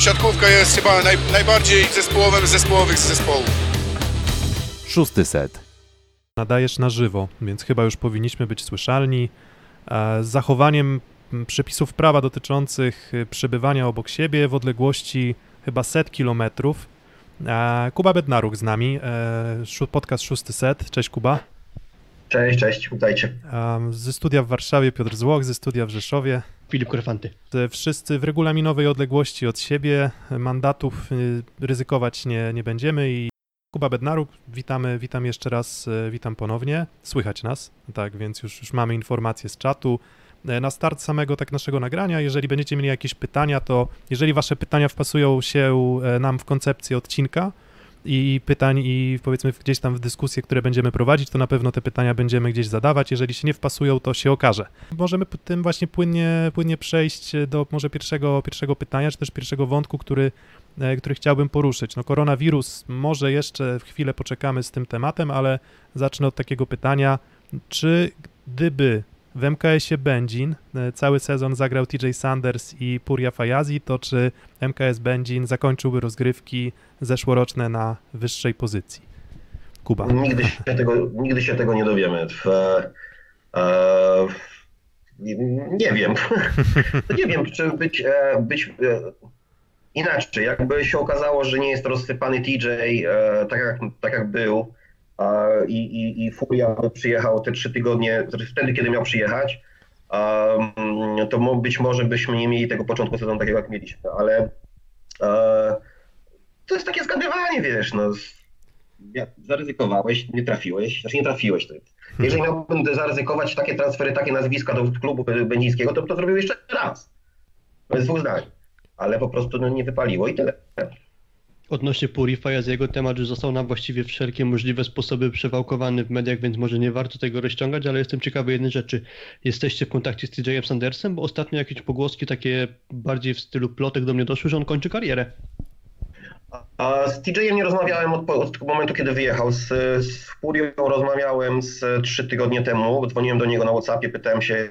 siatkówka jest chyba naj, najbardziej zespołowym z zespołowych z zespołów. Szósty set. nadajesz na żywo, więc chyba już powinniśmy być słyszalni. E, Z zachowaniem m, przepisów prawa dotyczących y, przebywania obok siebie w odległości chyba set kilometrów. E, Kuba Bednaruk z nami, e, podcast Szósty Set. Cześć Kuba. Cześć, cześć, witajcie. E, Ze studia w Warszawie Piotr Złoch, ze studia w Rzeszowie. Filip Korfanty. Wszyscy w regulaminowej odległości od siebie. Mandatów y, ryzykować nie, nie będziemy i Kuba Bednaruk, witamy, witam jeszcze raz, e, witam ponownie. Słychać nas, tak, więc już, już mamy informacje z czatu. E, Na start samego tak naszego nagrania, jeżeli będziecie mieli jakieś pytania, to jeżeli wasze pytania wpasują się nam w koncepcję odcinka i pytań i powiedzmy gdzieś tam w dyskusje, które będziemy prowadzić, to na pewno te pytania będziemy gdzieś zadawać. Jeżeli się nie wpasują, to się okaże. Możemy tym właśnie płynnie, płynnie przejść do może pierwszego, pierwszego pytania, czy też pierwszego wątku, który, e, który chciałbym poruszyć. No koronawirus, może jeszcze w chwilę poczekamy z tym tematem, ale zacznę od takiego pytania, czy gdyby w MKS-ie Będzin e, cały sezon zagrał TJ Sanders i Puria Fajazi, to czy MKS Będzin zakończyłby rozgrywki zeszłoroczne na wyższej pozycji? Kuba. Nigdy się tego, nigdy się tego nie dowiemy. W, e, nie, nie wiem. nie wiem, czy być, e, być e, inaczej. Jakby się okazało, że nie jest rozsypany TJ e, tak, jak, tak jak był e, i, i, i Furia przyjechał te trzy tygodnie, znaczy wtedy, kiedy miał przyjechać, to być może byśmy nie mieli tego początku sezonu takiego, jak mieliśmy, ale e, to jest takie zgadywanie, wiesz, no. zaryzykowałeś, nie trafiłeś, znaczy nie trafiłeś. To. Jeżeli miałbym zaryzykować takie transfery, takie nazwiska do klubu będzińskiego, to bym to zrobił jeszcze raz. Bez dwóch zdań. Ale po prostu no, nie wypaliło i tyle. Odnośnie Purify, z jego temat już został na właściwie wszelkie możliwe sposoby przewałkowany w mediach, więc może nie warto tego rozciągać, ale jestem ciekawy jednej rzeczy. Jesteście w kontakcie z TJ Sandersem, bo ostatnio jakieś pogłoski takie bardziej w stylu plotek do mnie doszły, że on kończy karierę. Z TJ-em nie rozmawiałem od, od momentu, kiedy wyjechał. Z, z rozmawiałem z trzy tygodnie temu. Dzwoniłem do niego na WhatsAppie, pytałem się,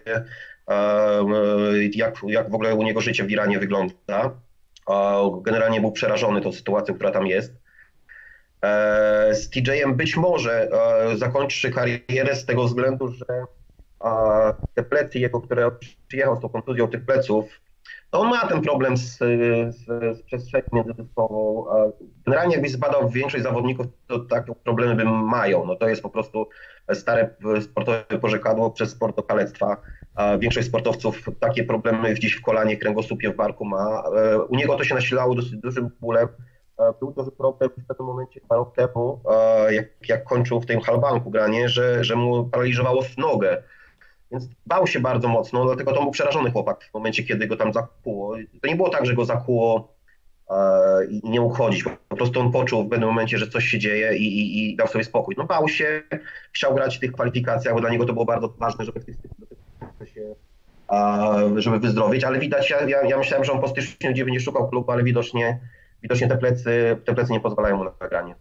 jak, jak w ogóle u niego życie w Iranie wygląda. Generalnie był przerażony tą sytuacją, która tam jest. E, Z TJ-em być może e, zakończy karierę z tego względu, że te plecy jego, które przyjechał z tą kontuzją tych pleców, to on ma ten problem z, z, z przestrzenią międzyzespołową. a Generalnie jakbyś zbadał większość zawodników, to takie problemy mają. No to jest po prostu stare sportowe porzekadło przez sport do kalectwa. Większość sportowców takie problemy gdzieś w kolanie, kręgosłupie, w barku ma. E, U niego to się nasilało dosyć dużym bólem. E, Był duży problem w pewnym momencie dwa rok temu, e, jak, jak kończył w tym halbanku granie, że, że mu paraliżowało nogę. Więc bał się bardzo mocno, dlatego to był przerażony chłopak w momencie, kiedy go tam zakuło. To nie było tak, że go zakuło i nie mógł chodzić. Po prostu on poczuł w pewnym momencie, że coś się dzieje i, i, i dał sobie spokój. No bał się, chciał grać w tych kwalifikacjach, bo dla niego to było bardzo ważne, żeby w tych tych- się, żeby wyzdrowieć, ale widać, ja, ja, ja myślałem, że on po styczniu gdzie będzie szukał klubu, ale widocznie, widocznie te plecy, te plecy nie pozwalają mu na granie.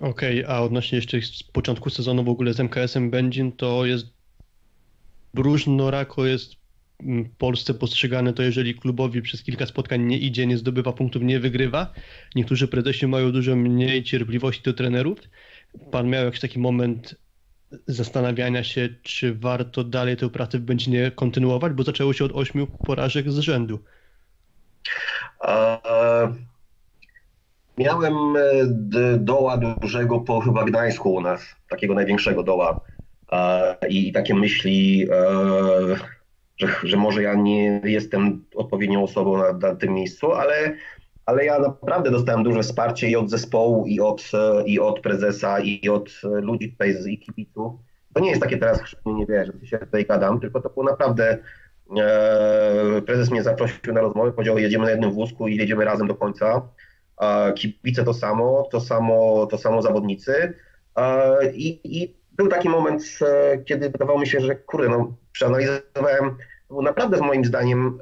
Okej, a odnośnie jeszcze z początku sezonu w ogóle z MKS-em Będzin, to jest różnorako jest mm, w Polsce postrzegane to, jeżeli klubowi przez kilka spotkań nie idzie, nie zdobywa punktów, nie wygrywa. Niektórzy prezesi mają dużo mniej cierpliwości do trenerów. Pan miał jakiś taki moment zastanawiania się, czy warto dalej tę pracę w Będzinie kontynuować, bo zaczęło się od ośmiu porażek z rzędu. E, Miałem e, doła dużego po chyba Gdańsku u nas, takiego największego doła. I, i takie myśli, e, że, że może ja nie jestem odpowiednią osobą na, na tym miejscu, ale, ale ja naprawdę dostałem duże wsparcie i od zespołu, i od, e, i od prezesa, i od e, ludzi tutaj z i kibiców. To nie jest takie teraz, nie wierzę, że się tutaj gadam, tylko to było naprawdę e, prezes mnie zaprosił na rozmowę, powiedział jedziemy na jednym wózku i jedziemy razem do końca. E, Kibice to samo, to samo, to samo zawodnicy. E, I, I był taki moment, e, kiedy wydawało mi się, że kurde, no, przeanalizowałem, to był naprawdę moim zdaniem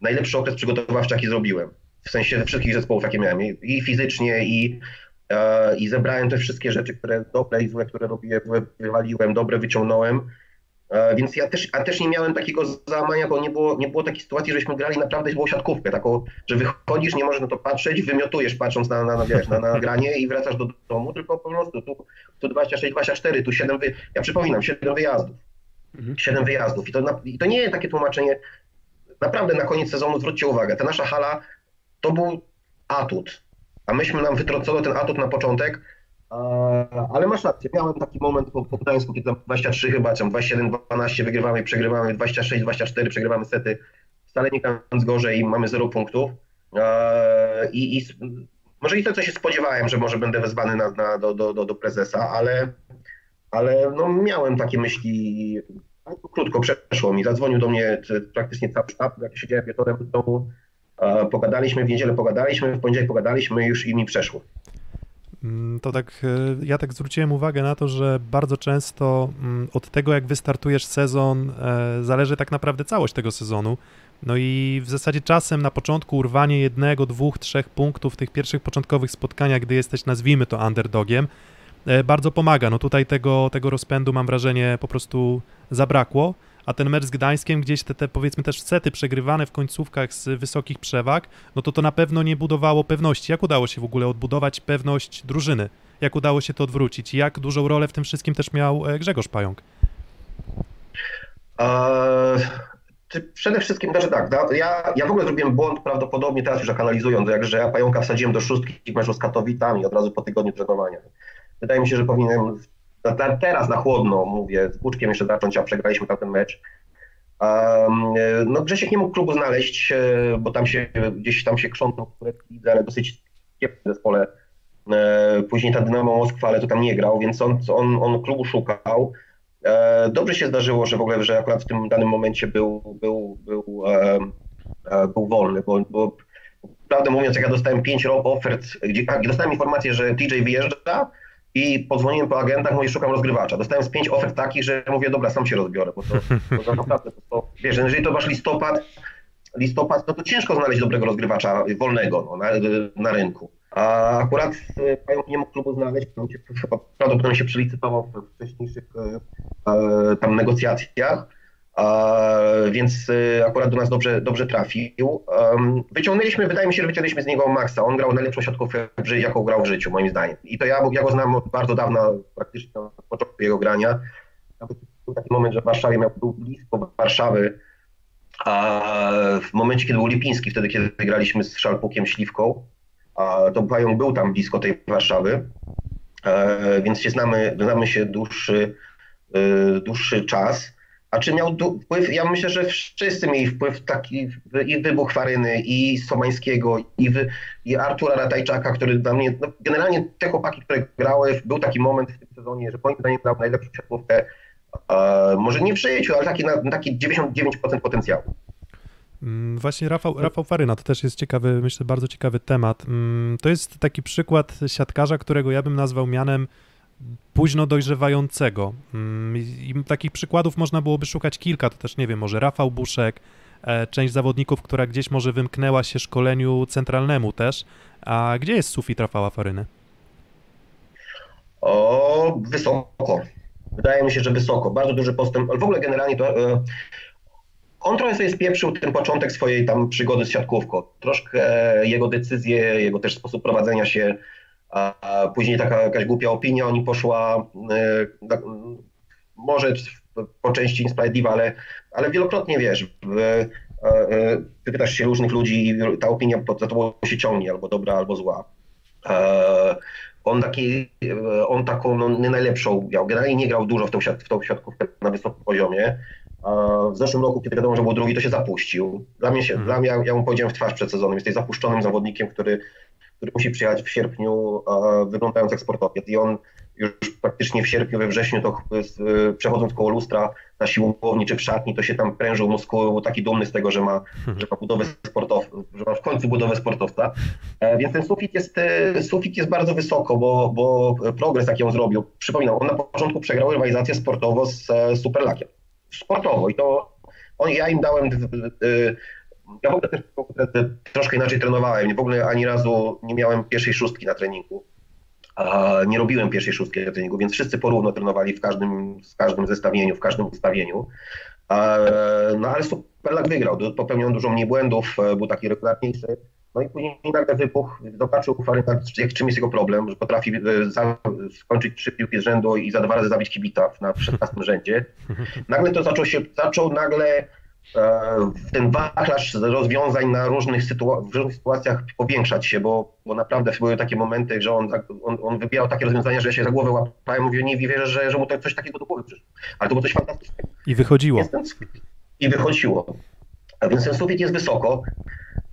najlepszy okres przygotowawczy, jaki zrobiłem. W sensie wszystkich zespołów, jakie miałem. I, fizycznie, i, e, i zebrałem te wszystkie rzeczy, które dobre i złe, które robiłem, wywaliłem, dobre wyciągnąłem. E, Więc ja też, a też nie miałem takiego załamania, bo nie było, nie było takiej sytuacji, żeśmy grali naprawdę było siatkówkę, taką, że wychodzisz, nie możesz na to patrzeć, wymiotujesz patrząc na, na, na, wiesz, na, na nagranie i wracasz do domu, tylko po prostu tu, tu 26, 24, tu 7, wy... ja przypominam, 7 wyjazdów. Mhm. 7 wyjazdów. I to, na, I to nie jest takie tłumaczenie, naprawdę na koniec sezonu zwróćcie uwagę, ta nasza hala to był atut, a myśmy nam wytrącono ten atut na początek, ale masz rację, miałem taki moment po, po Gdańsku, kiedy tam 23 chyba, tam 27-12 wygrywamy przegrywamy, 26-24 przegrywamy sety, wcale nie grając gorzej i mamy 0 punktów. I, i może i to, co się spodziewałem, że może będę wezwany na, na, do, do, do, do prezesa, ale, ale no, miałem takie myśli, krótko przeszło mi. Zadzwonił do mnie praktycznie cały sztab, jak siedziałem wieczorem w domu, pogadaliśmy, w niedzielę pogadaliśmy, w poniedziałek pogadaliśmy już i mi przeszło. Mm, To tak, e, ja tak zwróciłem uwagę na to, że bardzo często mm, od tego, jak wystartujesz sezon, e, zależy tak naprawdę całość tego sezonu. No i w zasadzie czasem na początku urwanie jednego, dwóch, trzech punktów w tych pierwszych początkowych spotkaniach, gdy jesteś, nazwijmy to, underdogiem, e, bardzo pomaga. No tutaj tego, tego rozpędu, mam wrażenie, po prostu zabrakło. A ten mecz z Gdańskiem, gdzieś te, te powiedzmy też sety przegrywane w końcówkach z wysokich przewag, no to to na pewno nie budowało pewności. Jak udało się w ogóle odbudować pewność drużyny? Jak udało się to odwrócić? Jak dużą rolę w tym wszystkim też miał e, Grzegorz Pająk? Eee, przede wszystkim, znaczy tak, da- ja, ja w ogóle zrobiłem błąd prawdopodobnie teraz już jak analizując, jak że ja pająka wsadziłem do szóstki w meczu z Katowicami od razu po tygodniu trenowania. Wydaje mi się, że powinienem teraz na chłodno mówię, z Buczkiem jeszcze zacząć, a przegraliśmy tamten mecz. No Grzesiek nie mógł klubu znaleźć, e, bo tam się gdzieś tam się krzątnął w ale dosyć kiepskim zespole. E, Później ta Dynamo Moskwa, ale to tam nie grał, więc on, on, on klubu szukał. E, Dobrze się zdarzyło, że w ogóle, że akurat w tym danym momencie był, był, był, był wolny, bo, bo prawdę mówiąc, jak ja dostałem pięć ofert, gdzie, dostałem informację, że TJ wyjeżdża i podzwoniłem po agentach, mówię, szukam rozgrywacza. Dostałem z pięć ofert takich, że mówię, dobra, sam się rozbiorę, bo to, to, naprawdę, to, to, wiesz, jeżeli to masz listopad, listopad, no to ciężko znaleźć dobrego rozgrywacza wolnego no, na, na rynku. A akurat e, Pająk nie mógł klubu znaleźć, on się, prawdopodobnie się przelicytował w wcześniejszych e, e, tam negocjacjach, e, więc e, akurat do nas dobrze, dobrze trafił. Wyciągnęliśmy, wydaje mi się, że wyciągnęliśmy z niego maksa. On grał najlepszą siatkówkę, jaką grał w życiu, moim zdaniem. I to ja, ja go znam od bardzo dawna, praktycznie od początku jego grania. Był taki moment, że w Warszawie miał, był blisko Warszawy, a w momencie, kiedy był Lipiński, wtedy, kiedy graliśmy z Szalpukiem Śliwką, to Pająk był tam blisko tej Warszawy, e, więc się znamy, znamy się dłuższy, e, dłuższy czas. A czy miał wpływ? Ja myślę, że wszyscy mieli wpływ taki i wybuch Faryny, i Somańskiego, i, wy, i Artura Ratajczaka, który dla mnie, no generalnie te chłopaki, które grały, był taki moment w tym sezonie, że moim zdaniem grał najlepszą siatkówkę, e, może nie w życiu, ale taki, na, taki 99% potencjału. Mm, Właśnie Rafał, Rafał Faryna, to też jest ciekawy, myślę, bardzo ciekawy temat. Mm, To jest taki przykład siatkarza, którego ja bym nazwał mianem późno dojrzewającego. Mm, I takich przykładów można byłoby szukać kilka, to też nie wiem, może Rafał Buszek, e, część zawodników, która gdzieś może wymknęła się szkoleniu centralnemu też. A gdzie jest sufit Rafała Faryny? O, wysoko. Wydaje mi się, że wysoko. Bardzo duży postęp. W ogóle generalnie to. E, on trochę sobie spieprzył ten początek swojej tam przygody z siatkówką. Troszkę e, jego decyzje, jego też sposób prowadzenia się, a, później taka jakaś głupia opinia o nim poszła. E, może po części niesprawiedliwa, ale, ale wielokrotnie wiesz. W, e, e, pytasz się różnych ludzi i ta opinia za tobą się ciągnie, albo dobra, albo zła. On, taki, on taką no, nie najlepszą miał. Generalnie nie grał dużo w tą, w tą siatkówkę na wysokim poziomie. W zeszłym roku, kiedy wiadomo, że był drugi, to się zapuścił. Dla mnie, się, Mhm. dla mnie ja, ja mu powiedziałem w twarz przed sezonem, jesteś zapuszczonym zawodnikiem, który, który musi przyjechać w sierpniu, e, wyglądając jak sportowiec. I on już praktycznie w sierpniu, we wrześniu, to z, e, przechodząc koło lustra na siłowni czy w szatni, to się tam prężył mózgu, był taki dumny z tego, że ma, że ma budowę sportowca, że ma w końcu budowę sportowca. E, Więc ten sufit jest, e, sufit jest bardzo wysoko, bo, bo progres, jaki on zrobił, przypominam, on na początku przegrał rywalizację sportowo z e, Superlakiem. Sportowo i to on, ja im dałem, ja w ogóle też troszkę inaczej trenowałem, w ogóle ani razu nie miałem pierwszej szóstki na treningu. a nie robiłem pierwszej szóstki treningu, więc wszyscy porówno trenowali w każdym, w każdym zestawieniu, w każdym ustawieniu. E, No ale Superlak wygrał, popełnił dużo mniej błędów, e, był taki regularniejszy. No i później nagle wybuch, zobaczył Faryna, jak czym jest jego problem, że potrafi e, za, skończyć trzy piłki z rzędu i za dwa razy zabić kibita na 16 rzędzie. Nagle to zaczął się, zaczął nagle ten wachlarz rozwiązań na różnych, w różnych sytuacjach powiększać się, bo, bo naprawdę były takie momenty, że on, tak- on, on wybierał takie rozwiązania, że ja się za głowę łapałem, mówię, nie wierzę, że, że mu to coś takiego do głowy przyszło. Ale to było coś fantastycznego. I wychodziło. I wychodziło. A więc ten sufit jest wysoko.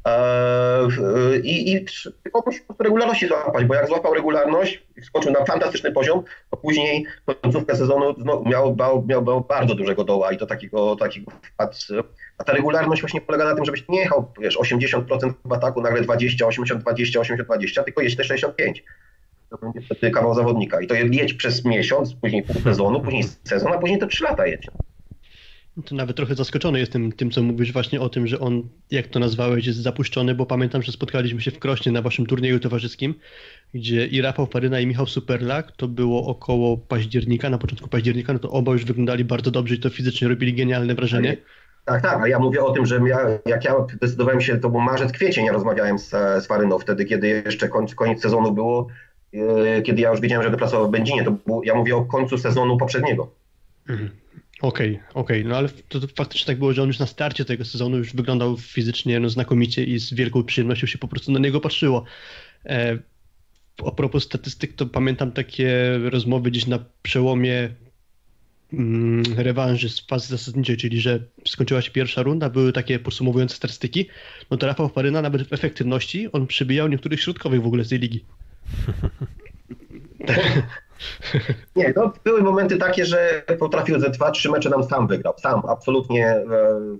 Eee, I, i po prostu regularności złapać, bo jak złapał regularność skoczył na fantastyczny poziom, to później końcówkę sezonu miał, miał, miał, bardzo dużego doła i to takiego, takiego wpadł. A ta regularność właśnie polega na tym, żebyś nie jechał, wiesz, 80% w ataku, nagle 20, 80, 20, 80, 20, tylko jedź te 65. To będzie wtedy kawał zawodnika. I to jedź przez miesiąc, później pół sezonu, później sezon, a później to 3 lata jedź. To nawet trochę zaskoczony jestem tym, co mówisz właśnie o tym, że on, jak to nazwałeś, jest zapuszczony, bo pamiętam, że spotkaliśmy się w Krośnie na waszym turnieju towarzyskim, gdzie i Rafał Faryna i Michał Superlak, to było około października, na początku października, no to oba już wyglądali bardzo dobrze i to fizycznie robili genialne wrażenie. Tak, tak, a ja mówię o tym, że ja, jak ja decydowałem się, to był marzec, kwiecień, ja rozmawiałem z, z Faryną wtedy, kiedy jeszcze koniec, koniec sezonu było, yy, kiedy ja już wiedziałem, że będę pracował w Będzinie, to było, ja mówię o końcu sezonu poprzedniego. Mhm. Okej, okej, no ale to, to faktycznie tak było, że on już na starcie tego sezonu już wyglądał fizycznie no, znakomicie i z wielką przyjemnością się po prostu na niego patrzyło. E, a propos statystyk, to pamiętam takie rozmowy gdzieś na przełomie mm, rewanży z fazy zasadniczej, czyli że skończyła się pierwsza runda, były takie podsumowujące statystyki, no to Rafał Faryna nawet w efektywności on przybijał niektórych środkowych w ogóle z tej ligi. Nie, no, były momenty takie, że potrafił ze dwa, trzy mecze nam sam wygrał. Sam, absolutnie e,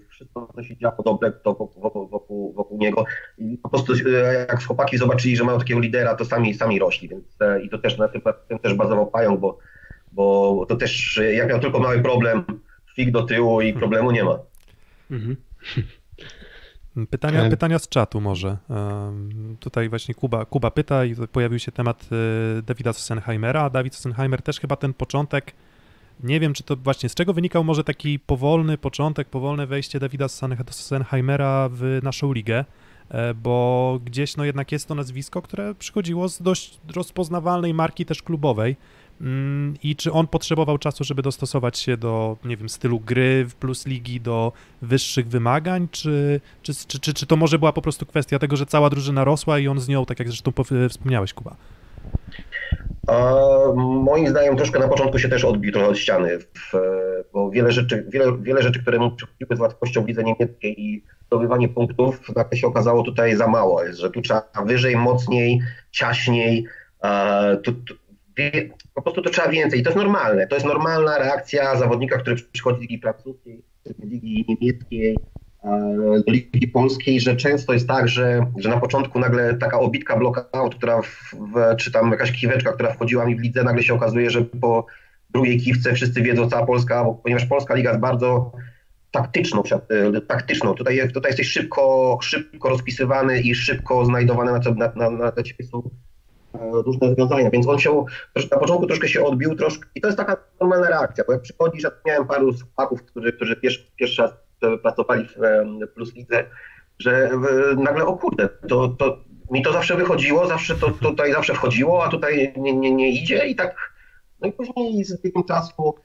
wszystko, co się działo dobre, to wokół, wokół, wokół, niego. I po prostu e, jak chłopaki zobaczyli, że mają takiego lidera, to sami, sami rośli. Więc, e, I to też na tym, tym też bazował Pająk, bo, bo to też, e, jak miał tylko mały problem, fig do tyłu i problemu nie ma. Mhm. Pytania, E. pytania z czatu może. Um, tutaj właśnie Kuba, Kuba pyta i pojawił się temat y, Davida Sossenheimera, a Dawid Sossenheimer też chyba ten początek, nie wiem czy to właśnie z czego wynikał może taki powolny początek, powolne wejście Davida Sossen- Sossenheimera w naszą ligę, e, bo gdzieś no jednak jest to nazwisko, które przychodziło z dość rozpoznawalnej marki też klubowej. Mm, I czy on potrzebował czasu, żeby dostosować się do, nie wiem, stylu gry w plus ligi, do wyższych wymagań, czy, czy, czy, czy, czy to może była po prostu kwestia tego, że cała drużyna rosła i on z nią, tak jak zresztą pow- wspomniałeś, Kuba? A moim zdaniem troszkę na początku się też odbił trochę od ściany, w, bo wiele rzeczy, wiele, wiele rzeczy, które mu przychodziły z łatwością w lidze niemieckiej i zdobywanie punktów, nagle się okazało tutaj za mało, jest, że tu trzeba wyżej, mocniej, ciaśniej, a, tu, tu, po prostu to trzeba więcej i to jest normalne, to jest normalna reakcja zawodnika, który przychodzi z ligi francuskiej, ligi niemieckiej, do Ligi Polskiej, że często jest tak, że, że na początku nagle taka obitka blockout, która w, w, czy tam jakaś kiweczka, która wchodziła mi w lidze, nagle się okazuje, że po drugiej kiwce wszyscy wiedzą, cała Polska, bo, ponieważ Polska Liga jest bardzo taktyczną, e, taktyczną. Tutaj, tutaj jesteś szybko, szybko rozpisywany i szybko znajdowany na, co- na, na, na ciebie są różne rozwiązania, więc on się na początku troszkę się odbił troszkę i to jest taka normalna reakcja, bo jak przychodzisz, ja miałem paru chłopaków, którzy, którzy pierwszy, pierwszy raz e, pracowali w e, Plus Lidze, że e, nagle o kurde, to, to mi to zawsze wychodziło, zawsze to tutaj zawsze wchodziło, a tutaj nie, nie, nie idzie i tak no i później z biegiem czasu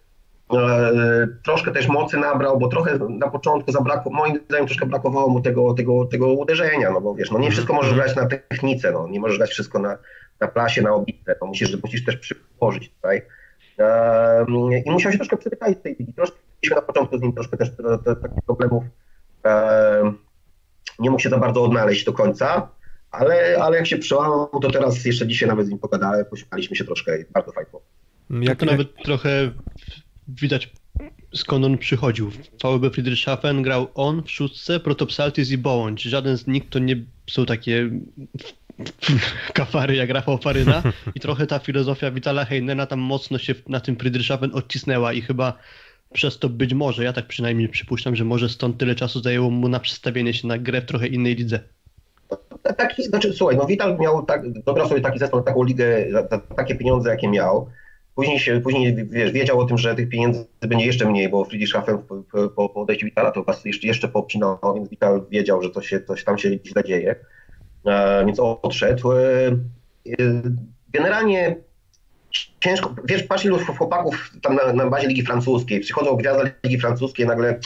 e, troszkę też mocy nabrał, bo trochę na początku zabrakło, moim zdaniem troszkę brakowało mu tego, tego, tego uderzenia, no bo wiesz, no nie wszystko możesz grać na technice, no nie możesz grać wszystko na, na plasie, na obitę, to musisz, musisz też przyłożyć tutaj. E, I musiał się troszkę przyzwyczaić do tej ligi. Troszkę mieliśmy na początku z nim troszkę też te- te- takich problemów. E, nie mógł się za bardzo odnaleźć do końca, ale, ale jak się przełamał, to teraz jeszcze dzisiaj nawet z nim pogadałem, pośmialiśmy się troszkę i bardzo fajnie. Jak, to nawet trochę widać skąd on przychodził. W VB Friedrichshafen grał on w szóstce, Protopsaltis i Bołądź. Żaden z nich to nie są takie kafary jak Rafał Faryna i trochę ta filozofia Vitala Heinena tam mocno się na tym Friedrichshafen odcisnęła i chyba przez to być może, ja tak przynajmniej przypuszczam, że może stąd tyle czasu zajęło mu na przestawienie się na grę w trochę innej lidze. taki, znaczy, słuchaj, no Vital miał tak, dobrał sobie taki zespół, taką ligę, za, takie pieniądze, jakie miał. Później się, później wiesz, wiedział o tym, że tych pieniędzy będzie jeszcze mniej, bo Friedrichshafen po, po, odejściu Vitala to jeszcze, jeszcze popchnął, więc Vital wiedział, że to się, coś tam się źle dzieje, więc odszedł. E, e, generalnie ciężko, wiesz, patrz ilu chłopaków tam na, na bazie Ligi Francuskiej, przychodzą gwiazdy Ligi Francuskiej, nagle,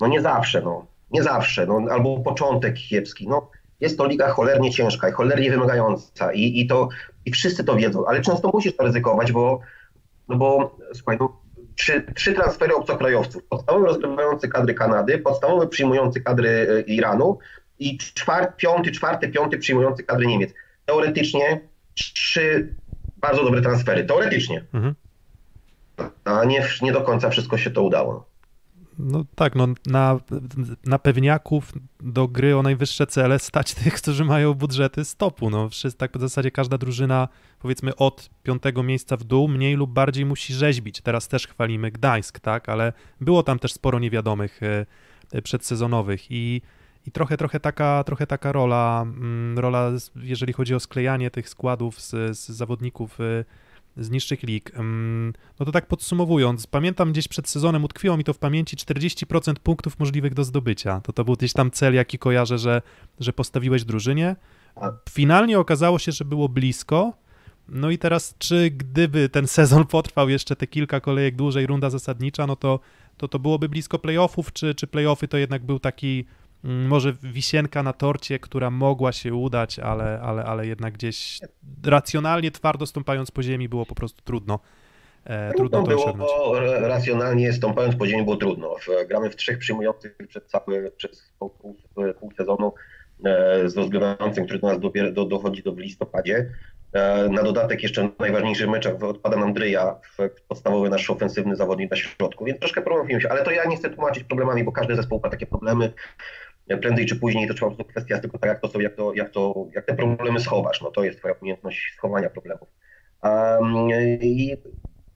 no nie zawsze, no, nie zawsze, no, albo początek kiepski, no, jest to liga cholernie ciężka i cholernie wymagająca i, i to, i wszyscy to wiedzą, ale często musisz to ryzykować, bo, no bo, słuchaj, no, trzy, trzy transfery obcokrajowców, podstawowy rozgrywający kadry Kanady, podstawowy przyjmujący kadry e, Iranu i czwart, piąty, czwarty, piąty przyjmujący kadry Niemiec. Teoretycznie trzy bardzo dobre transfery, teoretycznie. Mhm. A nie, nie do końca wszystko się to udało. No tak, no na, na pewniaków do gry o najwyższe cele stać tych, którzy mają budżety stopu. No wszyscy, tak w zasadzie każda drużyna, powiedzmy od piątego miejsca w dół, mniej lub bardziej musi rzeźbić. Teraz też chwalimy Gdańsk, tak, ale było tam też sporo niewiadomych e, przedsezonowych i i trochę, trochę taka, trochę taka rola, mm, rola, jeżeli chodzi o sklejanie tych składów z, z zawodników y, z niższych lig. Mm, no to tak podsumowując, pamiętam gdzieś przed sezonem, utkwiło mi to w pamięci 40% punktów możliwych do zdobycia. To to był gdzieś tam cel, jaki kojarzę, że, że postawiłeś drużynie. Finalnie okazało się, że było blisko. No i teraz, czy gdyby ten sezon potrwał jeszcze te kilka kolejek dłużej, runda zasadnicza, no to to, to byłoby blisko playoffów, czy, czy playoffy to jednak był taki może wisienka na torcie, która mogła się udać, ale, ale, ale jednak gdzieś racjonalnie, twardo stąpając po ziemi było po prostu trudno. E, trudno to było, bo racjonalnie stąpając po ziemi było trudno. Gramy w trzech przyjmujących przed cały, przez pół, pół, pół sezonu e, z rozgrywającym, który do nas dobier, do, dochodzi do w listopadzie. E, na dodatek jeszcze w najważniejszych meczach odpada nam Dryja, podstawowy nasz ofensywny zawodnik na środku, więc troszkę problemów się, ale to ja nie chcę tłumaczyć problemami, bo każdy zespół ma takie problemy prędzej czy później to trzeba po prostu kwestia tylko tak, jak to, są, jak, to, jak, to, jak te problemy schowasz. No to jest twoja umiejętność schowania problemów. Um, I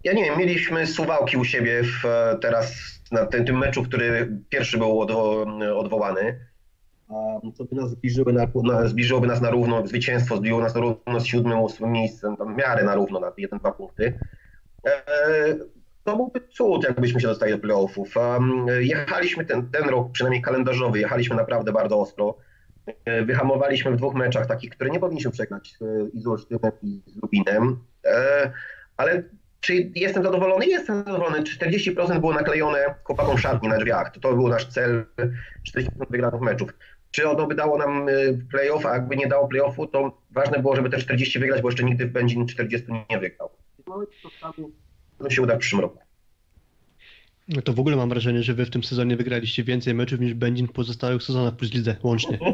ja nie wiem, mieliśmy suwałki u siebie w, teraz na tym, tym meczu, który pierwszy był odwo, odwołany. Um, by nas zbliżyły na, na, zbliżyłoby nas na równo, zwycięstwo zbliżyło nas na równo z siódmym, ósmym miejscem, tam w miarę na równo, na jeden, dwa punkty. E, to byłby cud, jakbyśmy się dostali do playoffów. Jechaliśmy ten, ten rok, przynajmniej kalendarzowy, jechaliśmy naprawdę bardzo ostro. E, wyhamowaliśmy w dwóch meczach, takich, które nie powinniśmy przegrać, e, i z Olsztynem, i z Lubinem. E, ale czy jestem zadowolony? Jestem zadowolony. 40% było naklejone chłopakom szatni na drzwiach. To, to był nasz cel, 40% wygranych meczów. Czy ono by dało nam playoff, a jakby nie dało playoffu, to ważne było, żeby te 40 wygrać, bo jeszcze nigdy w Będzin 40 nie wygrał. Się uda w przyszłym roku. No to w ogóle mam wrażenie, że wy w tym sezonie wygraliście więcej meczów niż Będzin w pozostałych sezonach plus lidze łącznie.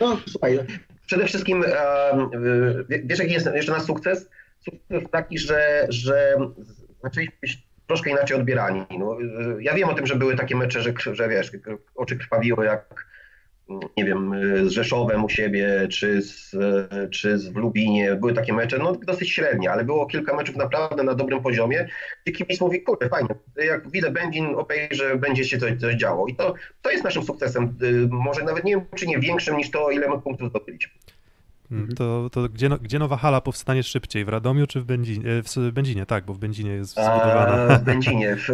No słuchaj, przede wszystkim wiesz jaki jest jeszcze nasz sukces? Sukces taki, że, że zaczęliśmy być troszkę inaczej odbierani. No, ja wiem o tym, że były takie mecze, że, że wiesz, oczy krwawiły jak nie wiem, z Rzeszowem u siebie, czy z, czy z w Lubinie. Były takie mecze, no dosyć średnie, ale było kilka meczów naprawdę na dobrym poziomie, gdzie kibic mówi, kurde, fajnie, jak widzę Będzin, że będzie się coś, coś działo. I to, to jest naszym sukcesem, może nawet nie wiem, czy nie większym niż to, ile my punktów zdobyliśmy. Mhm. To, to gdzie, no, gdzie nowa hala powstanie szybciej? W Radomiu czy w Będzinie? W Będzinie, tak, bo w Będzinie jest zbudowana. A, w Będzinie. W,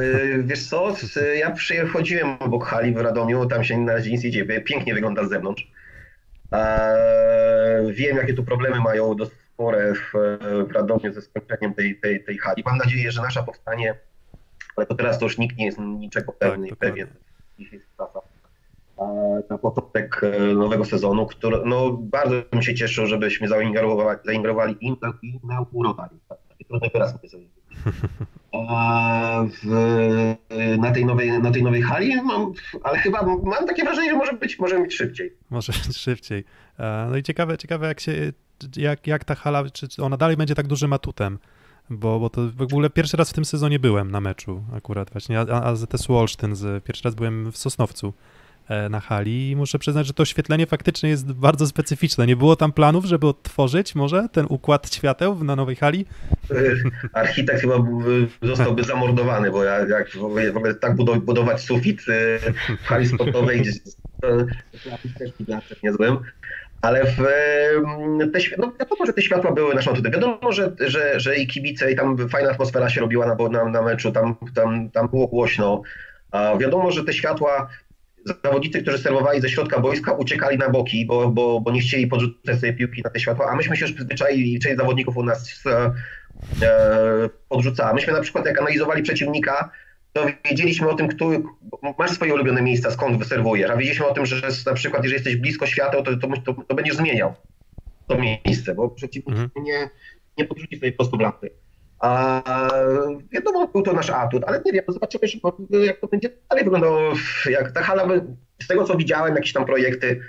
wiesz co, ja przychodziłem obok hali w Radomiu, tam się na razie nic nie dzieje, pięknie wygląda z zewnątrz. wiem, jakie tu problemy mają spore w, w Radomiu ze skończeniem tej, tej, tej hali. Mam nadzieję, że nasza powstanie, ale to teraz to już nikt nie jest niczego pewny, tak, pewien. Dzisiaj jest na początek e, nowego sezonu, który no, bardzo bym się cieszył, żebyśmy zaingerowali, zaingerowali inaugurowali. Tak, taki trudny wyraz mówię sobie. W, na, tej nowej, na tej nowej hali, mam, ale chyba mam takie wrażenie, że może być, może być szybciej. Może być szybciej. No i ciekawe, ciekawe jak się, jak, jak ta hala, czy ona dalej będzie tak dużym atutem, bo, bo to w ogóle pierwszy raz w tym sezonie byłem na meczu akurat właśnie, AZS Olsztyn, z, pierwszy raz byłem w Sosnowcu e, na hali i muszę przyznać, że to oświetlenie faktycznie jest bardzo specyficzne. Nie było tam planów, żeby odtworzyć może ten układ świateł na nowej hali? Architekt chyba zostałby zamordowany, bo ja, jak w ogóle, tak budow- budować sufit y, w hali sportowej, gdzie też niezłym. Ale w, te, no wiadomo, że te światła były naszą tutaj. Wiadomo, że, że, że i kibice, i tam fajna atmosfera się robiła na, na, na meczu, tam, tam, tam było głośno. A wiadomo, że te światła, zawodnicy, którzy serwowali ze środka boiska, uciekali na boki, bo, bo, bo nie chcieli podrzucać sobie piłki na te światła, a myśmy się już przyzwyczaili, i część zawodników u nas e, e, podrzucała. Myśmy na przykład jak analizowali przeciwnika, to wiedzieliśmy o tym, kto, masz swoje ulubione miejsca, skąd wyserwujesz, a wiedzieliśmy o tym, że na przykład jeżeli jesteś blisko świateł, to, to, to, to będziesz zmieniał to miejsce, bo przeciwnik Mhm. nie, nie podrzuci sobie po prostu lampy. A wiadomo, był to nasz atut, ale nie wiem, zobaczymy, jak to będzie dalej wyglądało. Jak ta hala, z tego co widziałem, jakieś tam projekty,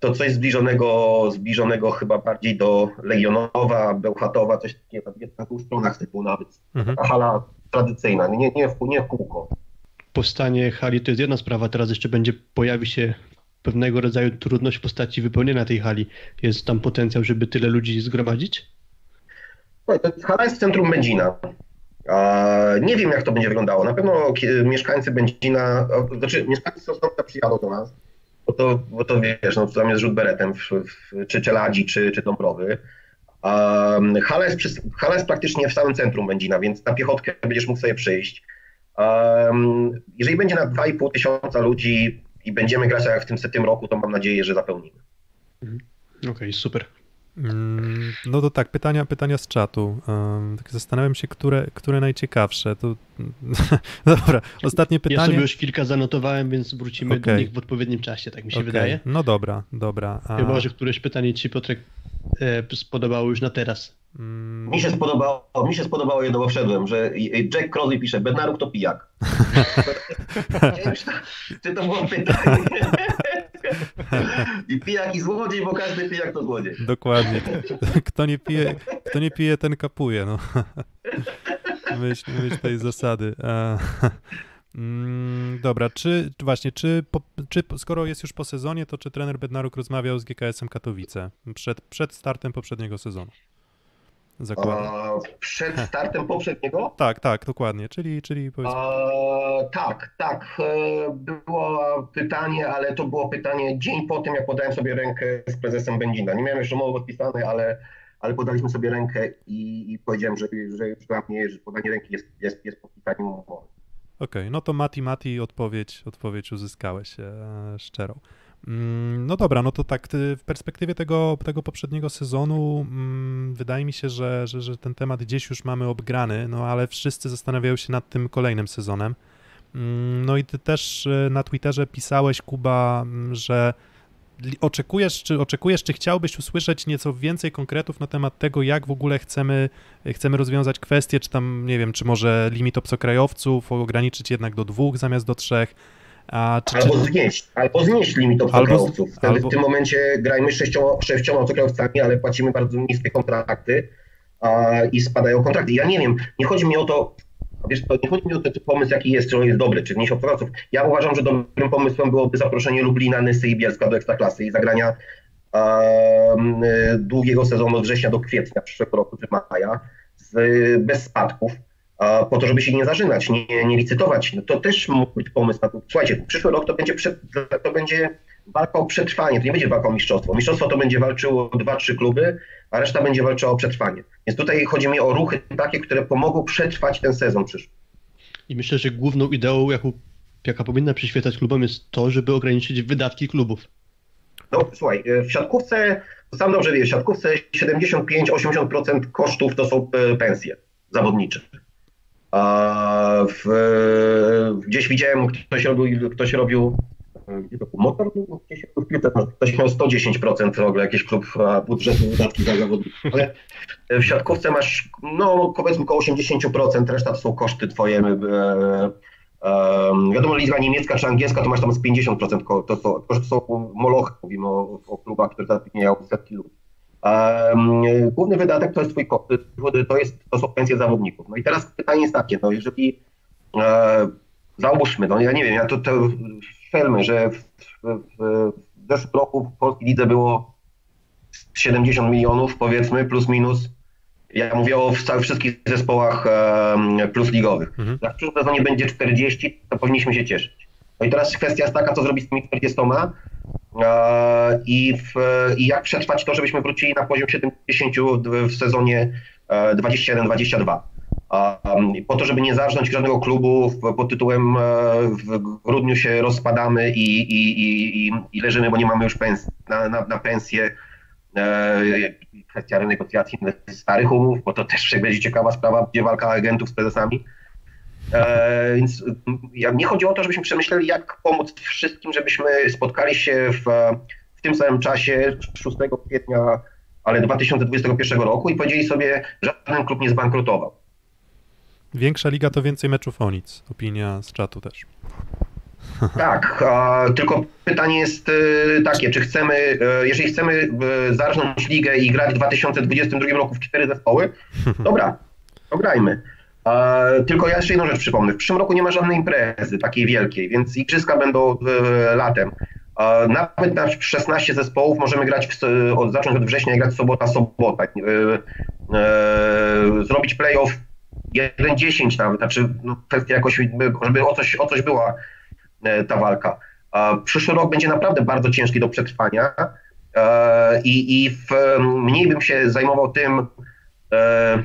to coś zbliżonego, zbliżonego chyba bardziej do Legionowa, Bełchatowa, coś takiego, na dwóch stronach typu nawet. Mhm. Ta hala tradycyjna, nie, nie, w, nie w kółko. Powstanie hali to jest jedna sprawa, teraz jeszcze będzie pojawi się pewnego rodzaju trudność w postaci wypełnienia tej hali. Jest tam potencjał, żeby tyle ludzi zgromadzić? Hala jest w centrum Będzina. Nie wiem, jak to będzie wyglądało. Na pewno mieszkańcy Będzina, znaczy mieszkańcy Sosnowca przyjadą do nas, bo to, bo to wiesz, no, tam jest rzut beretem, w, w, czy Czeladzi, czy, czy Dąbrowy. Um, hala, jest przy, hala jest praktycznie w samym centrum Będzina, więc na piechotkę będziesz mógł sobie przyjść. Jeżeli będzie na 2,5 tysiąca ludzi i będziemy grać jak w tym setym roku, to mam nadzieję, że zapełnimy. Okej, super. Mm, No to tak, pytania, pytania z czatu. Um, tak zastanawiam się, które, które najciekawsze. To, no dobra, ostatnie Ja pytanie. sobie już kilka zanotowałem, więc wrócimy do Okej. nich w odpowiednim czasie, tak mi się Okej, wydaje. No dobra, dobra. A, Chyba, że któreś pytanie ci Piotrek e, spodobało już na teraz. mm, Mi się spodobało, mi się spodobało jedno, bo wszedłem, że Jack Crosby pisze, Bednaruk to pijak. Czy to było pytanie? I pijak i złodziej, bo każdy pijak to złodziej. Dokładnie. Kto nie pije, kto nie pije ten kapuje, no. Myśl, myśl tej zasady. Mm, dobra, czy właśnie, czy, czy skoro jest już po sezonie, to czy trener Bednaruk rozmawiał z GKS-em Katowice przed, przed startem poprzedniego sezonu? Zakładam. A, przed startem poprzedniego? Tak, tak, dokładnie, czyli, czyli powiedzmy, A, tak, tak. e, Było pytanie, ale to było pytanie dzień po tym, jak podałem sobie rękę z prezesem Będzina. Nie miałem jeszcze umowy podpisanej, ale, ale podaliśmy sobie rękę i, i powiedziałem, że, że już dla mnie że podanie ręki jest, jest, jest podpisaniem umowy. Okej, no to Mati, Mati, odpowiedź, odpowiedź uzyskałeś e, szczerą. Mm, No dobra, no to tak w perspektywie tego, tego poprzedniego sezonu mm, wydaje mi się, że, że, że ten temat gdzieś już mamy obgrany, no ale wszyscy zastanawiają się nad tym kolejnym sezonem. Mm, No i ty też e, na Twitterze pisałeś, Kuba, że oczekujesz, czy oczekujesz, czy chciałbyś usłyszeć nieco więcej konkretów na temat tego, jak w ogóle chcemy, chcemy rozwiązać kwestię, czy tam, nie wiem, czy może limit obcokrajowców ograniczyć jednak do dwóch zamiast do trzech, a czy, Albo znieść, albo znieść limit obcokrajowców. Wtedy albo- w tym momencie grajmy sześcioma, sześcioma obcokrajowcami, ale płacimy bardzo niskie kontrakty a, i spadają kontrakty. Ja nie wiem, nie chodzi mi o to, wiesz, to nie chodzi mi o ten pomysł, jaki jest, czy on jest dobry, czy znieść obcokrajowców. Ja uważam, że dobrym pomysłem byłoby zaproszenie Lublina, Nysy i Bielska do Ekstraklasy i zagrania długiego sezonu od września do kwietnia przyszłego roku, czy maja, z, bez spadków po to, żeby się nie zażynać, nie, nie licytować. No to też mógł być pomysł na to. Słuchajcie, przyszły rok to będzie, przed, to będzie walka o przetrwanie, to nie będzie walka o mistrzostwo. Mistrzostwo to będzie walczyło dwa, trzy kluby, a reszta będzie walczyła o przetrwanie. Więc tutaj chodzi mi o ruchy takie, które pomogą przetrwać ten sezon przyszły. I myślę, że główną ideą, jaką, jaka powinna przyświecać klubom, jest to, żeby ograniczyć wydatki klubów. No słuchaj, w siatkówce, to sam dobrze wiesz, w siatkówce 75-80% kosztów to są e, pensje zawodnicze. A w, gdzieś widziałem, ktoś robił, ktoś robił e, to motor, No, gdzieś ktoś miał 110% w ogóle jakiś klub a, budżetu wydatki za zawodników. Ale w siatkówce masz, no powiedzmy około 80%, reszta to są koszty twoje. E, e, wiadomo, liga niemiecka czy angielska to masz tam z 50%, ko- to, są, to, to są molochy, mówimy o, o klubach, które zatrudniają setki ludzi. Główny wydatek to jest twój to, jest, to są pensje zawodników. No i teraz pytanie jest takie, no jeżeli e, załóżmy, no ja nie wiem, ja to, to strzelmy, że w, w, w zeszłym roku w polskiej lidze było 70 milionów, powiedzmy, plus minus. Ja mówię o wszystkich zespołach plus ligowych. Mhm. Jak w przyszłym sezonie będzie 40, to powinniśmy się cieszyć. No i teraz kwestia jest taka, co zrobić z tymi 40 e, i, w, i jak przetrwać to, żebyśmy wrócili na poziom 70 w- sezonie e, 21-22. A, um, Po to, żeby nie zarżnąć żadnego klubu pod tytułem e, w grudniu się rozpadamy i, i, i, i, leżymy, bo nie mamy już pens na, na, na pensję. E, Kwestia renegocjacji starych umów, bo to też będzie ciekawa sprawa, gdzie walka agentów z prezesami. E, więc ja, nie chodzi o to, żebyśmy przemyśleli, jak pomóc wszystkim, żebyśmy spotkali się w, w tym samym czasie 6 kwietnia, ale 2021 roku i powiedzieli sobie, że żaden klub nie zbankrutował. Większa liga to więcej meczów o nic. Opinia z czatu też. Tak, a, tylko pytanie jest y, takie, czy chcemy, y, jeżeli chcemy y, zarżnąć ligę i grać w 2022 roku w cztery zespoły, dobra, to grajmy. Tylko ja jeszcze jedną rzecz przypomnę. W przyszłym roku nie ma żadnej imprezy takiej wielkiej, więc igrzyska będą latem. Nawet na 16 zespołów możemy grać, w, od, zacząć od września i grać sobota, sobota. Y, y, zrobić playoff 1-10 nawet, znaczy no, kwestia jakoś, żeby o coś, o coś była e, ta walka. Przyszły rok będzie naprawdę bardzo ciężki do przetrwania e, i, i w, mniej bym się zajmował tym e,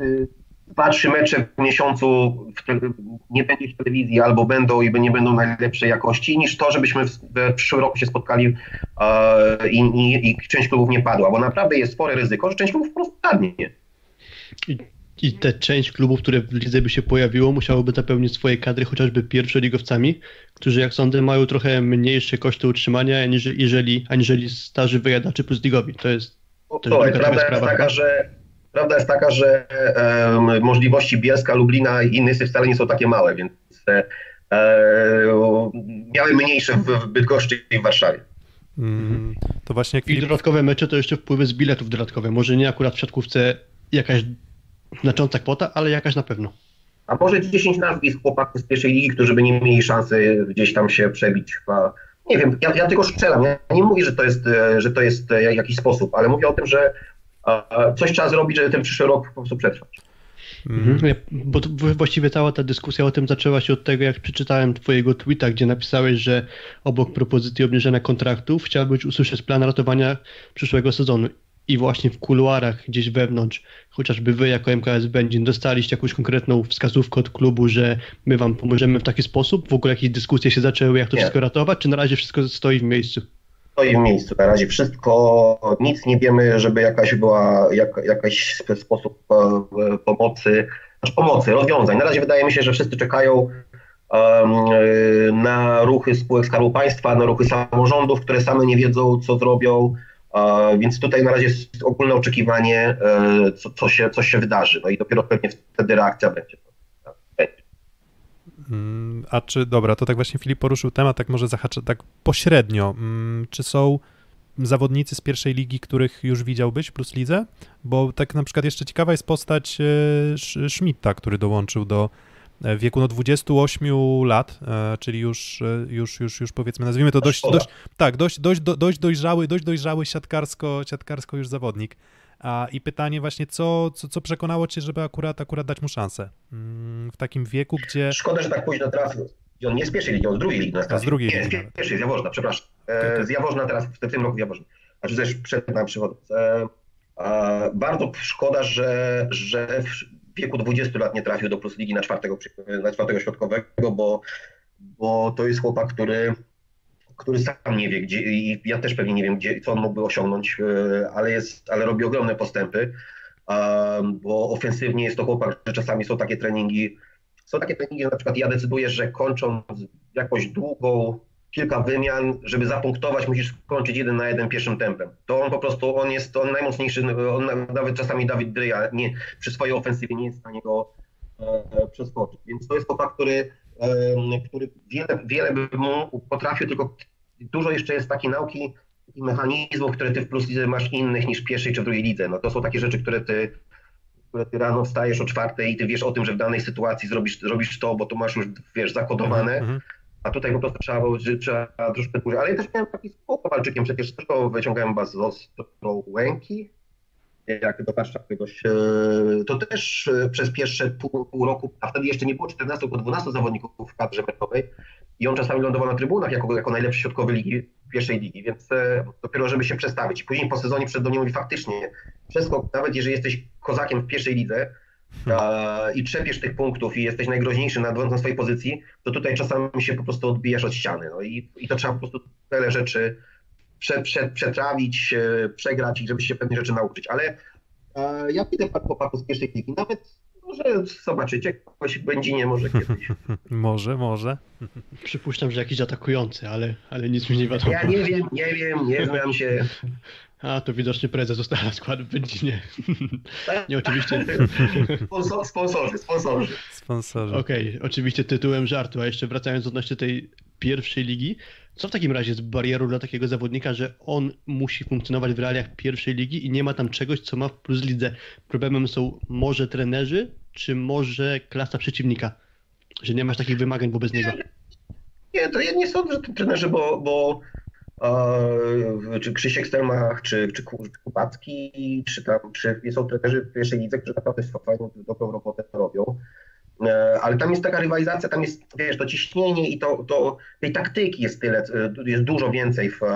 y, dwa, trzy mecze w miesiącu w te, nie będzie w telewizji albo będą i nie będą najlepszej jakości, niż to, żebyśmy w, w przyszłym roku się spotkali e, i, i, i część klubów nie padła, bo naprawdę jest spore ryzyko, że część klubów po prostu padnie. I, I te część klubów, które w lidze by się pojawiło, musiałoby zapełnić swoje kadry chociażby pierwszoligowcami, którzy jak sądzę mają trochę mniejsze koszty utrzymania aniżeli, aniżeli starzy wyjadacze plus ligowi. To jest To prawda, taka jest sprawa. taka, że, prawda jest taka, że em, możliwości Bielska, Lublina i innych wcale nie są takie małe, więc e, e, miały mniejsze w, w Bydgoszczy i w Warszawie. Mm, to właśnie jak I Filip dodatkowe mecze to jeszcze wpływy z biletów dodatkowe. Może nie akurat w siatkówce jakaś znacząca kwota, ale jakaś na pewno. A może 10 nazwisk chłopaków z pierwszej ligi, którzy by nie mieli szansy gdzieś tam się przebić. Chyba. Nie wiem, ja, ja tylko strzelam. Ja nie mówię, że to jest, e, że to jest e, jakiś sposób, ale mówię o tym, że e, coś trzeba zrobić, żeby ten przyszły rok po prostu przetrwać. Mhm. Bo właściwie cała ta dyskusja o tym zaczęła się od tego, jak przeczytałem twojego tweeta, gdzie napisałeś, że obok propozycji obniżenia kontraktów chciałbyś usłyszeć plan ratowania przyszłego sezonu. I właśnie w kuluarach, gdzieś wewnątrz, chociażby wy jako MKS Będzin dostaliście jakąś konkretną wskazówkę od klubu, że my wam pomożemy w taki sposób? W ogóle jakieś dyskusje się zaczęły, jak to Nie. wszystko ratować, czy na razie wszystko stoi w miejscu? Stoi w miejscu. Na razie wszystko, nic nie wiemy, żeby jakaś była jak, jakaś sp- sposób e, pomocy, znaczy pomocy, rozwiązań. Na razie wydaje mi się, że wszyscy czekają e, na ruchy spółek Skarbu Państwa, na ruchy samorządów, które same nie wiedzą, co zrobią. E, Więc tutaj na razie jest ogólne oczekiwanie, co, co, się, co się wydarzy. No i dopiero pewnie wtedy reakcja. Będzie. Mm, A czy, dobra, to tak właśnie Filip poruszył temat, tak może zahaczę tak pośrednio. Mm, Czy są zawodnicy z pierwszej ligi, których już widziałbyś plus lidze? Bo tak na przykład jeszcze ciekawa jest postać e, Schmidta, który dołączył do e, w wieku no 28 lat, e, czyli już, e, już, już, już powiedzmy, nazwijmy to dość, dość tak, dość, dość, do- dość dojrzały, dość dojrzały siatkarsko, siatkarsko już zawodnik. A, I pytanie właśnie, co, co, co przekonało cię, żeby akurat, akurat dać mu szansę mm, w takim wieku, gdzie... Szkoda, że tak późno trafił. I on nie z pierwszej ligi, on z drugiej ligi. A z drugiej nie, ligi z nawet. pierwszej, z Jaworzna, przepraszam. E, okej. z Jaworzna teraz, w tym roku z Jaworzna. Znaczy też przed nam przychodząc. E, bardzo szkoda, że, że w wieku 20 lat nie trafił do Plus Ligi na czwartego, na czwartego środkowego, bo, bo to jest chłopak, który który sam nie wie, gdzie, i ja też pewnie nie wiem, gdzie, co on mógłby osiągnąć, e, ale, jest, ale robi ogromne postępy, bo ofensywnie jest to chłopak, że czasami są takie treningi, są takie treningi, że na przykład ja decyduję, że kończąc jakąś długą, kilka wymian, żeby zapunktować, musisz skończyć jeden na jeden pierwszym tempem. To on po prostu, on jest on najmocniejszy, on na- nawet czasami Dawid Dryja nie, przy swojej ofensywie nie jest w stanie go e, przeskoczyć. Więc to jest chłopak, który, który wiele, wiele by mu potrafił, tylko dużo jeszcze jest takiej nauki, takich mechanizmów, które ty w plus lidze masz innych niż w pierwszej czy w drugiej lidze. No to są takie rzeczy, które ty, które ty rano wstajesz o czwartej i ty wiesz o tym, że w danej sytuacji zrobisz, zrobisz to, bo to masz już, wiesz, zakodowane. Mhm. a tutaj po prostu trzeba trzeba troszkę dłużej. Ale ja też miałem taki spokój walczykiem, przecież to wyciągałem was z Ostrołęki, jak do Warszawy czegoś. e, To też e, przez pierwsze pół, pół roku, a wtedy jeszcze nie było 14, tylko 12 zawodników w kadrze meczowej i on czasami lądował na trybunach jako, jako najlepszy środkowy ligi, pierwszej ligi, więc e, dopiero żeby się przestawić. Później po sezonie przed do niej mówi faktycznie, przeskok, nawet jeżeli jesteś kozakiem w pierwszej lidze, i trzepiesz tych punktów i jesteś najgroźniejszy na, na swojej pozycji, to tutaj czasami się po prostu odbijasz od ściany. No i, i to trzeba po prostu wiele rzeczy prze, prze, przetrawić, e, przegrać i żeby się pewne rzeczy nauczyć. Ale e, ja widzę paru chłopaków z pierwszej ligi, nawet może zobaczycie, kogoś w Będzinie może kiedyś. Może, może. Przypuszczam, że jakiś atakujący, ale, ale nic mi nie wiadomo. Ja nie wiem, nie wiem, nie znam się. A, to widocznie prezes ustala skład w Będzinie. Nie, oczywiście. Sponsor, sponsorzy, sponsorzy. Sponsorzy. Okej, oczywiście tytułem żartu, a jeszcze wracając odnośnie tej pierwszej ligi, co w takim razie jest barierą dla takiego zawodnika, że on musi funkcjonować w realiach pierwszej ligi i nie ma tam czegoś, co ma w plus lidze? Problemem są może trenerzy, czy może klasa przeciwnika? Że nie masz takich wymagań wobec niego. Nie, to ja nie sądzę, że to trenerzy, bo, bo e, czy Krzysiek Stelmach, czy, czy Ku- czy Kubacki, czy tam, czy są trenerzy w pierwszej lidze, którzy naprawdę fajną, dobrą robotę robią. E, Ale tam jest taka rywalizacja, tam jest, wiesz, to ciśnienie i to, to tej taktyki jest tyle, e, jest dużo więcej w, e,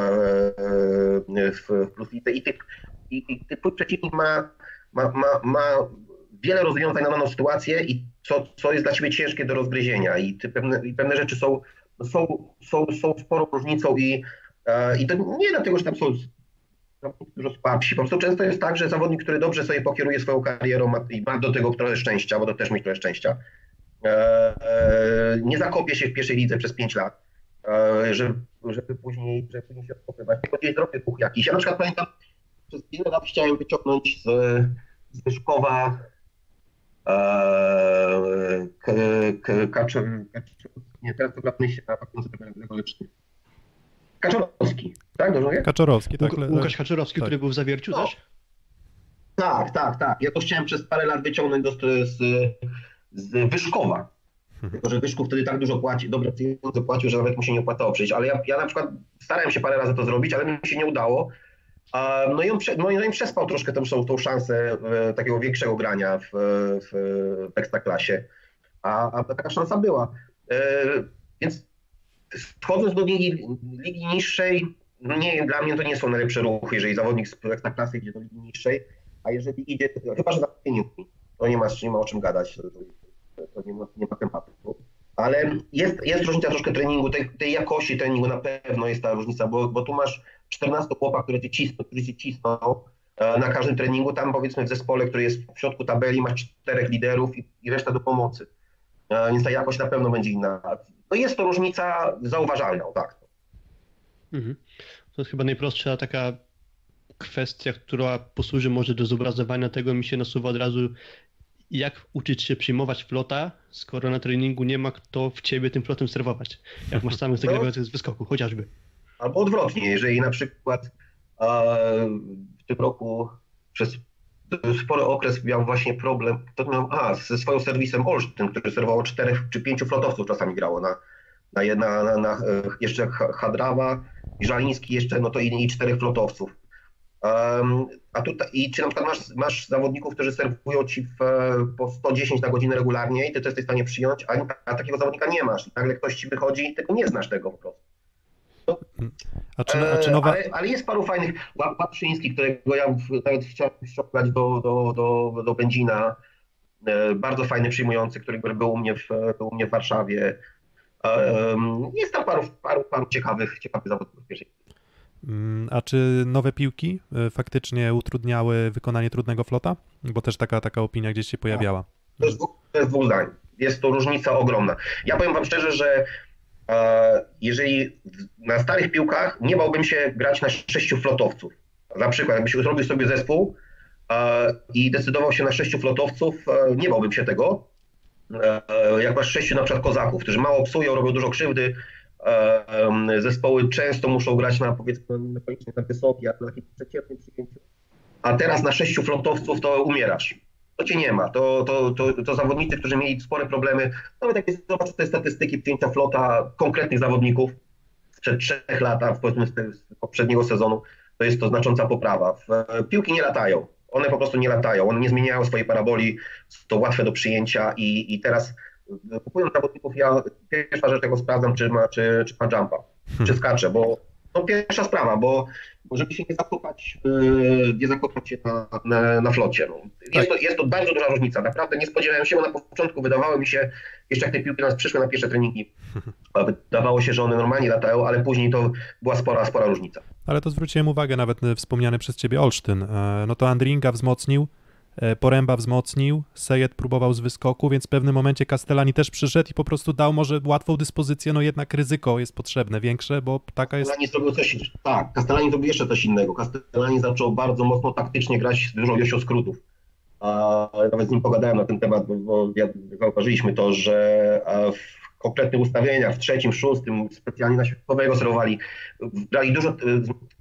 w, w plus i, ty, i, i ty, twój przeciwnik ma, ma, ma, ma wiele rozwiązań na daną sytuację i co, co jest dla ciebie ciężkie do rozgryzienia. I, ty pewne, i pewne rzeczy są, są, są, są sporą różnicą i, i to nie dlatego, że tam są dużo słabsi. Po prostu często jest tak, że zawodnik, który dobrze sobie pokieruje swoją karierą ma, i ma do tego trochę szczęścia, bo to też mieć trochę szczęścia, e, e, nie zakopie się w pierwszej lidze przez 5 lat, e, żeby, żeby, później, żeby później się odkopywać. Gdzieś zrobię puch jakiś. Ja na przykład pamiętam, przez wiele lat chciałem wyciągnąć z, z Wyszkowa e, k, k, Kaczer, Kaczer, nie, teraz to się na tego lepszy. Kaczorowski, tak? Dobrze mówię? Kaczorowski, tak? Łuk- Łukasz Kaczorowski, tak. który był w zawierciu No. też? Tak, tak, tak. Ja to chciałem przez parę lat wyciągnąć do, z, z Wyszkowa. Tylko, że Wyszków wtedy tak dużo płaci, dobre pieniądze płacił, że nawet mu się nie opłacało przyjść. Ale ja, ja na przykład starałem się parę razy to zrobić, ale mi się nie udało. A, No i on, prze- moim zdaniem przespał troszkę tą, tą szansę e, takiego większego grania w, w, w Ekstraklasie. A, a taka szansa była. E, Więc wchodząc do ligi, ligi niższej, no nie, dla mnie to nie są najlepsze ruchy, jeżeli zawodnik z Ekstraklasy idzie do ligi niższej, a jeżeli idzie, chyba że za pieniądze, to nie ma, nie ma o czym gadać, to, to nie, ma, nie ma tematu. Ale jest, jest różnica troszkę treningu, tej, tej jakości treningu na pewno jest ta różnica, bo, bo tu masz 14 chłopak, które cię cisną, którzy cię cisną e, na każdym treningu, tam powiedzmy w zespole, który jest w środku tabeli, masz czterech liderów i, i reszta do pomocy. E, Więc ta jakość na pewno będzie inna. No jest to różnica zauważalna, tak. Mhm. To jest chyba najprostsza taka kwestia, która posłuży może do zobrazowania tego, mi się nasuwa od razu, jak uczyć się przyjmować flota, skoro na treningu nie ma kto w ciebie tym flotem serwować. Jak masz samych zagrywających z wyskoku, chociażby. Albo odwrotnie, jeżeli na przykład e, w tym roku przez spory okres miał właśnie problem, a, ze swoim serwisem Olsztyn, który serwował czterech czy pięciu flotowców czasami grało na, na, na, na e, jeszcze Hadrawa Żaliński jeszcze, no to i, i czterech flotowców. Um, a tutaj, i czy na przykład masz, masz zawodników, którzy serwują ci w, e, po 110 na godzinę regularnie i ty to jesteś w stanie przyjąć, a, a takiego zawodnika nie masz. I nagle ktoś ci wychodzi i tego nie znasz tego po prostu. A czy, a czy E, nowa... ale, ale jest paru fajnych. Ła- Łaprzyński, którego ja nawet chciałem ściągać do, do, do, do Będzina. E, Bardzo fajny przyjmujący, który był u mnie w, był u mnie w Warszawie. Jest tam paru, paru, paru ciekawych, ciekawych zawodników pierwszej. Mm, A czy nowe piłki y, faktycznie utrudniały wykonanie trudnego flota? Bo też taka, taka opinia gdzieś się pojawiała. To jest, dwóch- to jest dwóch zdań. Jest to różnica ogromna. Ja powiem wam szczerze, że e, jeżeli w- na starych piłkach nie bałbym się grać na sześciu flotowców. Na przykład, jakbyś zrobił sobie zespół e, i decydował się na sześciu flotowców, e, nie bałbym się tego. E, e, jak masz sześciu na przykład kozaków, którzy mało psują, robią dużo krzywdy, e, zespoły często muszą grać na powiedzmy na, na wysokie, na takim przeciętnym przyjęciu. A teraz na sześciu flotowców to umierasz. To cię nie ma. To, to, to, to zawodnicy, którzy mieli spore problemy, nawet jak zobaczę te statystyki przyjęcia flota konkretnych zawodników sprzed trzech lat, powiedzmy z poprzedniego sezonu, to jest to znacząca poprawa. E, piłki nie latają. One po prostu nie latają, one nie zmieniają swojej paraboli, to łatwe do przyjęcia i, i teraz e, kupując zawodników, ja pierwsza rzecz tego sprawdzam, czy ma, czy, czy ma jumpa, czy skacze, bo to pierwsza sprawa, bo żeby się nie zakopać, yy, nie zakopać się na, na, na flocie. No. Jest, to, jest to bardzo duża różnica. Naprawdę nie spodziewałem się, bo na początku wydawało mi się, jeszcze jak te piłki nas przyszły na pierwsze treningi, wydawało się, że one normalnie latają, ale później to była spora, spora różnica. Ale to zwróciłem uwagę, nawet e, wspomniany przez ciebie Olsztyn. E, No to Andringa wzmocnił, e, Poręba wzmocnił, Sejed próbował z wyskoku, więc w pewnym momencie Castellani też przyszedł i po prostu dał może łatwą dyspozycję, no jednak ryzyko jest potrzebne większe, bo taka jest... Castellani zrobił coś, tak, Castellani zrobił jeszcze coś innego. Castellani zaczął bardzo mocno taktycznie grać z dużą ilością skrótów. A, nawet z nim pogadałem na ten temat, bo, bo zauważyliśmy to, że w konkretnych ustawieniach, w trzecim, szóstym, specjalnie na światowego serwowali, brali dużo, y,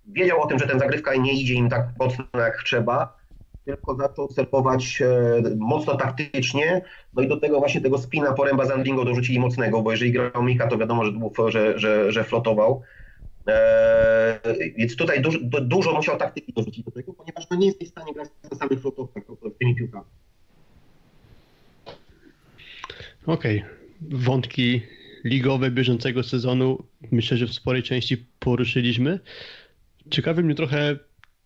wiedział o tym, że ten zagrywka nie idzie im tak mocno jak trzeba, tylko zaczął serwować e, mocno taktycznie, no i do tego właśnie tego spina poręba z dorzucili mocnego, bo jeżeli grał Mika, to wiadomo, że, był, że, że, że flotował. Eee, więc tutaj dużo, dużo musiał taktyki dorzucić do tego, ponieważ no nie jesteś w stanie grać na samych flotowcach tymi piłkami. Okej. Wątki ligowe bieżącego sezonu myślę, że w sporej części poruszyliśmy. Ciekawi mnie trochę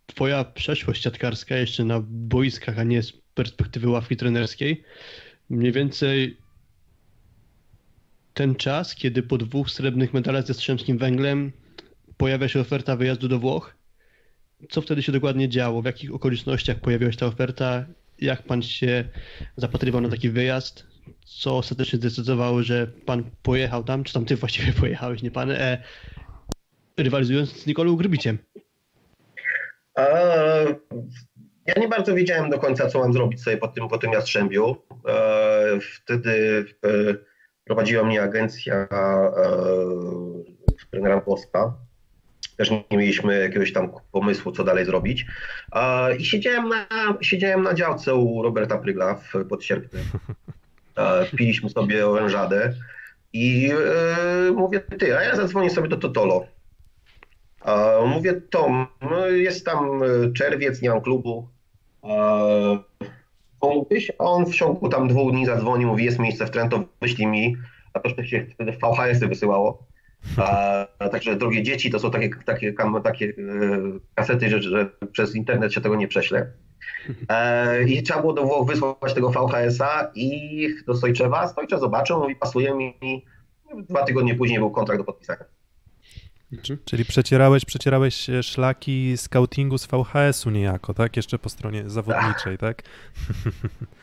twoja przeszłość siatkarska jeszcze na boiskach, a nie z perspektywy ławki trenerskiej. Mniej więcej ten czas, kiedy po dwóch srebrnych medalach ze Strzemskim Węglem pojawia się oferta wyjazdu do Włoch. Co wtedy się dokładnie działo? W jakich okolicznościach pojawiła się ta oferta? Jak pan się zapatrywał na taki wyjazd? Co ostatecznie zdecydowało, że pan pojechał tam, czy tam ty właściwie pojechałeś, nie pan, e, rywalizując z Nikolą Grbiciem? Ja nie bardzo wiedziałem do końca, co mam zrobić sobie po tym, po tym Jastrzębiu. E, wtedy e, prowadziła mnie agencja e, trenera Włoska. Też nie mieliśmy jakiegoś tam pomysłu, co dalej zrobić. E, I siedziałem na, siedziałem na działce u Roberta Prygla w Podsierpnym. E, piliśmy sobie orężadę i e, mówię, ty, a ja zadzwonię sobie do Totolo. Mówię, Tom, no jest tam e, czerwiec, nie mam klubu. On w ciągu tam dwóch dni zadzwonił, mówi, jest miejsce w Trento, wyślij mi. A to się wtedy VHS-y wysyłało. A, także drogie dzieci, to są takie, takie, takie e, kasety, że, że przez internet się tego nie prześle. E, I trzeba było do Włoch wysłać tego VHS-a i do Stojczewa. Stojczew zobaczył, mówi, pasuje mi. Dwa tygodnie później był kontrakt do podpisania. Czyli przecierałeś, przecierałeś e, szlaki scoutingu z VHS-u niejako, tak? Jeszcze po stronie zawodniczej, tak?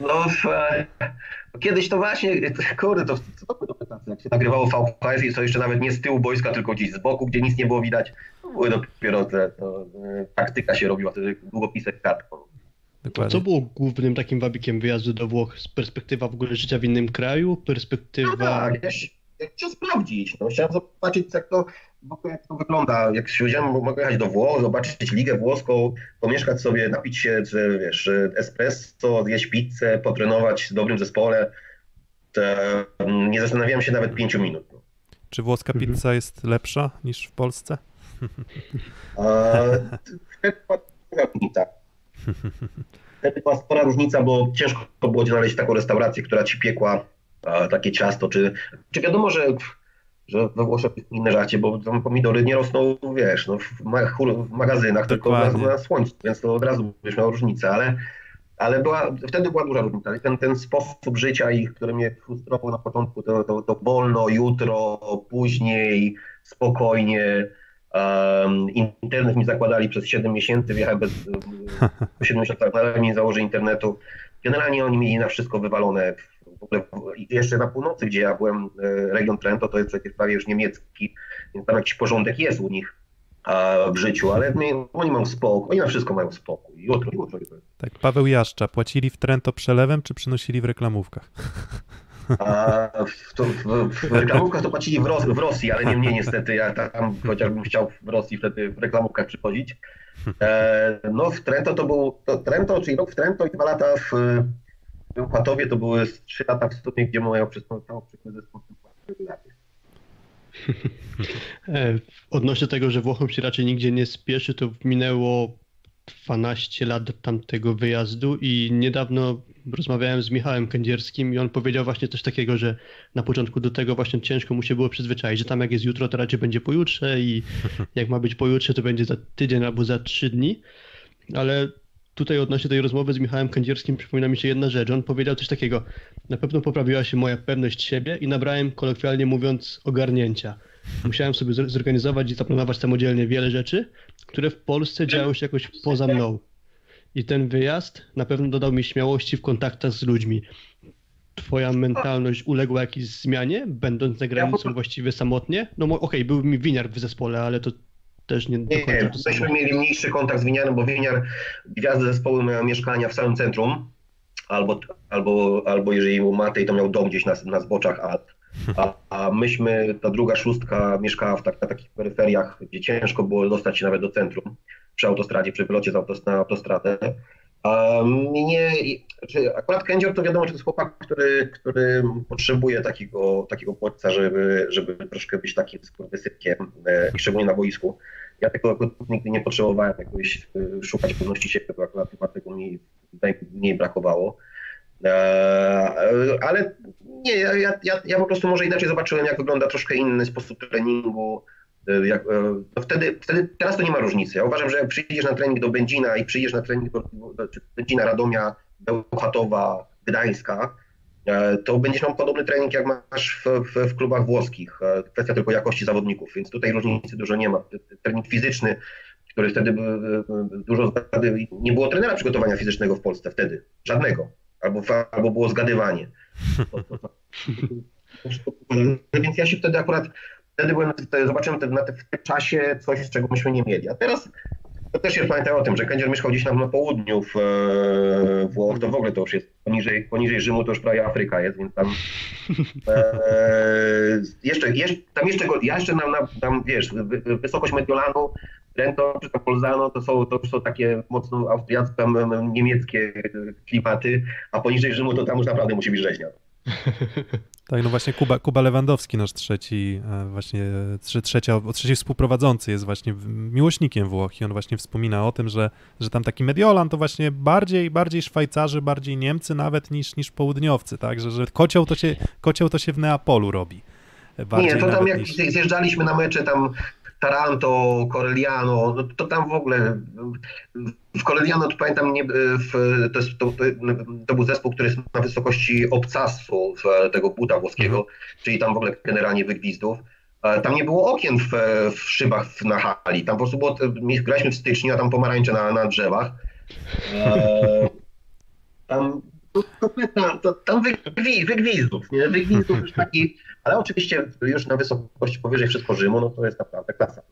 No, e, kiedyś to właśnie, kurde, to co to były jak się nagrywało VHS i to jeszcze nawet nie z tyłu boiska, tylko gdzieś z boku, gdzie nic nie było widać. To były dopiero te, to, e, taktyka się robiła, wtedy długopisek kartką. Dokładnie. Co było głównym takim wabikiem wyjazdu do Włoch? Perspektywa w ogóle życia w innym kraju? No Perspektywa... tak, ja się- ja chciałem sprawdzić, no, chciałem zobaczyć jak to, w ogóle jak to wygląda. Jak się wziąłem, mogę jechać do Włoch, zobaczyć ligę włoską, pomieszkać sobie, napić się, czy, wiesz, espresso, zjeść pizzę, potrenować w dobrym zespole. To, mm, nie zastanawiałem się nawet pięciu minut. No. Czy włoska Mhm. pizza jest lepsza niż w Polsce? Wtedy była spora różnica. Wtedy była spora różnica, bo ciężko było znaleźć taką restaurację, która ci piekła takie ciasto. Czy, czy wiadomo, że, że we Włoszech jest inne żarcie, bo tam pomidory nie rosną, wiesz, no, w, ma, w magazynach, tylko na, Dokładnie. na słońcu, więc to od razu byś miał różnicę, ale, ale była, wtedy była duża różnica. I ten, ten sposób życia, ich, który mnie frustrował na początku, to, to, to wolno, jutro, później, spokojnie. Um, internet mi zakładali przez 7 miesięcy, wjechałem bez, po 7 miesiącach nadal mi nie założy internetu. Generalnie oni mieli na wszystko wywalone. Jeszcze na północy, gdzie ja byłem, e, region Trento, to jest przecież prawie już niemiecki, więc tam jakiś porządek jest u nich w życiu, ale oni mają spokój, oni na wszystko mają spokój. Jutro, jutro, jutro. Tak, Paweł Jaszcza, płacili w Trento przelewem, czy przynosili w reklamówkach? A w, to, w, w reklamówkach to płacili w, Ros w Rosji, ale nie mnie niestety. Ja tam chociażbym chciał w Rosji wtedy w reklamówkach przychodzić. E, no w Trento to był to Trento, czyli rok w Trento i dwa lata w, w Bełchatowie to były z trzy lata w sumie, gdzie moja całą przykład zespół regularnie. Odnośnie tego, że Włochom się raczej nigdzie nie spieszy, to minęło 12 lat od tamtego wyjazdu i niedawno rozmawiałem z Michałem Kędzierskim i on powiedział właśnie coś takiego, że na początku do tego właśnie ciężko mu się było przyzwyczaić, że tam jak jest jutro, to raczej będzie pojutrze i jak ma być pojutrze, to będzie za tydzień albo za trzy dni. Ale tutaj odnośnie tej rozmowy z Michałem Kędzierskim przypomina mi się jedna rzecz. On powiedział coś takiego, na pewno poprawiła się moja pewność siebie i nabrałem kolokwialnie mówiąc ogarnięcia. Musiałem sobie zor- zorganizować i zaplanować samodzielnie wiele rzeczy, które w Polsce działy się jakoś poza mną. I ten wyjazd na pewno dodał mi śmiałości w kontaktach z ludźmi. Twoja mentalność uległa jakiejś zmianie, będąc za granicą właściwie samotnie? No okej, był mi winiar w zespole, ale to też nie do końca nie, myśmy mieli mniejszy kontakt z Winiarem, bo Winiar, gwiazdy zespołu miały mieszkania w samym centrum, albo, albo, albo jeżeli był Matej, to miał dom gdzieś na, na zboczach Alp. A, a myśmy, ta druga szóstka mieszkała w tak, na takich peryferiach, gdzie ciężko było dostać się nawet do centrum, przy autostradzie, przy wylocie z autos, na autostradę. Um, nie, i- czy akurat Kędzior to wiadomo, że to jest chłopak, który, który potrzebuje takiego, takiego bodźca, żeby, żeby troszkę być takim skurwysypkiem, e, i szczególnie na boisku. Ja tego nigdy nie potrzebowałem jakoś e, szukać pewności siebie, bo akurat chyba tego mniej, tutaj mniej brakowało. E, Ale nie, ja, ja, ja, po prostu może inaczej zobaczyłem, jak wygląda troszkę inny sposób treningu. E, Jak, e, wtedy, wtedy, teraz to nie ma różnicy. Ja uważam, że jak przyjdziesz na trening do Będzina i przyjdziesz na trening do, do czy Będzina, Radomia, Bełchatowa, Gdańska, e, to będziesz miał podobny trening, jak masz w, w, w klubach włoskich. E, Kwestia tylko jakości zawodników, więc tutaj różnicy dużo nie ma. Trening fizyczny, który wtedy dużo zgady, nie było trenera przygotowania fizycznego w Polsce wtedy, żadnego, albo, albo było zgadywanie. Więc ja się wtedy akurat, wtedy byłem, zobaczyłem na te, w tym czasie coś, z czego myśmy nie mieli. A teraz to też jest pamiętaj o tym, że Kędzier mieszkał gdzieś tam na południu w e, Włoch, to w ogóle to już jest poniżej, poniżej Rzymu, to już prawie Afryka jest, więc tam e, jeszcze, jeszcze, tam jeszcze, ja jeszcze na, na, tam wiesz, wy, wy- wysokość Mediolanu, Trento czy tam Polzano, to są, to są takie mocno austriackie, niemieckie klimaty, a poniżej Rzymu to tam już naprawdę musi być rzeźnia. Tak, no właśnie Kuba, Kuba Lewandowski, nasz trzeci, e, właśnie trze- trzecia, trzeci współprowadzący jest właśnie miłośnikiem Włoch i on właśnie wspomina o tym, że, że tam taki Mediolan to właśnie bardziej, bardziej Szwajcarzy, bardziej Niemcy nawet niż, niż południowcy, tak, że, że kocioł, to się, kocioł to się w Neapolu robi. E, Nie, to tam jak niż... zjeżdżaliśmy na mecze tam Taranto, Corelliano, no to tam w ogóle w Corelliano to pamiętam nie, w, to, jest, to, to, był zespół, który jest na wysokości obcasu tego buda włoskiego, czyli tam w ogóle generalnie wygwizdów. E, Tam nie było okien w, w szybach w- na hali, tam po prostu było, graliśmy w styczniu, a tam pomarańcze na, na drzewach. E, Tam to, to, tam wygwi, wygwizdów, nie? Wygwizdów już taki, ale oczywiście już na wysokości powyżej wszystko Rzymu, no to jest naprawdę klasa.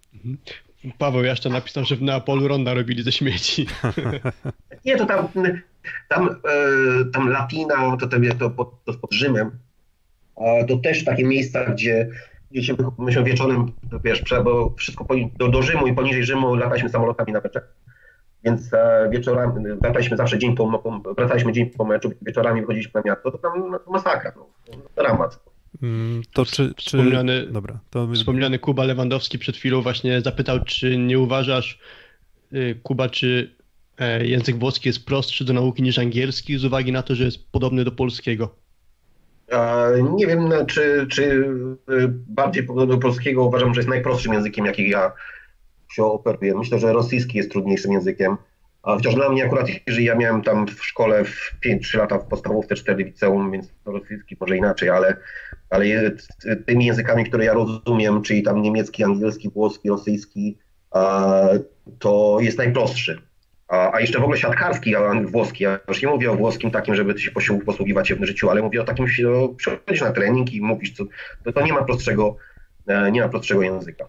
Paweł jeszcze napisał, że w Neapolu ronda robili ze śmieci. Nie, to tam, tam, e, tam Latina, to, tam, to, pod, to pod Rzymem, to też takie miejsca, gdzie, gdzie się, myśmy wieczorem, wiesz, bo wszystko po, do, do Rzymu i poniżej Rzymu lataliśmy samolotami na meczach, więc e, wieczorami, lataliśmy zawsze dzień po, wracaliśmy dzień po meczu, wieczorami wychodziliśmy na miasto, to tam no, masakra, no, dramat. Mm, To czy... czy... Wspomniany- Dobra, to... Wspomniany Kuba Lewandowski przed chwilą właśnie zapytał, czy nie uważasz, y, Kuba, czy e, język włoski jest prostszy do nauki niż angielski z uwagi na to, że jest podobny do polskiego? Nie wiem, no, czy, czy e, bardziej podobno do polskiego uważam, że jest najprostszym językiem, jaki ja się operuję. Myślę, że rosyjski jest trudniejszym językiem. A chociaż dla mnie akurat, jeżeli ja miałem tam w szkole w 5-3 lata w podstawówce, 4 liceum, więc to rosyjski może inaczej, ale, ale tymi językami, które ja rozumiem, czyli tam niemiecki, angielski, włoski, rosyjski, to jest najprostszy. A, jeszcze w ogóle siatkarski, a włoski. Ja już nie mówię o włoskim takim, żeby się posił- posługiwać się w życiu, ale mówię o takim, że przychodzisz na trening i mówisz, co, to, to nie ma prostszego, e, nie ma prostszego języka.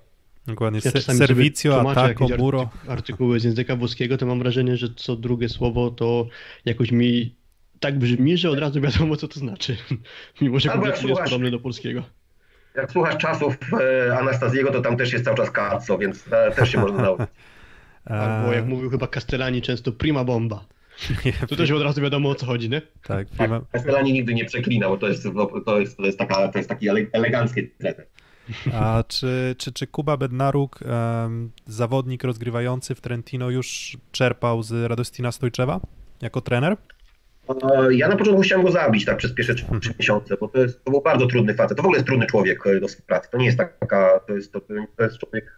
Dokładnie, Ja Se- czasami sobie serwicio, tłumaczę atako, muro. arty- artykuły z języka włoskiego, to mam wrażenie, że co drugie słowo to jakoś mi tak brzmi, że od razu wiadomo, co to znaczy. Mimo, że jak kompletnie jest podobny do polskiego. Jak słuchasz czasów e, Anastaziego, to tam też jest cały czas Cazzo, więc e, też się można nauczyć. Albo E, jak mówił chyba Castellani często, prima bomba. Nie, Tu też od razu wiadomo o co chodzi, nie? tak, Prima, Castellani nigdy nie przeklina, bo to jest, to jest, to jest, taka, to jest taki ele- elegancki trener. A czy, czy, czy Kuba Bednaruk, zawodnik rozgrywający w Trentino, już czerpał z Radostina Stojczewa jako trener? E, Ja na początku chciałem go zabić tak przez pierwsze trzy trzy miesiące, bo to, jest, to był bardzo trudny facet. To w ogóle jest trudny człowiek e, do współpracy. To nie jest taka, to jest, to, to jest człowiek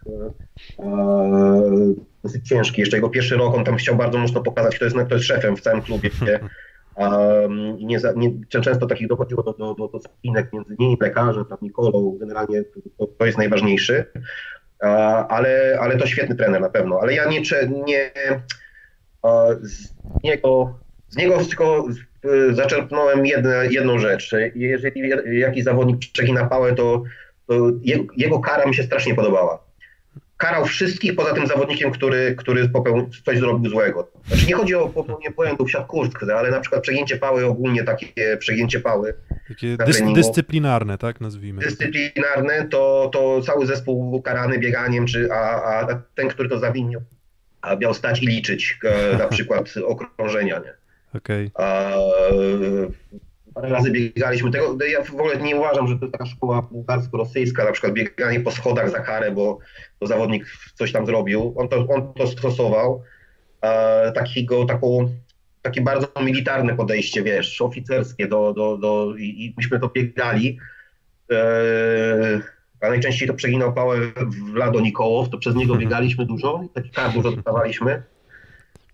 e, e, dosyć ciężki. Jeszcze jego pierwszy rok on tam chciał bardzo mocno pokazać, kto jest, kto jest szefem w całym klubie. Um, nie, za- nie, często takich dochodziło do, do, do, do spinek między nim, lekarzem, tam Nikolą, generalnie to, to jest najważniejszy. Ale, ale to świetny trener na pewno. Ale ja nie, nie z niego z niego tylko y, zaczerpnąłem jedne, jedną rzecz. Jeżeli jakiś zawodnik przegina pałę, to, to jego, jego kara mi się strasznie podobała. Karał wszystkich poza tym zawodnikiem, który, który popełnił, coś zrobił złego. Znaczy nie chodzi o popełnienie błędów siatkówce, ale na przykład przegięcie pały, ogólnie takie przegięcie pały Takie treningu. dyscyplinarne, tak nazwijmy. dyscyplinarne, to, to cały zespół karany bieganiem, czy, a, a ten, który to zawinił, a miał stać i liczyć e, na przykład okrążenia. Nie? Okej. A, Parę razy biegaliśmy tego. Ja w ogóle nie uważam, że to taka szkoła bułgarsko-rosyjska, na przykład bieganie po schodach za karę, bo, bo zawodnik coś tam zrobił. On to, on to stosował. E, takiego, taką, takie bardzo militarne podejście, wiesz, oficerskie do, do, do i, i myśmy to biegali. E, a najczęściej to przeginał pałę w Lado Nikołow, to przez niego biegaliśmy dużo i taki kar dużo dostawaliśmy.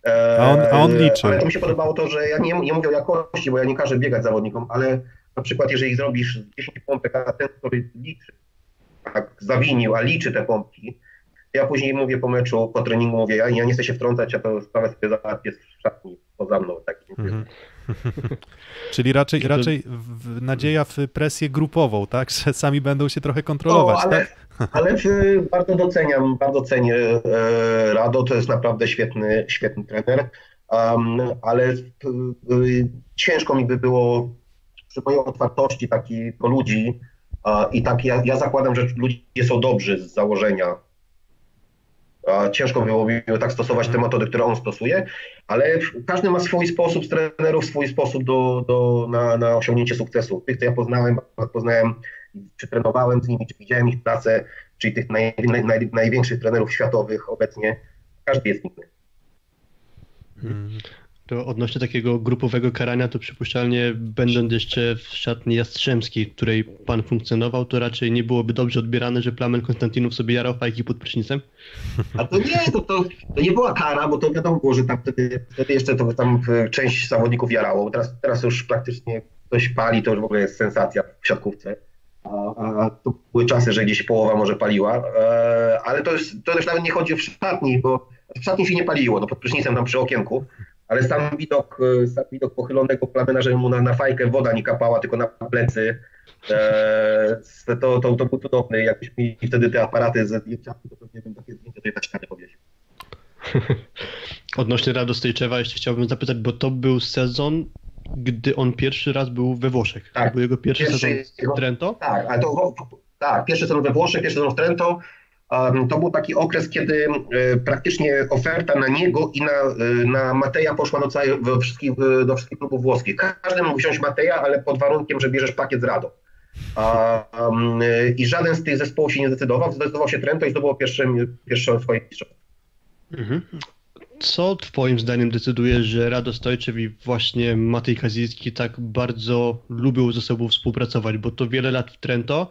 E, A on- a on liczył. Ale to mi się podobało to, że ja nie, nie mówię o jakości, bo ja nie każę biegać zawodnikom, ale na przykład jeżeli zrobisz 10 pompek, a ten, który liczy, tak zawinił, a liczy te pompki, ja później mówię po meczu, po treningu mówię, ja, ja nie chcę się wtrącać, ja to sprawę sobie załatwię w szatni poza mną. Tak. Mhm. Czyli raczej, raczej w, w, nadzieja w presję grupową, tak? Że sami będą się trochę kontrolować, No, ale, tak? Ale bardzo doceniam, bardzo cenię e, Rado, to jest naprawdę świetny, świetny trener, um, ale y, ciężko mi by było przy mojej otwartości takiego ludzi a, i tak ja, ja zakładam, że ludzie są dobrzy z założenia. Ciężko było mi tak stosować te metody, które on stosuje, ale każdy ma swój sposób z trenerów, swój sposób do, do, na, na osiągnięcie sukcesu. Tych, co ja poznałem, poznałem czy trenowałem z nimi, czy widziałem ich pracę, czyli tych naj, naj, naj, największych trenerów światowych obecnie, każdy jest inny. Mm. To odnośnie takiego grupowego karania, to przypuszczalnie będąc jeszcze w szatni Jastrzębskiej, w której pan funkcjonował, to raczej nie byłoby dobrze odbierane, że Plamen Konstantinów sobie jarał fajki pod prysznicem? A to nie, to, to, to nie była kara, bo to wiadomo było, że tam wtedy, wtedy jeszcze to tam e, część zawodników jarało. Teraz, teraz już praktycznie ktoś pali, to już w ogóle jest sensacja w siatkówce. A, to były czasy, że gdzieś połowa może paliła, e, ale to, jest, to też nawet nie chodzi o szatni, bo w szatni się nie paliło, no pod prysznicem tam przy okienku, ale sam widok, e, sam widok pochylonego plamena, że mu na, na fajkę woda nie kapała, tylko na plecy, e, to, to, to był cudowny. Jakbyśmy mieli wtedy te aparaty ze zdjęciami, to pewnie bym takie zdjęcia tutaj na ścianę powiesił. Odnośnie Radostojczewa jeszcze chciałbym zapytać, bo to był sezon, gdy on pierwszy raz był we Włoszech. Tak. To był jego pierwszy, Pierwszy sezon w Trento. Tak, ale to tak, pierwszy sezon we Włoszech, pierwszy sezon w Trento. Um, to był taki okres, kiedy e, praktycznie oferta na niego i na, e, na Mateja poszła do, całej, wszystkich, e, do wszystkich klubów włoskich. Każdy mógł wziąć Mateja, ale pod warunkiem, że bierzesz pakiet z Rado. A, um, I żaden z tych zespołów się nie zdecydował. Zdecydował się Trento i zdobyło pierwsze, pierwsze swoje mistrzostwo. Mhm. Co twoim zdaniem decyduje, że Radostojczew i właśnie Matej Kazicki tak bardzo lubią ze sobą współpracować? Bo to wiele lat w Trento,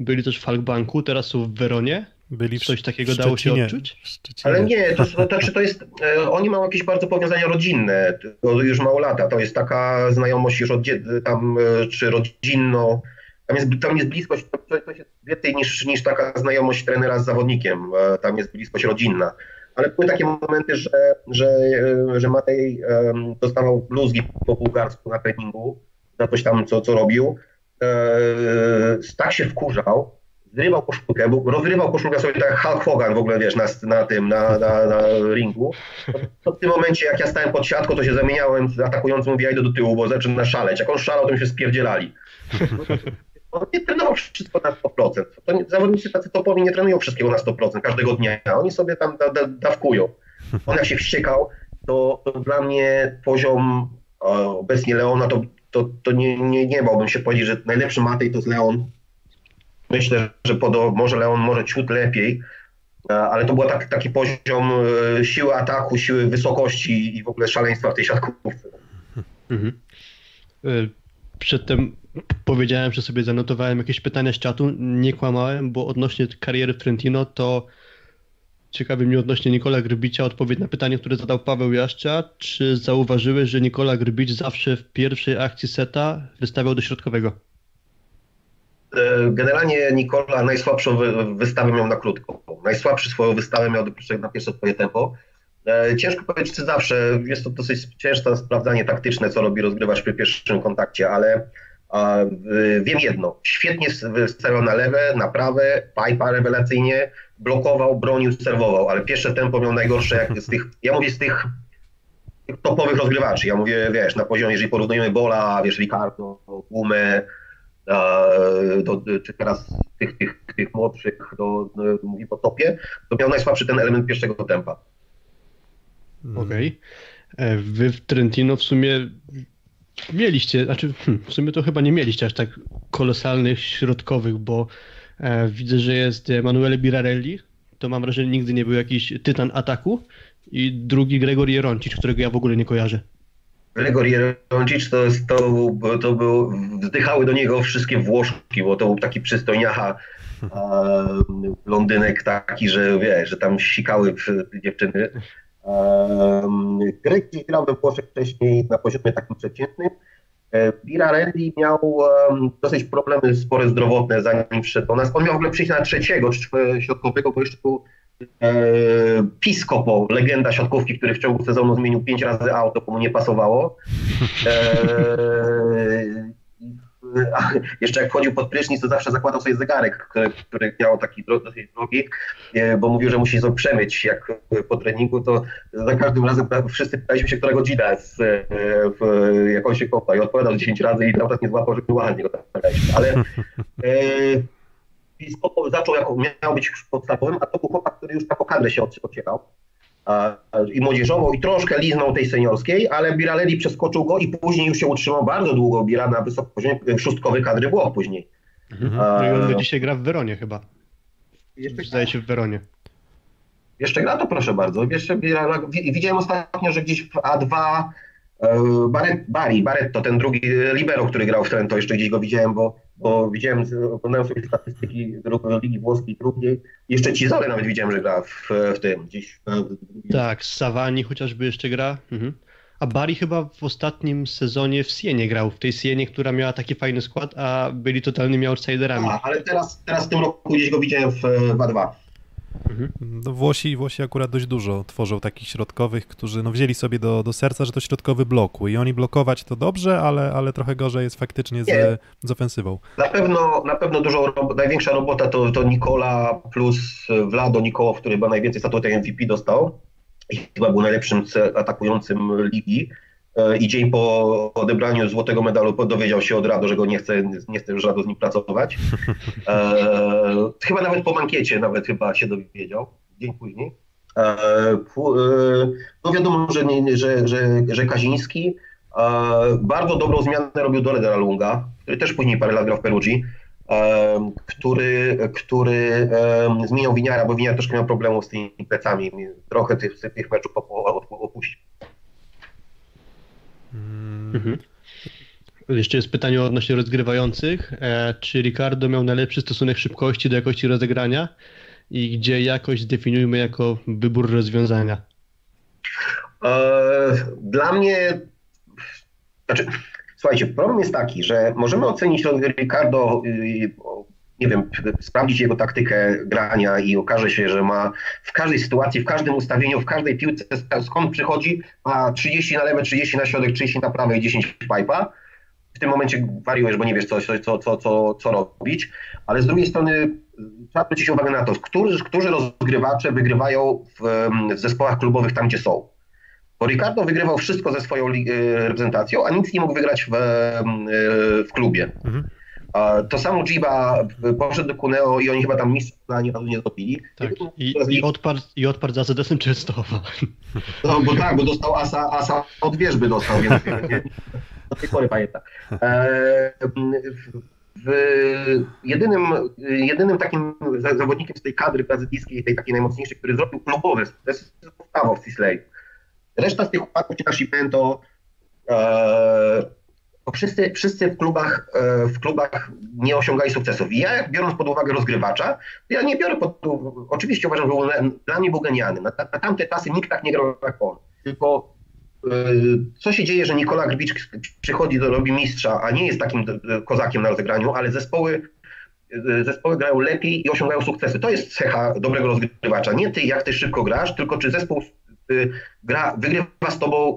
byli też w Falkbanku, teraz są w Weronie. Byli w, Coś takiego w dało się Szczecinie. odczuć? Szczecinie. Ale nie, to, to, znaczy to jest, e, oni mają jakieś bardzo powiązania rodzinne, to już mało lata, to jest taka znajomość już od dzie- tam, e, czy rodzinno, tam jest, tam jest bliskość, to, to jest więcej niż, niż taka znajomość trenera z zawodnikiem, e, tam jest bliskość rodzinna. Ale były takie momenty, że, że, e, że Matej dostawał bluzgi po bułgarsku na treningu za coś tam, co, co robił. Tak się wkurzał, zrywał koszulkę, bo rozrywał koszulkę sobie tak Hulk Hogan w ogóle, wiesz, na, na tym, na, na, na ringu. To, w tym momencie, jak ja stałem pod siatką, to się zamieniałem atakującym, mówię, ja idę do tyłu, bo zaczyna szaleć. Jak on szalał, to mi się spierdzielali. On nie trenował wszystko na 100%. To nie, zawodnicy tacy topowi nie trenują wszystkiego na 100% każdego dnia. Oni sobie tam da, da, dawkują. On jak się wściekał, to, to dla mnie poziom e, obecnie Leona to, to, to nie, nie, nie bałbym się powiedzieć, że najlepszy Matej to jest Leon. Myślę, że podo, może Leon może ciut lepiej, e, ale to był tak, taki poziom e, siły ataku, siły wysokości i w ogóle szaleństwa w tej siatkówce. Mhm. Przedtem powiedziałem, że sobie zanotowałem jakieś pytania z czatu. Nie kłamałem, bo odnośnie kariery w Trentino to ciekawi mnie odnośnie Nikola Grbicia odpowiedź na pytanie, które zadał Paweł Jaszcza. Czy zauważyłeś, że Nikola Grbic zawsze w pierwszej akcji seta wystawiał do środkowego? E, Generalnie Nikola najsłabszą wy- wystawę miał na krótko. Najsłabszy swoją wystawę miał na pierwsze swoje tempo. E, Ciężko powiedzieć, czy zawsze. Jest to dosyć ciężkie sprawdzanie taktyczne, co robi rozgrywacz przy pierwszym kontakcie, ale wiem jedno. Świetnie s- wystawiał na lewe, na prawe, Pipa rewelacyjnie, blokował, bronił, serwował, ale pierwsze tempo miał najgorsze jak z tych, ja mówię z tych topowych rozgrywaczy. Ja mówię, wiesz, na poziomie, jeżeli porównujemy Bola, wiesz, Ricardo, Gumę, czy teraz tych, tych, tych młodszych, do, do, mówię o topie, to miał najsłabszy ten element pierwszego tempa. Okej. E, Wy w Trentino w sumie mieliście, znaczy hmm, w sumie to chyba nie mieliście aż tak kolosalnych środkowych, bo e, widzę, że jest Emanuele Birarelli, to mam wrażenie nigdy nie był jakiś tytan ataku i drugi Gregor Jeroncic, którego ja w ogóle nie kojarzę. Gregor Jeroncic to, to, to był, wzdychały do niego wszystkie Włoszki, bo to był taki przystojniacha, e, blondynek taki, że wiesz, że tam sikały dziewczyny. Gdzieś grał we Włoszech wcześniej na poziomie takim przeciętnym. Birarelli miał dosyć problemy spore zdrowotne zanim przyszedł do nas. On miał w ogóle przyjść na trzeciego środkowego, bo jeszcze był e, Piscopo, legenda siatkówki, który w ciągu sezonu zmienił pięć razy auto, bo mu nie pasowało. Jeszcze jak wchodził pod prysznic, to zawsze zakładał sobie zegarek, który, miał taki dosyć drogi, e, bo mówił, że musi sobie przemyć jak po treningu, to za każdym razem wszyscy pytaliśmy się, która godzina jest, w, jak on się kopa i odpowiadał 10 razy i cały czas nie złapał, że ładnie go tam. Ale e, zaczął jako, miał być podstawowym, a to był chłopak, który już tak o kadrę się a, I młodzieżową, i troszkę liznął tej seniorskiej, ale Biraleli przeskoczył go i później już się utrzymał bardzo długo. Bira na wysokim poziomie, szóstkowy kadry było później. No i on A, dzisiaj gra w Weronie chyba. jeszcze, Zdaje się w Weronie. jeszcze gra to proszę bardzo. Jeszcze Bira, wi- widziałem ostatnio, że gdzieś w A2 e, Barret, Bari, Barretto, ten drugi e, libero, który grał w Trento, jeszcze gdzieś go widziałem, bo, bo widziałem, że oglądałem sobie statystyki Ligi Włoskiej drugiej. Jeszcze Cizale nawet widziałem, że gra w, w tym gdzieś. W tak, Savani chociażby jeszcze gra. Mhm. A Bari chyba w ostatnim sezonie w Sienie grał, w tej Sienie, która miała taki fajny skład, a byli totalnymi outsiderami. A, ale teraz, teraz w tym roku gdzieś go widziałem w 2-2. Mhm. No, Włosi, Włosi akurat dość dużo tworzą takich środkowych, którzy no, wzięli sobie do, do serca, że to środkowy blokuje i oni blokować to dobrze, ale, ale trochę gorzej jest faktycznie z, z ofensywą. Na pewno, na pewno dużo, największa robota to, to Nikola plus Vlado Nikołow, który chyba najwięcej statuetek MVP dostał. I chyba był najlepszym atakującym ligi. E, I dzień po odebraniu złotego medalu dowiedział się od Rado, że go nie chce, nie chce już Rado z nim pracować. E, chyba nawet po mankiecie nawet chyba się dowiedział, dzień później. E, e, no wiadomo, że, że, że, że Kaziński e, bardzo dobrą zmianę robił do Ledera Lunga, który też później parę lat grał w Perugii, e, który, który zmieniał Winiara, bo Winiar troszkę miał problemów z tymi plecami, trochę tych, tych meczów opu- opu- opuścił. Mhm. Jeszcze jest pytanie odnośnie rozgrywających. E, czy Ricardo miał najlepszy stosunek szybkości do jakości rozegrania i gdzie jakość zdefiniujmy jako wybór rozwiązania? E, Dla mnie, znaczy, słuchajcie, problem jest taki, że możemy ocenić Ricardo, y, nie wiem, sprawdzić jego taktykę grania i okaże się, że ma w każdej sytuacji, w każdym ustawieniu, w każdej piłce, skąd przychodzi, ma 30 na lewe, 30 na środek, 30 na prawe i 10 w pipa. W tym momencie wariujesz, bo nie wiesz, co, co, co, co, co robić, ale z drugiej strony trzeba zwrócić uwagę na to, którzy, którzy rozgrywacze wygrywają w, w zespołach klubowych tam, gdzie są. Bo Ricardo wygrywał wszystko ze swoją e, reprezentacją, a nic nie mógł wygrać w, e, w klubie. Mhm. To samo Jiba poszedł do Kuneo i oni chyba tam mistrza ani razu nie zrobili. Tak. I, i, odparł, I odparł za ZS-em Częstochowa. No bo tak, bo dostał asa, asa od wierzby dostał, więc nie, do tej pory pamiętam. E, jedynym, jedynym takim za- zawodnikiem z tej kadry brazylijskiej, tej takiej najmocniejszej, który zrobił klubowe, to jest Gustavo w Cisley. Reszta z tych chłopaków, czy Nascimento, e, to wszyscy, wszyscy w klubach, e, w klubach nie osiągali sukcesów. I ja, biorąc pod uwagę rozgrywacza, ja nie biorę pod oczywiście uważam, że był, dla mnie był genialny. Na, na tamte czasy nikt tak nie grał jak on. Tylko y, co się dzieje, że Nikola Grbicz przychodzi do robi mistrza, a nie jest takim y, kozakiem na rozegraniu, ale zespoły, zespoły grają lepiej i osiągają sukcesy. To jest cecha dobrego rozgrywacza. Nie ty, jak ty szybko grasz, tylko czy zespół gra, wygrywa z tobą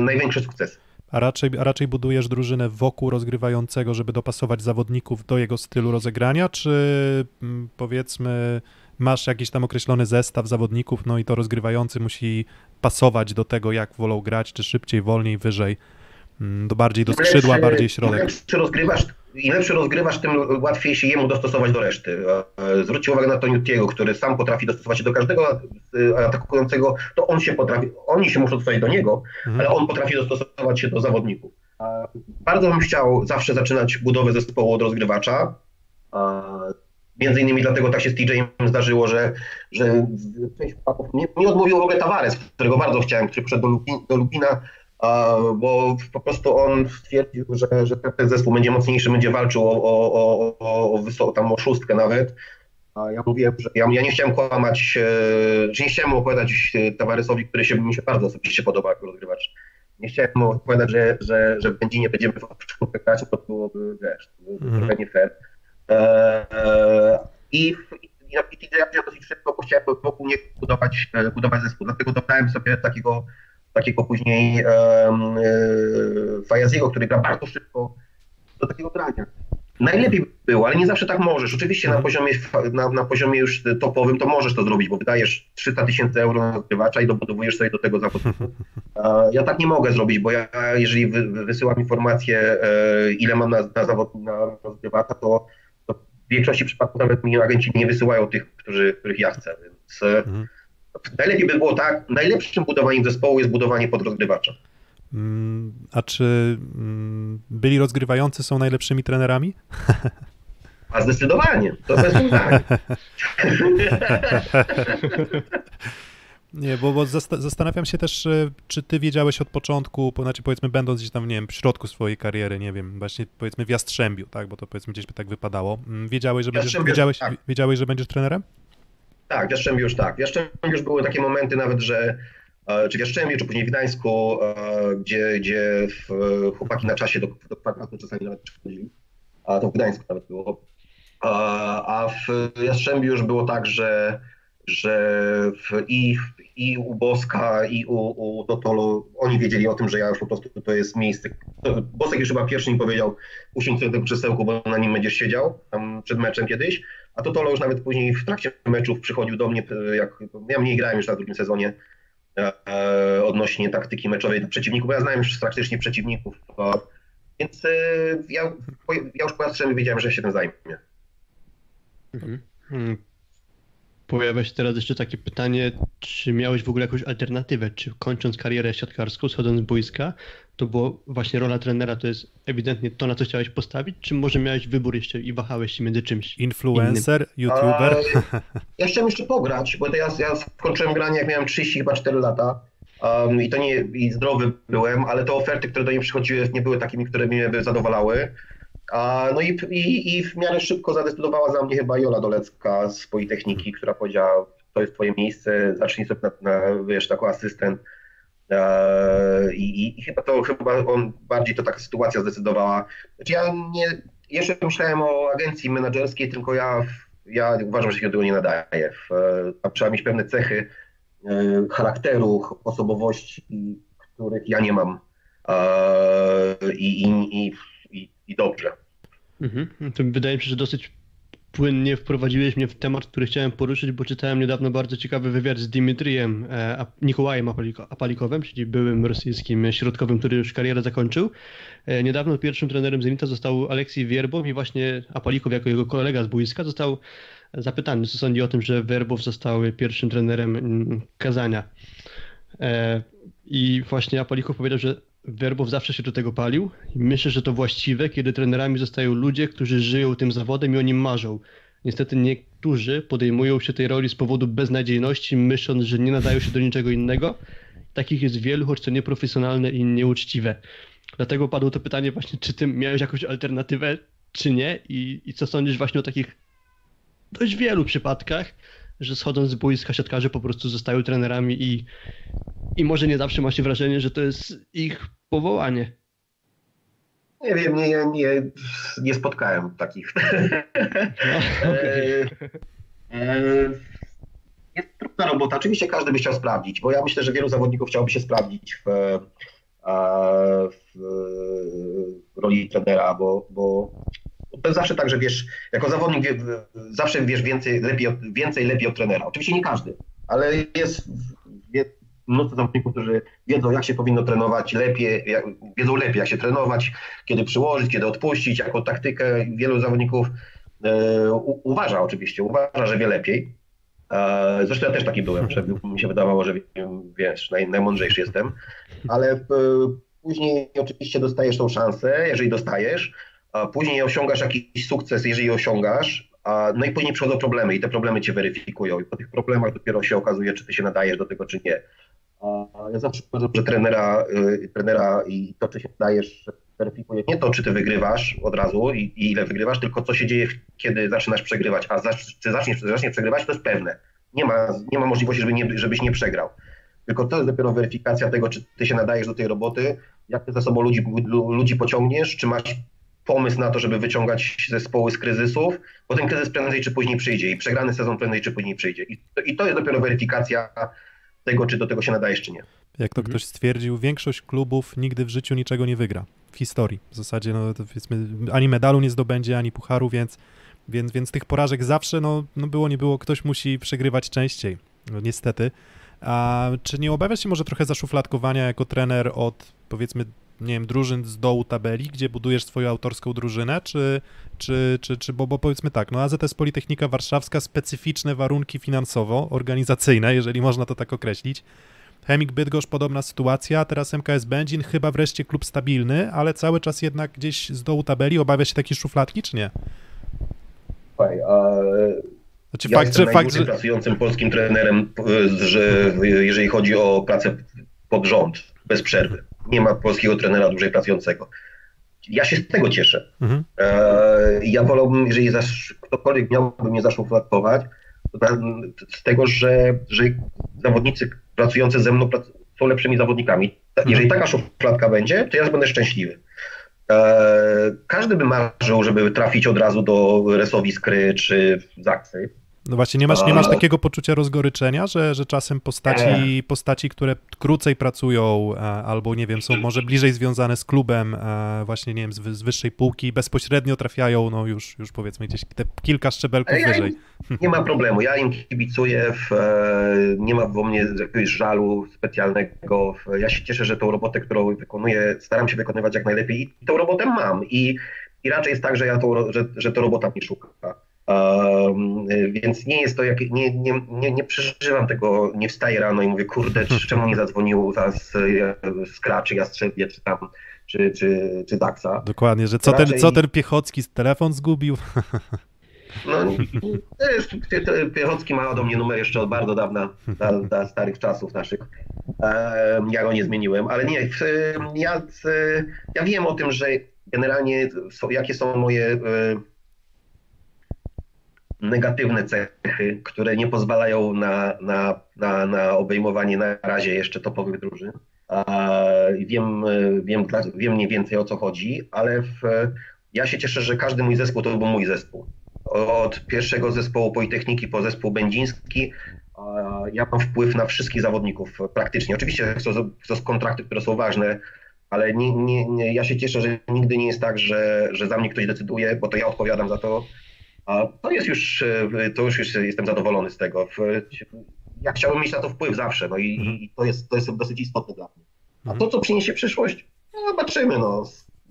największe sukcesy. A raczej, a raczej budujesz drużynę wokół rozgrywającego, żeby dopasować zawodników do jego stylu rozegrania, czy mm, powiedzmy masz jakiś tam określony zestaw zawodników, no i to rozgrywający musi pasować do tego, jak wolą grać, czy szybciej, wolniej, wyżej, mm, do bardziej do Im skrzydła, bardziej Im środek. lepszy rozgrywasz, im lepszy rozgrywasz, tym łatwiej się jemu dostosować do reszty. E, Zwróćcie uwagę na Toniutiego, który sam potrafi dostosować się do każdego e, atakującego, to on się potrafi, oni się muszą dostosować do niego, Mhm. ale on potrafi dostosować się do zawodników. E, Bardzo bym chciał zawsze zaczynać budowę zespołu od rozgrywacza. E, Między innymi dlatego tak się z TJ zdarzyło, że, że część nie, nie odmówił w ogóle Tavares, którego bardzo chciałem, który przyszedł do, Lubin, do Lubina, bo po prostu on stwierdził, że, że ten zespół będzie mocniejszy, będzie walczył o, o, o, o, o, wysoko, tam o szóstkę nawet. A ja mówiłem, że ja, ja nie chciałem kłamać, e, że nie chciałem opowiadać e, Tavaresowi, który się, mi się bardzo osobiście podoba jako rozgrywacz. Nie chciałem mu opowiadać, że, że, że w Będzinie będziemy w czwórkę grać, bo to byłoby, wiesz, Mhm. trochę nie fair. E, e, I i na PT ja dosyć szybko, bo chciałem wokół niego budować, e, budować zespół. Dlatego dobrałem sobie takiego, takiego później um, e, Fajaziego, który gra bardzo szybko do takiego grania. Najlepiej by było, ale nie zawsze tak możesz. Oczywiście na Mhm. poziomie, na, na poziomie już topowym to możesz to zrobić, bo wydajesz 300 tysięcy euro na odkrywacza i dobudowujesz sobie do tego zawodnika. Ja tak nie mogę zrobić, bo ja jeżeli wy, wy- wysyłam informację, e, ile mam na, na zawod na rozgrywacza, to, to w większości przypadków nawet mi agenci nie wysyłają tych, którzy, których ja chcę, więc e, Mhm. Najlepiej by było tak, najlepszym budowaniem zespołu jest budowanie pod rozgrywacza. Mm, A czy mm, byli rozgrywający są najlepszymi trenerami? A zdecydowanie, to bez. Nie, bo, bo zasta- zastanawiam się też, e, czy ty wiedziałeś od początku, po- znaczy powiedzmy będąc gdzieś tam, nie wiem, w środku swojej kariery, nie wiem, właśnie powiedzmy w Jastrzębiu, tak, bo to powiedzmy gdzieś by tak wypadało. Mm, Wiedziałeś, że będziesz, wiedziałeś, tak. wiedziałeś, że będziesz trenerem? Tak, w Jastrzębiu już tak. W Jastrzębiu już były takie momenty nawet, że e, czy w Jastrzębiu, czy później w Gdańsku, e, gdzie, gdzie chłopaki na czasie do, do kwadratu czasami nawet przychodzili, a to w Gdańsku nawet było. A, a w Jastrzębiu już było tak, że, że w, i, i u Boska, i u, u Totolo, oni wiedzieli o tym, że ja już po prostu to jest miejsce. Bosek już chyba pierwszy mi powiedział, usiądź sobie na tym krzesełku, bo na nim będziesz siedział, tam przed meczem kiedyś. A Totolo już nawet później w trakcie meczów przychodził do mnie, e, jak ja mniej grałem już na drugim sezonie e, odnośnie taktyki meczowej do przeciwników, ja znałem już praktycznie przeciwników, więc e, ja, ja już po Jastrzębiu wiedziałem, że się tym zajmie. Mhm. Pojawia się teraz jeszcze takie pytanie, czy miałeś w ogóle jakąś alternatywę? Czy kończąc karierę siatkarską, schodząc z boiska, to było właśnie rola trenera, to jest ewidentnie to, na co chciałeś postawić, czy może miałeś wybór jeszcze i wahałeś się między czymś? Influencer, youtuber? A, ja chciałem jeszcze pograć, bo to ja, ja skończyłem granie jak miałem 30 chyba 4 lata um, i to nie, i zdrowy byłem, ale te oferty, które do mnie przychodziły nie były takimi, które mnie by zadowalały. A, no i, i, i w miarę szybko zadecydowała za mnie chyba Jola Dolecka z Politechniki, która powiedziała, to jest twoje miejsce, zacznij sobie na, na wiesz, jako asystent. E, I, I chyba to chyba on bardziej to taka sytuacja zdecydowała. Znaczy ja nie, jeszcze myślałem o agencji menedżerskiej, tylko ja, ja uważam, że się do tego nie nadaje. Tam trzeba mieć pewne cechy e, charakteru, osobowości, których ja nie mam. E, I, i, i, i, dobrze. Mhm. To wydaje mi się, że dosyć płynnie wprowadziłeś mnie w temat, który chciałem poruszyć, bo czytałem niedawno bardzo ciekawy wywiad z Dimitrijem e, Nikołajem Apaliko- Apalikowem, czyli byłym rosyjskim środkowym, który już karierę zakończył. E, Niedawno pierwszym trenerem Zenita został Aleksiej Wierbow i właśnie Apalikow jako jego kolega z boiska został zapytany, co sądzi o tym, że Werbow został pierwszym trenerem mm, Kazania. E, I właśnie Apalikow powiedział, że Werbow zawsze się do tego palił i myślę, że to właściwe, kiedy trenerami zostają ludzie, którzy żyją tym zawodem i o nim marzą. Niestety niektórzy podejmują się tej roli z powodu beznadziejności, myśląc, że nie nadają się do niczego innego. Takich jest wielu, choć to nieprofesjonalne i nieuczciwe. Dlatego padło to pytanie właśnie, czy ty miałeś jakąś alternatywę, czy nie? I, i co sądzisz właśnie o takich dość wielu przypadkach, że schodząc z boiska siatkarze po prostu zostają trenerami i, i może nie zawsze ma się wrażenie, że to jest ich powołanie. Nie wiem, nie, nie, nie spotkałem takich. No, okej. E, e, Jest trudna robota. Oczywiście każdy by chciał sprawdzić, bo ja myślę, że wielu zawodników chciałoby się sprawdzić w, e, w roli trenera, bo, bo to jest zawsze tak, że wiesz, jako zawodnik zawsze wiesz więcej lepiej, od- więcej lepiej od trenera. Oczywiście nie każdy, ale jest wie, mnóstwo zawodników, którzy wiedzą, jak się powinno trenować lepiej, jak, wiedzą lepiej, jak się trenować, kiedy przyłożyć, kiedy odpuścić, jaką taktykę. Wielu zawodników e, u, uważa oczywiście, uważa, że wie lepiej. E, zresztą ja też taki byłem, że mi się wydawało, że wiesz, naj, najmądrzejszy jestem, ale e, później oczywiście dostajesz tą szansę, jeżeli dostajesz, a później osiągasz jakiś sukces, jeżeli osiągasz, a, no i później przychodzą problemy i te problemy cię weryfikują i po tych problemach dopiero się okazuje, czy ty się nadajesz do tego, czy nie. A ja zawsze uważam, że trenera, y, trenera i to, czy się nadajesz, weryfikuje nie to, czy ty wygrywasz od razu i, i ile wygrywasz, tylko co się dzieje, kiedy zaczynasz przegrywać. A zacz, czy zaczniesz, zaczniesz przegrywać, to jest pewne. Nie ma, nie ma możliwości, żeby nie, żebyś nie przegrał. Tylko to jest dopiero weryfikacja tego, czy ty się nadajesz do tej roboty, jak ty za sobą ludzi, lu- ludzi pociągniesz, czy masz pomysł na to, żeby wyciągać zespoły z kryzysów, bo ten kryzys prędzej czy później przyjdzie i przegrany sezon prędzej czy później przyjdzie. I to, i to jest dopiero weryfikacja tego, czy do tego się nadajesz, czy nie. Jak to Mhm. ktoś stwierdził, większość klubów nigdy w życiu niczego nie wygra. W historii. W zasadzie, no powiedzmy, ani medalu nie zdobędzie, ani pucharu, więc, więc, więc tych porażek zawsze, no, no było, nie było, ktoś musi przegrywać częściej. No, niestety. A czy nie obawiasz się może trochę zaszufladkowania jako trener od, powiedzmy, nie wiem, drużyn z dołu tabeli, gdzie budujesz swoją autorską drużynę, czy, czy, czy, czy bo, bo powiedzmy tak, no AZS Politechnika Warszawska, specyficzne warunki finansowo-organizacyjne, jeżeli można to tak określić, Chemik Bydgoszcz podobna sytuacja, teraz MKS Będzin, chyba wreszcie klub stabilny, ale cały czas jednak gdzieś z dołu tabeli obawia się takiej szufladki, czy nie? Słuchaj, a Znaczy ja fakt, że fakt, że... pracującym polskim trenerem, że jeżeli chodzi o pracę pod rząd, bez przerwy. Nie ma polskiego trenera dłużej pracującego. Ja się z tego cieszę. Mhm. E, Ja wolałbym, jeżeli zasz, ktokolwiek miałby mnie zaszufladkować, z tego, że, że zawodnicy pracujący ze mną prac- są lepszymi zawodnikami. Ta- Jeżeli taka szufladka będzie, to ja będę szczęśliwy. E, Każdy by marzył, żeby trafić od razu do Resowi Skry czy Zaksy. No właśnie, nie masz, nie masz A- takiego poczucia rozgoryczenia, że, że czasem postaci, postaci, które krócej pracują, e, albo nie wiem, są może bliżej związane z klubem, e, właśnie nie wiem, z, wy- z wyższej półki, bezpośrednio trafiają, no już, już powiedzmy gdzieś te kilka szczebelków ja wyżej. im- Nie ma problemu, ja im kibicuję, w, e, nie ma wo mnie jakiegoś żalu specjalnego. Ja się cieszę, że tą robotę, którą wykonuję, staram się wykonywać jak najlepiej i tą robotę mam. I, i raczej jest tak, że, ja tą, że, że to robota mnie szuka. Um, więc nie jest to jak, nie, nie, nie, nie przeżywam tego, nie wstaję rano i mówię, kurde, czy- czemu nie zadzwonił zaraz Skra, czy Jastrzębie, czy tam, czy, czy, czy Daxa. Dokładnie, że co ten, Raczej- co ten Piechocki telefon zgubił? No, to jest, Piechocki ma do mnie numer jeszcze od bardzo dawna, da, da starych czasów naszych. Ja go nie zmieniłem, ale nie, ja, w- ja wiem o tym, że generalnie jakie są moje e, negatywne cechy, które nie pozwalają na, na, na, na obejmowanie na razie jeszcze topowych drużyn. Wiem, wiem, wiem mniej więcej o co chodzi, ale w, ja się cieszę, że każdy mój zespół to był mój zespół. Od pierwszego zespołu Politechniki po zespół będziński ja mam wpływ na wszystkich zawodników praktycznie. Oczywiście są, są kontrakty, które są ważne, ale nie, nie, nie, ja się cieszę, że nigdy nie jest tak, że, że za mnie ktoś decyduje, bo to ja odpowiadam za to. A to jest już, e, to już jest, jestem zadowolony z tego. Ja chciałbym mieć na to wpływ zawsze, no i, Mhm. i to, jest, to jest dosyć istotne dla mnie. A Mhm. to, co przyniesie przyszłość, no zobaczymy, no.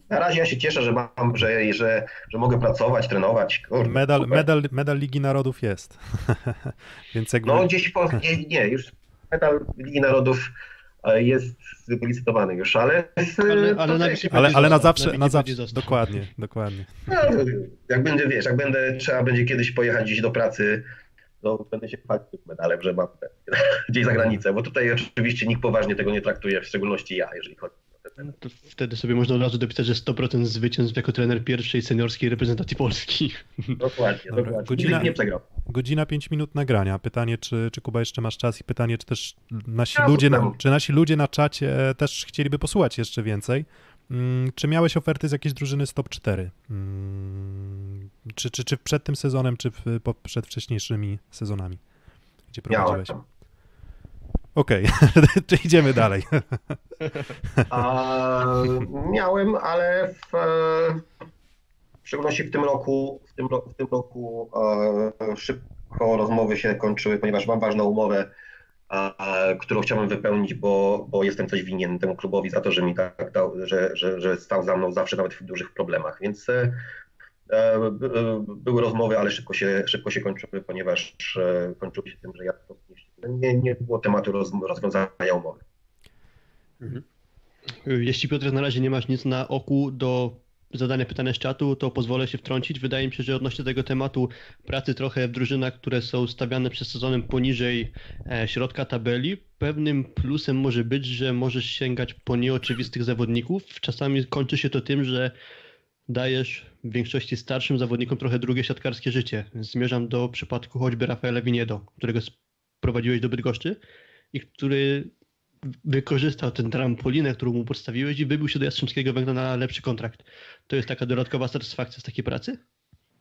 Na razie ja się cieszę, że mam, że, że, że mogę pracować, trenować. Kurde, Medal, super. medal, medal Ligi Narodów jest. Więc jakby... No gdzieś po, nie, nie, już medal Ligi Narodów e, jest wylicytowany już, ale... Ale- to ale na ale, ale na zawsze, na zawsze, dokładnie, dokładnie. No, jak będę, wiesz, jak będę, trzeba będzie kiedyś pojechać gdzieś do pracy, to będę się chwalił tym medalem, że mam gdzieś za granicę, bo tutaj oczywiście nikt poważnie tego nie traktuje, w szczególności ja, jeżeli chodzi No to wtedy sobie można od razu dopisać, że 100% zwycięstw jako trener pierwszej seniorskiej reprezentacji Polski. Dokładnie, Dobra, dokładnie. godzina- nie przegrał. Godzina 5 minut nagrania. Pytanie, czy, czy Kuba jeszcze masz czas i pytanie, czy też nasi Ja ludzie, na, czy nasi ludzie na czacie też chcieliby posłuchać jeszcze więcej. Mm, Czy miałeś oferty z jakiejś drużyny z top 4? Mm, Czy, czy, czy przed tym sezonem, czy w, po, przed wcześniejszymi sezonami, gdzie Miałem. Okej, to idziemy dalej. A, miałem, ale w, e, w szczególności w tym roku, w tym, w tym roku e, szybko rozmowy się kończyły, ponieważ mam ważną umowę, a, a, którą chciałbym wypełnić, bo, bo jestem coś winien temu klubowi za to, że mi tak dał, że, że, że stał za mną zawsze nawet w dużych problemach. Więc e, e, e, były rozmowy, ale szybko się, szybko się kończyły, ponieważ e, kończyły się tym, że ja nie, nie było tematu roz, rozwiązania umowy. Jeśli Piotr na razie nie masz nic na oku do zadania pytania z czatu, to pozwolę się wtrącić. Wydaje mi się, że odnośnie tego tematu pracy trochę w drużynach, które są stawiane przez sezonem poniżej e, środka tabeli, pewnym plusem może być, że możesz sięgać po nieoczywistych zawodników. Czasami kończy się to tym, że dajesz większości starszym zawodnikom trochę drugie siatkarskie życie. Zmierzam do przypadku choćby Rafaela Winiedo, którego sprowadziłeś do Bydgoszczy i który wykorzystał tę trampolinę, którą mu podstawiłeś i wybił się do Jastrzębskiego Węgla na lepszy kontrakt. To jest taka dodatkowa satysfakcja z takiej pracy?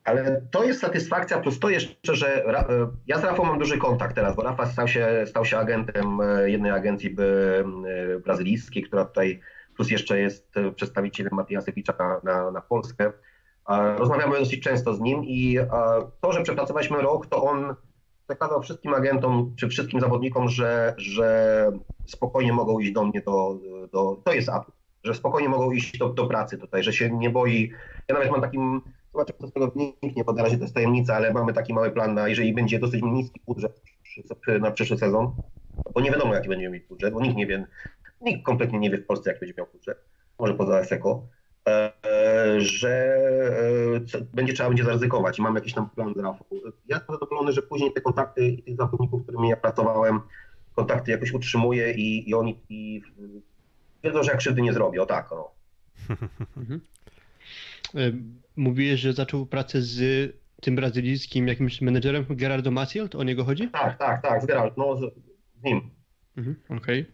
Ale to jest satysfakcja, plus to jeszcze, że e, ja z Rafą mam duży kontakt teraz, bo Rafa stał się, stał się agentem e, jednej agencji e, brazylijskiej, która tutaj, plus jeszcze jest przedstawicielem Matiasewicza na, na, na Polskę. Rozmawiamy dosyć często z nim i to, że przepracowaliśmy rok, to on przekazał wszystkim agentom, czy wszystkim zawodnikom, że, że spokojnie mogą iść do mnie do, do to jest atut, że spokojnie mogą iść do, do pracy tutaj, że się nie boi. Ja nawet mam takim Zobaczę, co z tego wyniknie, bo na razie to jest tajemnica, ale mamy taki mały plan na, jeżeli będzie dosyć niski budżet na przyszły sezon, bo nie wiadomo, jaki będziemy mieć budżet, bo nikt nie wie, nikt kompletnie nie wie w Polsce, jaki będzie miał budżet, może poza ESECO, e, że e, będzie trzeba będzie zaryzykować i mamy jakiś tam plan z Rafą. Ja jestem zadowolony, że później te kontakty i tych zawodników, z którymi ja pracowałem, kontakty jakoś utrzymuję i, i oni i, wiedzą, że jak krzywdy nie zrobię, o tak, o. E, Mówiłeś, że zaczął pracę z tym brazylijskim jakimś menedżerem, Gerardo Maciel, to o niego chodzi? Tak, tak, tak, z Geralt, no z, nim. Mhm, Okej. E,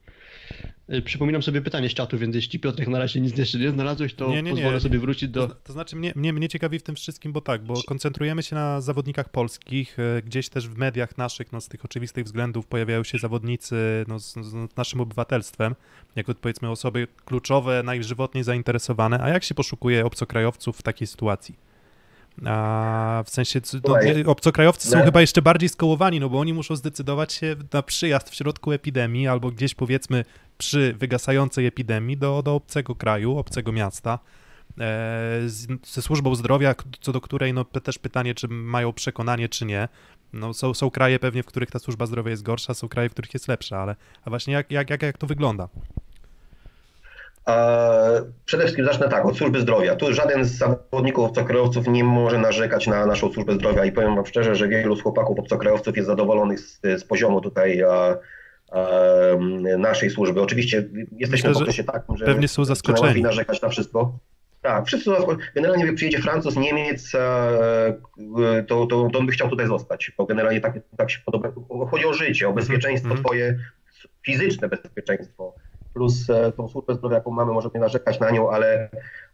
Przypominam sobie pytanie z czatu, więc jeśli Piotrek na razie nic jeszcze nie znalazłeś, to Nie, nie, nie. pozwolę sobie wrócić do... to znaczy, mnie, mnie, mnie ciekawi w tym wszystkim, bo tak, bo koncentrujemy się na zawodnikach polskich, e, gdzieś też w mediach naszych, no z tych oczywistych względów pojawiają się zawodnicy no, z, z naszym obywatelstwem, jako powiedzmy osoby kluczowe, najżywotniej zainteresowane, a jak się poszukuje obcokrajowców w takiej sytuacji? A w sensie, no, nie, obcokrajowcy są no. chyba jeszcze bardziej skołowani, no bo oni muszą zdecydować się na przyjazd w środku epidemii albo gdzieś powiedzmy przy wygasającej epidemii do, do obcego kraju, obcego miasta e, z, ze służbą zdrowia, co do której no też pytanie, czy mają przekonanie, czy nie. No, są, są kraje pewnie, w których ta służba zdrowia jest gorsza, są kraje, w których jest lepsza, ale a właśnie jak, jak, jak, jak to wygląda? E, Przede wszystkim zacznę tak, od służby zdrowia. Tu żaden z zawodników obcokrajowców nie może narzekać na naszą służbę zdrowia i powiem wam szczerze, że wielu z chłopaków obcokrajowców jest zadowolonych z, z poziomu tutaj e, e, naszej służby. Oczywiście jesteśmy Myślę, w okresie takim, że pewnie są zaskoczeni. narzekać na wszystko. Tak, wszyscy. Generalnie jak przyjedzie Francuz, Niemiec, to, to, to on by chciał tutaj zostać, bo generalnie tak, tak się podoba. Chodzi o życie, o bezpieczeństwo Mhm. twoje, fizyczne bezpieczeństwo plus e, tą służbę zdrowia, jaką mamy, możemy narzekać na nią, ale,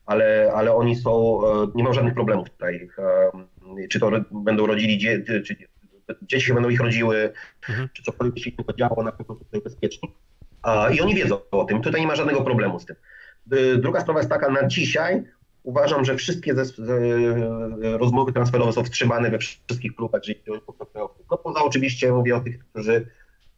ale, ale oni są, e, nie ma żadnych problemów tutaj. E, Czy to będą rodzili dzie, czy dzieci się będą ich rodziły, Mhm. czy cokolwiek się innego działo, na pewno tutaj bezpieczni. A, I oni wiedzą o tym, tutaj nie ma żadnego problemu z tym. Druga sprawa jest taka, na dzisiaj uważam, że wszystkie rozmowy transferowe są wstrzymane we wszystkich klubach, jeżeli chodzi o. No poza oczywiście mówię o tych, którzy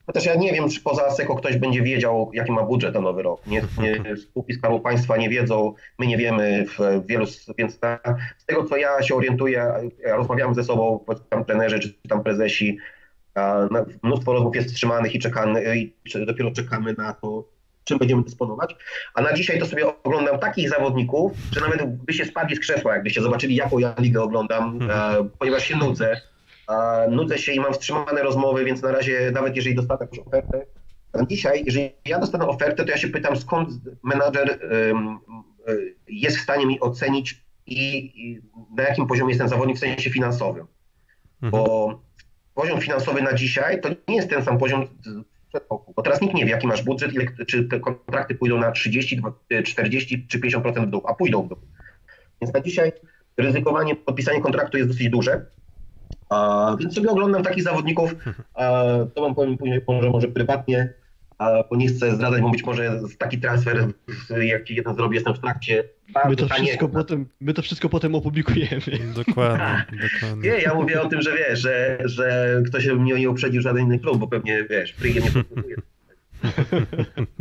Chociaż ja nie wiem, czy poza SECO ktoś będzie wiedział, jaki ma budżet na nowy rok. Nie, nie, spółki Skarbu Państwa nie wiedzą, my nie wiemy, w wielu, więc ta, z tego, co ja się orientuję, ja rozmawiam ze sobą, tam trenerzy, czy tam prezesi, a, na- mnóstwo rozmów jest wstrzymanych i, czekamy, i dopiero czekamy na to, czym będziemy dysponować. A na dzisiaj to sobie oglądam takich zawodników, że nawet by się spadli z krzesła, jakbyście zobaczyli, jaką ja ligę oglądam, e, ponieważ się nudzę. A nudzę się i mam wstrzymane rozmowy, więc na razie nawet jeżeli dostanę jakąś ofertę, dzisiaj, jeżeli ja dostanę ofertę, to ja się pytam, skąd menadżer jest w stanie mi ocenić i, na jakim poziomie jest ten zawodnik w sensie finansowym. Bo poziom finansowy na dzisiaj to nie jest ten sam poziom sprzed roku. Bo teraz nikt nie wie, jaki masz budżet, ile, czy te kontrakty pójdą na 30, 40 czy 50% w dół, a pójdą w dół. Więc na dzisiaj ryzykowanie podpisania kontraktu jest dosyć duże. A, więc sobie oglądam takich zawodników, a, to wam powiem później, może, może prywatnie, a, bo nie chcę zdradzać, bo być może taki transfer, jaki jeden zrobię, jestem w trakcie. bardzo My to, tanie- wszystko potem, my to wszystko potem opublikujemy. Dokładnie, dokładnie. Nie, ja mówię o tym, że wiesz, że, że ktoś mnie nie uprzedził żaden inny klub, bo pewnie wiesz, Prygiem nie postępuje.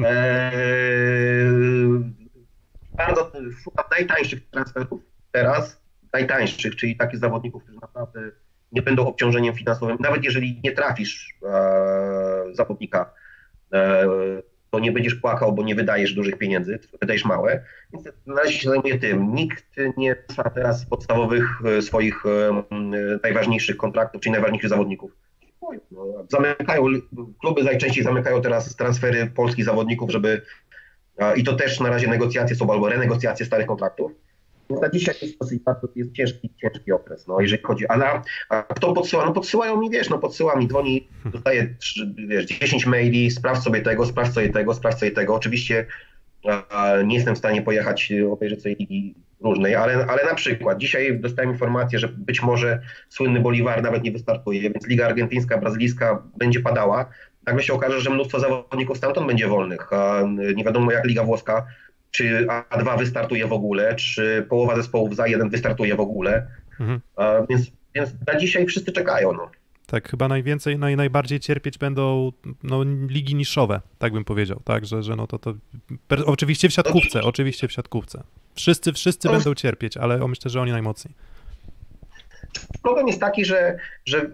Eee, bardzo szukam najtańszych transferów teraz, najtańszych, czyli takich zawodników, którzy naprawdę nie będą obciążeniem finansowym. Nawet jeżeli nie trafisz e, zawodnika, e, to nie będziesz płakał, bo nie wydajesz dużych pieniędzy, wydajesz małe. Więc na razie się zajmuję tym. Nikt nie rusza teraz podstawowych e, swoich e, m, najważniejszych kontraktów, czyli najważniejszych zawodników. No, Zamykają, kluby najczęściej zamykają teraz transfery polskich zawodników, żeby i to też na razie negocjacje są albo renegocjacje starych kontraktów. Więc na dzisiaj jest dosyć bardzo jest ciężki, ciężki okres, no, jeżeli chodzi. A, na, a kto podsyła? No podsyłają mi, wiesz, no podsyła mi, dzwoni, dostaje trzy- wiesz, 10 maili, sprawdź sobie tego, sprawdź sobie tego, sprawdź sobie tego. Oczywiście a, nie jestem w stanie pojechać, y, obejrzeć sobie ligi różnej, ale, ale na przykład dzisiaj dostałem informację, że być może słynny Bolivar nawet nie wystartuje, więc Liga Argentyńska, Brazylijska będzie padała. Nagle się okaże, że mnóstwo zawodników stamtąd będzie wolnych. A nie wiadomo jak Liga Włoska, czy A2 wystartuje w ogóle, czy połowa zespołów za jeden wystartuje w ogóle. Mhm. Więc, więc na dzisiaj wszyscy czekają. No. Tak, chyba najwięcej, naj, najbardziej cierpieć będą no, ligi niszowe, tak bym powiedział, tak, że, że no to, to oczywiście w siatkówce, oczywiście w siatkówce. Wszyscy, wszyscy będą cierpieć, ale myślę, że oni najmocniej. Problem jest taki, że, że e,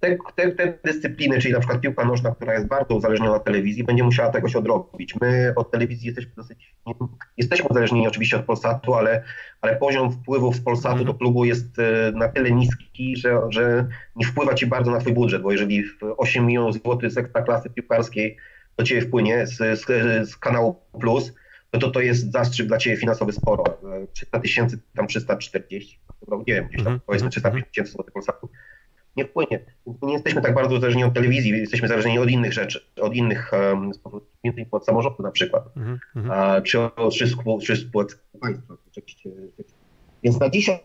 te, te, te dyscypliny, czyli na przykład piłka nożna, która jest bardzo uzależniona od telewizji, będzie musiała tego się odrobić. My od telewizji jesteśmy dosyć, jesteśmy uzależnieni oczywiście od Polsatu, ale, ale poziom wpływów z Polsatu do klubu jest e, na tyle niski, że, że nie wpływa ci bardzo na twój budżet, bo jeżeli w 8 milionów złotych z ekstraklasy piłkarskiej do ciebie wpłynie z, z, z kanału Plus, no to to jest zastrzyk dla ciebie finansowy sporo. E, 300 tysięcy, tam 340, dobra, nie wiem, gdzieś tam Mhm, powiedzmy mhm, 350 tysięcy złotych Polsatu. Nie wpłynie. Nie jesteśmy tak bardzo uzależnieni od telewizji, jesteśmy zależni od innych rzeczy, od innych, um, między innymi od samorządu na przykład Mhm, mhm. a, czy od czy spół- czy spółek państwa. Oczywiście. Więc na dzisiaj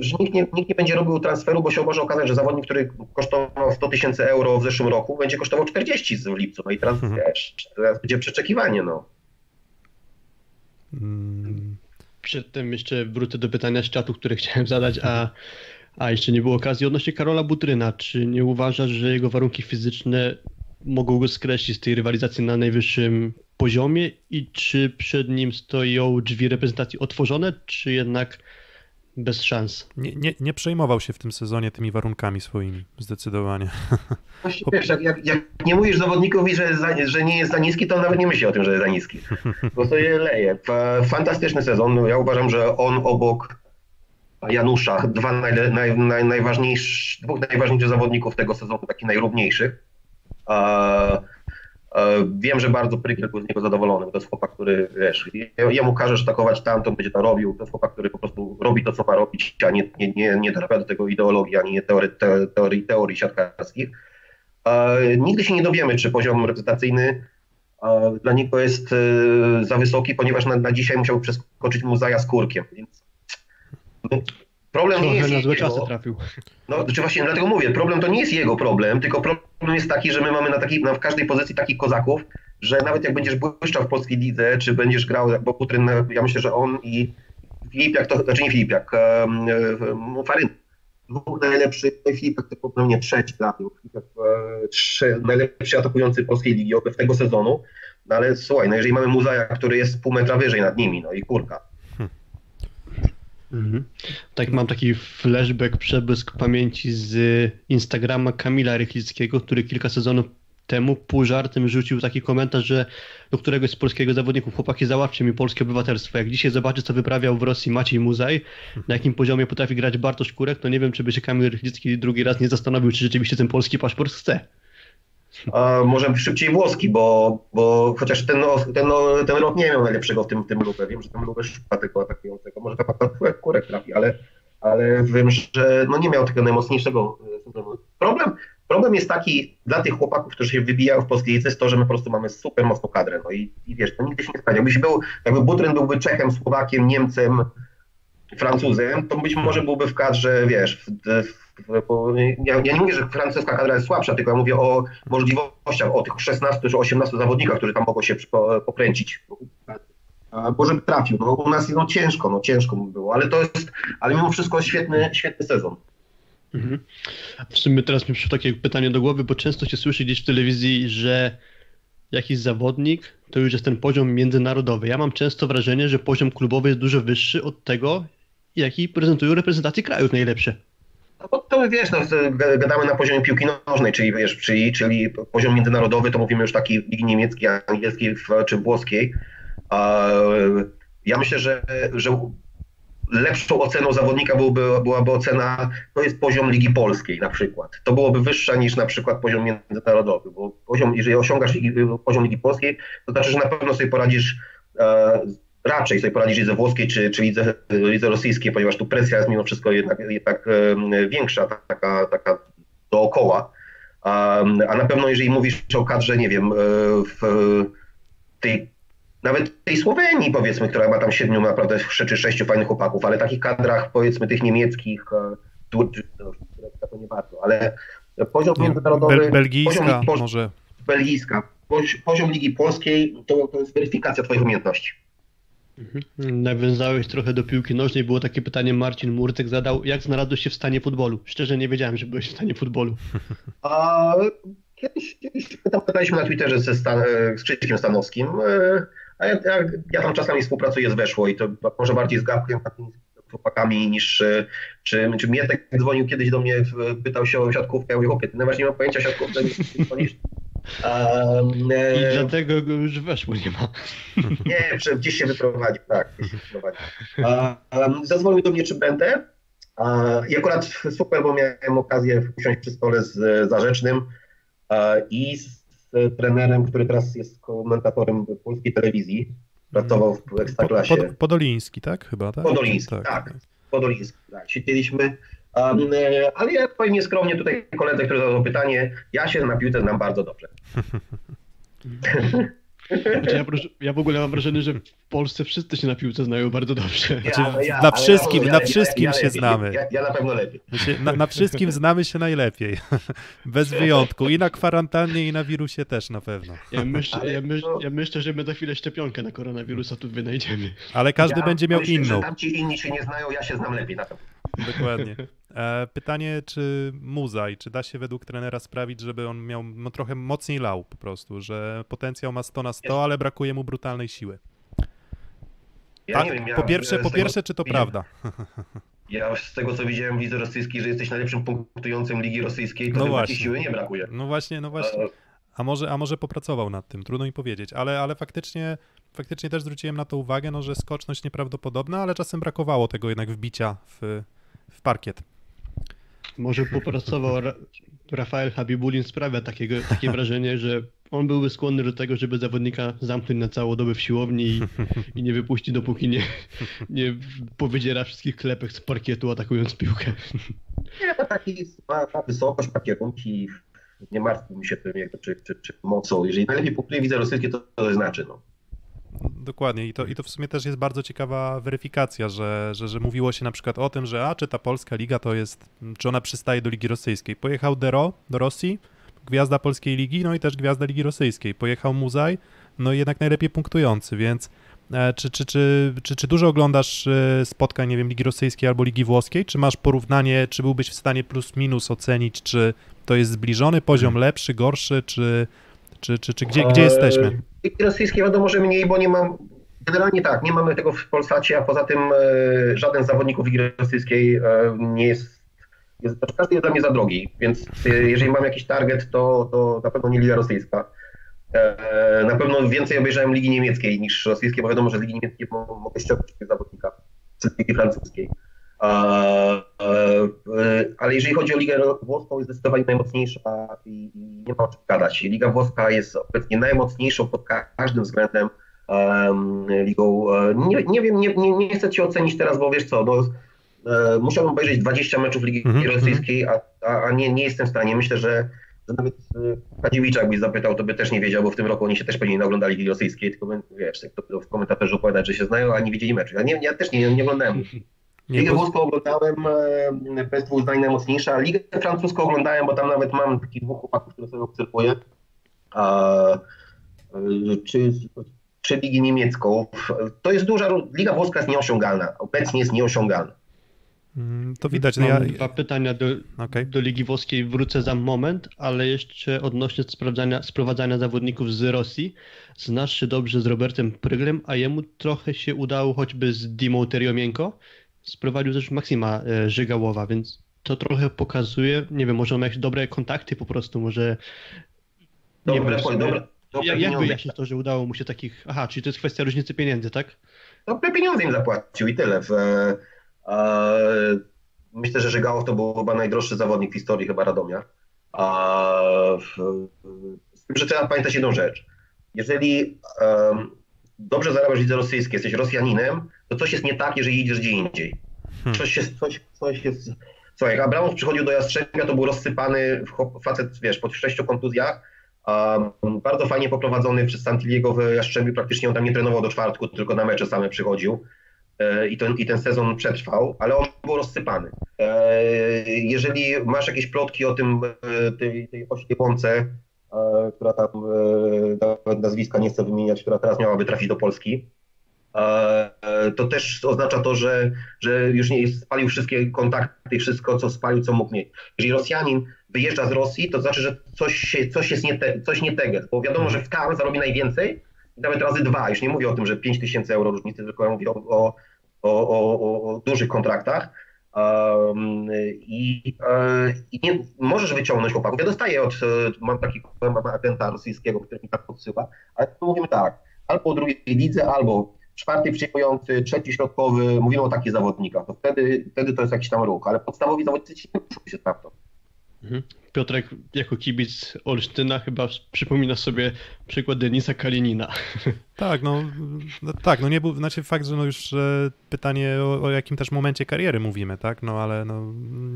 że nikt nie, nikt nie będzie robił transferu, bo się może okazać, że zawodnik, który kosztował 100 tysięcy euro w zeszłym roku, będzie kosztował 40 w lipcu. No i teraz Mhm. wiesz, teraz będzie przeczekiwanie. No. Mm, Przedtem jeszcze wrócę do pytania z czatu, które chciałem zadać, a, a jeszcze nie było okazji. Odnośnie Karola Butryna, czy nie uważasz, że jego warunki fizyczne mogą go skreślić z tej rywalizacji na najwyższym poziomie i czy przed nim stoją drzwi reprezentacji otworzone, czy jednak bez szans? Nie, nie, nie przejmował się w tym sezonie tymi warunkami swoimi, zdecydowanie. Właśnie, wiesz, jak, jak, jak nie mówisz zawodnikowi, że, za, że nie jest za niski, to on nawet nie myśli o tym, że jest za niski. Bo sobie leje. Fa- Fantastyczny sezon. Ja uważam, że on obok Janusza, dwa naj, naj, naj, najważniejszych, dwóch najważniejszych zawodników tego sezonu, takich najrówniejszych. A, a, wiem, że bardzo Prykiel był z niego zadowolony, bo to jest chłopak, który, wiesz, je- jemu każesz atakować tamto, będzie to robił. To jest chłopak, który po prostu robi to, co ma robić, a nie, nie, nie, nie do tego ideologii, ani teorii, te, teorii, teorii siatkarskich. E, Nigdy się nie dowiemy, czy poziom reprezentacyjny e, dla niego jest e, za wysoki, ponieważ na, na dzisiaj musiał przeskoczyć mu Zaja z kurkiem. Więc problem nie jest na złe jego. czasy trafił. No, czy właśnie dlatego mówię, problem to nie jest jego problem, tylko problem jest taki, że my mamy na, takiej, na w każdej pozycji takich kozaków, że nawet jak będziesz błyszczał w polskiej lidze, czy będziesz grał, bo Kutryn, ja myślę, że on i Filipiak to, znaczy nie Filipiak, um, um, Faryn. Dwóch najlepszych, no i Filipiak to pewnie trzeci trafił. Filipiak, e, trzy, najlepszy atakujący polskiej ligi tego sezonu. No ale słuchaj, no jeżeli mamy Muzaja, który jest pół metra wyżej nad nimi, no i kurka. Mhm. Tak, mam taki flashback, przebłysk pamięci z Instagrama Kamila Rychlickiego, który kilka sezonów temu pół żartem rzucił taki komentarz, że do któregoś z polskiego zawodników chłopaki załatwcie mi polskie obywatelstwo. Jak dzisiaj zobaczy, co wyprawiał w Rosji Maciej Muzaj, na jakim poziomie potrafi grać Bartosz Kurek, to nie wiem, czy by się Kamil Rychlicki drugi raz nie zastanowił, czy rzeczywiście ten polski paszport chce. A może szybciej włoski, bo, bo chociaż ten, ten, ten rok nie miał najlepszego w tym, tym lubę. Wiem, że tam lubę szuka tego atakującego. Może tam akurat kurek trafi, ale, ale wiem, że no, nie miał tego najmocniejszego e, sezonu. Problem, problem jest taki dla tych chłopaków, którzy się wybijają w polskiej lidze, to, że my po prostu mamy super mocną kadrę. No i, i wiesz, to nigdy się nie stanie. Był, jakby Butryn byłby Czechem, Słowakiem, Niemcem, Francuzem, to być może byłby w kadrze, wiesz, w, w, bo ja, ja nie mówię, że francuska kadra jest słabsza, tylko ja mówię o możliwościach, o tych 16 czy 18 zawodnikach, którzy tam mogą się po- pokręcić. Bo żeby trafił. No, u nas no, ciężko, no ciężko mu było, ale to jest, ale mimo wszystko świetny, świetny sezon. Mhm. W sumie teraz mi przyszło takie pytanie do głowy, bo często się słyszy gdzieś w telewizji, że jakiś zawodnik to już jest ten poziom międzynarodowy. Ja mam często wrażenie, że poziom klubowy jest dużo wyższy od tego, jaki prezentują reprezentacje krajów najlepsze. No bo to wiesz, no, gadamy na poziomie piłki nożnej, czyli wiesz, czyli, czyli poziom międzynarodowy, to mówimy już takiej ligi niemieckiej, angielskiej czy włoskiej. Ja myślę, że, że lepszą oceną zawodnika byłby, byłaby ocena, to jest poziom Ligi Polskiej na przykład. To byłoby wyższa niż na przykład poziom międzynarodowy, bo poziom, jeżeli osiągasz poziom Ligi Polskiej, to znaczy, że na pewno sobie poradzisz e, raczej sobie poradzisz lidze włoskiej czy, czy lidze, lidze rosyjskiej, ponieważ tu presja jest mimo wszystko jednak, jednak e, większa, ta- taka, taka dookoła. A, a na pewno jeżeli mówisz o kadrze, nie wiem, e, w tej, nawet tej Słowenii powiedzmy, która ma tam siedmiu naprawdę czy sześciu fajnych chłopaków, ale takich kadrach powiedzmy tych niemieckich, e, tu- czy- no, to nie bardzo, ale poziom międzynarodowy, Bel- poziom belgijska Pol- może. belgijska, pozi- poziom Ligi Polskiej to, to jest weryfikacja twoich umiejętności. Nawiązałeś trochę do piłki nożnej, było takie pytanie Marcin Murtek zadał, jak znalazłeś się w stanie futbolu? Szczerze nie wiedziałem, że byłeś w stanie futbolu. A kiedyś, kiedyś pytaliśmy na Twitterze ze Stan, e, z Krzyśkiem Stanowskim, e, a ja, ja, ja tam czasami współpracuję z Weszło i to może bardziej z Gabkiem, chłopakami niż, e, czy, czy Mietek dzwonił kiedyś do mnie, pytał się o siatkówkę, ja mówię, chłopie, ty nie mam pojęcia o siatkówce, dzwonisz. Um, I dlatego go już weszło nie ma. nie, że gdzieś się wyprowadził, tak, gdzieś się wyprowadził. Um, zadzwonił do mnie, czy będę. I akurat super, bo miałem okazję usiąść przy stole z Zarzecznym i z, trenerem, który teraz jest komentatorem polskiej telewizji. Pracował w Po, Ekstraklasie. pod, Podoliński, tak? Chyba, tak? Podoliński, tak. Podoliński, tak, siedzieliśmy. Um, e, ale ja powiem nieskromnie tutaj koledze, który zadał pytanie, ja się na piłce znam bardzo dobrze. Znaczy, ja, ja w ogóle mam wrażenie, że w Polsce wszyscy się na piłce znają bardzo dobrze. Znaczy, ale na wszystkim- ja- na ja- wszystkim ja się znamy. Ja, ja na pewno lepiej. Się, na, na wszystkim znamy się najlepiej. Bez wyjątku. I na kwarantannie, i na wirusie też na pewno. Ja myślę, Ale ja, myśl, ja myślę, że my za chwilę szczepionkę na koronawirusa tu wynajdziemy. Ale każdy ja będzie miał myślę, inną. Że tam ci inni się nie znają, ja się znam lepiej na pewno. Dokładnie. E, pytanie, czy Muzaj, czy da się według trenera sprawić, żeby on miał trochę mocniej lał po prostu, że potencjał ma 100 na 100, ale brakuje mu brutalnej siły. Ja Tak, wiem, ja, po pierwsze, e, po pierwsze, czy to widziałem- prawda? Ja z tego co widziałem w lidze rosyjskiej, że jesteś najlepszym punktującym ligi rosyjskiej, to No no właśnie. siły nie brakuje. No właśnie, no właśnie. E, A może, a może popracował nad tym, trudno mi powiedzieć, ale, ale faktycznie, faktycznie też zwróciłem na to uwagę, no, że skoczność nieprawdopodobna, ale czasem brakowało tego jednak wbicia w, w parkiet. Może popracował Ra Rafael Habibulin sprawia takiego, takie wrażenie, że on byłby skłonny do tego, żeby zawodnika zamknąć na całą dobę w siłowni i, i nie wypuści, dopóki nie, nie powydziera wszystkich klepek z parkietu atakując piłkę. Nie, to taki ma, ma wysokość, ma kierunki, nie martwmy się tym, jak czy, czy, czy mocą. Jeżeli najlepiej punktuje widzę rosyjskie, to to znaczy, no. Dokładnie I to, i to w sumie też jest bardzo ciekawa weryfikacja, że, że, że mówiło się na przykład o tym, że a czy ta polska liga to jest, czy ona przystaje do Ligi Rosyjskiej. Pojechał Dero do Rosji, gwiazda polskiej ligi, no i też gwiazda Ligi Rosyjskiej. Pojechał Muzaj, no i jednak najlepiej punktujący, więc E, Czy, czy, czy, czy, czy dużo oglądasz e, spotkań, nie wiem, Ligi Rosyjskiej albo Ligi Włoskiej? Czy masz porównanie, czy byłbyś w stanie plus minus ocenić, czy to jest zbliżony poziom, lepszy, gorszy, czy, czy, czy, czy gdzie, gdzie jesteśmy? Ligi rosyjskiej wiadomo, że mniej, bo nie mam. Generalnie tak, nie mamy tego w Polsacie, a poza tym e, żaden z zawodników Ligi Rosyjskiej e, nie jest, jest. znaczy Każdy jest dla mnie za drogi, więc e, jeżeli mam jakiś target, to, to na pewno nie Liga Rosyjska. Na pewno więcej obejrzałem Ligi Niemieckiej niż rosyjskiej, bo wiadomo, że z Ligi Niemieckiej mo- mogę ściągnąć zawodnika czy z Ligi Francuskiej. E, e, e, ale jeżeli chodzi o Ligę Włoską, jest zdecydowanie najmocniejsza i, nie ma o czym gadać. Liga Włoska jest obecnie najmocniejszą pod ka- każdym względem em, ligą. Nie, nie wiem, nie, nie, nie chcę ci ocenić teraz, bo wiesz co, no, musiałbym obejrzeć 20 meczów Ligi Mhm, Rosyjskiej, a, a, a nie, nie jestem w stanie. Myślę, że, nawet Kadziewicza jakbyś zapytał, to by też nie wiedział, bo w tym roku oni się też pewnie nie oglądali Ligi Rosyjskiej, tylko wiesz, jak to w komentarzu opowiadać, że się znają, a nie widzieli meczu. Ja, nie, ja też nie, nie oglądałem. Nie, Ligę bo- włoską oglądałem, bez dwóch zdań najmocniejsza. Ligę francuską oglądałem, bo tam nawet mam takich dwóch chłopaków, które sobie obserwuję. A, e, czy, czy ligę niemiecką. To jest duża, Liga włoska jest nieosiągalna. Obecnie jest nieosiągalna. Mm, To widać. Mam Ja, dwa pytania do, okej. do Ligi Włoskiej wrócę za moment, ale jeszcze odnośnie sprawdzania, sprowadzania zawodników z Rosji. Znasz się dobrze z Robertem Pryglem, a jemu trochę się udało choćby z Dimą Teriomienko. Sprowadził też Maksima e, Żygałowa, więc to trochę pokazuje, nie wiem, może on ma jakieś dobre kontakty po prostu, może... nie Dobre, wiem, po- sobie- dobre, dobre jak, jak wyjaśnić to, że udało mu się takich... Aha, czyli to jest kwestia różnicy pieniędzy, tak? Dobre pieniądze im zapłacił i tyle. W, e, e, myślę, że Żygałow to był chyba najdroższy zawodnik w historii chyba Radomia. A, w, z tym, że trzeba pamiętać jedną rzecz. Jeżeli em, dobrze zarabiasz w lidze rosyjskiej, jesteś Rosjaninem, to coś jest nie tak, jeżeli idziesz gdzie indziej. Hmm. Coś jest, coś, coś jest... Słuchaj, jak Abramow przychodził do Jastrzębia, to był rozsypany facet, wiesz, po sześciu kontuzjach, a, bardzo fajnie poprowadzony przez Santiliego w Jastrzębiu, praktycznie on tam nie trenował do czwartku, tylko na mecze same przychodził. E, I ten, I ten sezon przetrwał, ale on był rozsypany. E, Jeżeli masz jakieś plotki o tym, e, tej, tej oślepłące, e, która tam, nawet nazwiska nie chcę wymieniać, która teraz miałaby trafić do Polski, to też oznacza to, że, że już nie spalił wszystkie kontakty wszystko, co spalił, co mógł mieć. Jeżeli Rosjanin wyjeżdża z Rosji, to znaczy, że coś, coś jest nie, te, coś nie teget, bo wiadomo, że w Cannes zarobi najwięcej, nawet razy dwa. Już nie mówię o tym, że 5 tysięcy euro różnicy, tylko ja mówię o, o, o, o, dużych kontraktach. Um, I, e, i nie, możesz wyciągnąć chłopaków. Ja dostaję od, e, mam takiego agenta rosyjskiego, który mi tak podsyła, ale tu mówimy tak, albo o drugiej lidze, albo czwarty przyjmujący, trzeci środkowy, mówimy o takich zawodnikach, to wtedy, wtedy to jest jakiś tam ruch, ale podstawowi zawodnicy nie muszą się sprawdzać. Piotrek jako kibic Olsztyna chyba przypomina sobie przykład Denisa Kalinina. Tak, no, no tak, no nie był, znaczy fakt, że no już e, pytanie o, o jakim też momencie kariery mówimy, tak, no ale no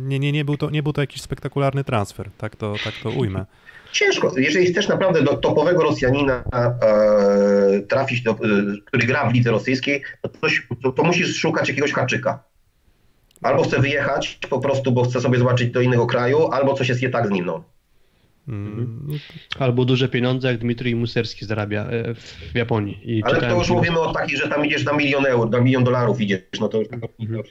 nie, nie, nie, był to, nie był to jakiś spektakularny transfer, tak to, tak to ujmę. Ciężko, jeżeli chcesz naprawdę do topowego Rosjanina e, trafić, do, e, który gra w lidze rosyjskiej, to, coś, to, to musisz szukać jakiegoś haczyka. Albo chce wyjechać po prostu, bo chce sobie zobaczyć do innego kraju, albo coś jest nie tak z nim. No. Mm, Albo duże pieniądze, jak Dmitrij Muserski zarabia e, w Japonii. I Ale to już film- mówimy o takich, że tam idziesz na milion euro, na milion dolarów idziesz, no to już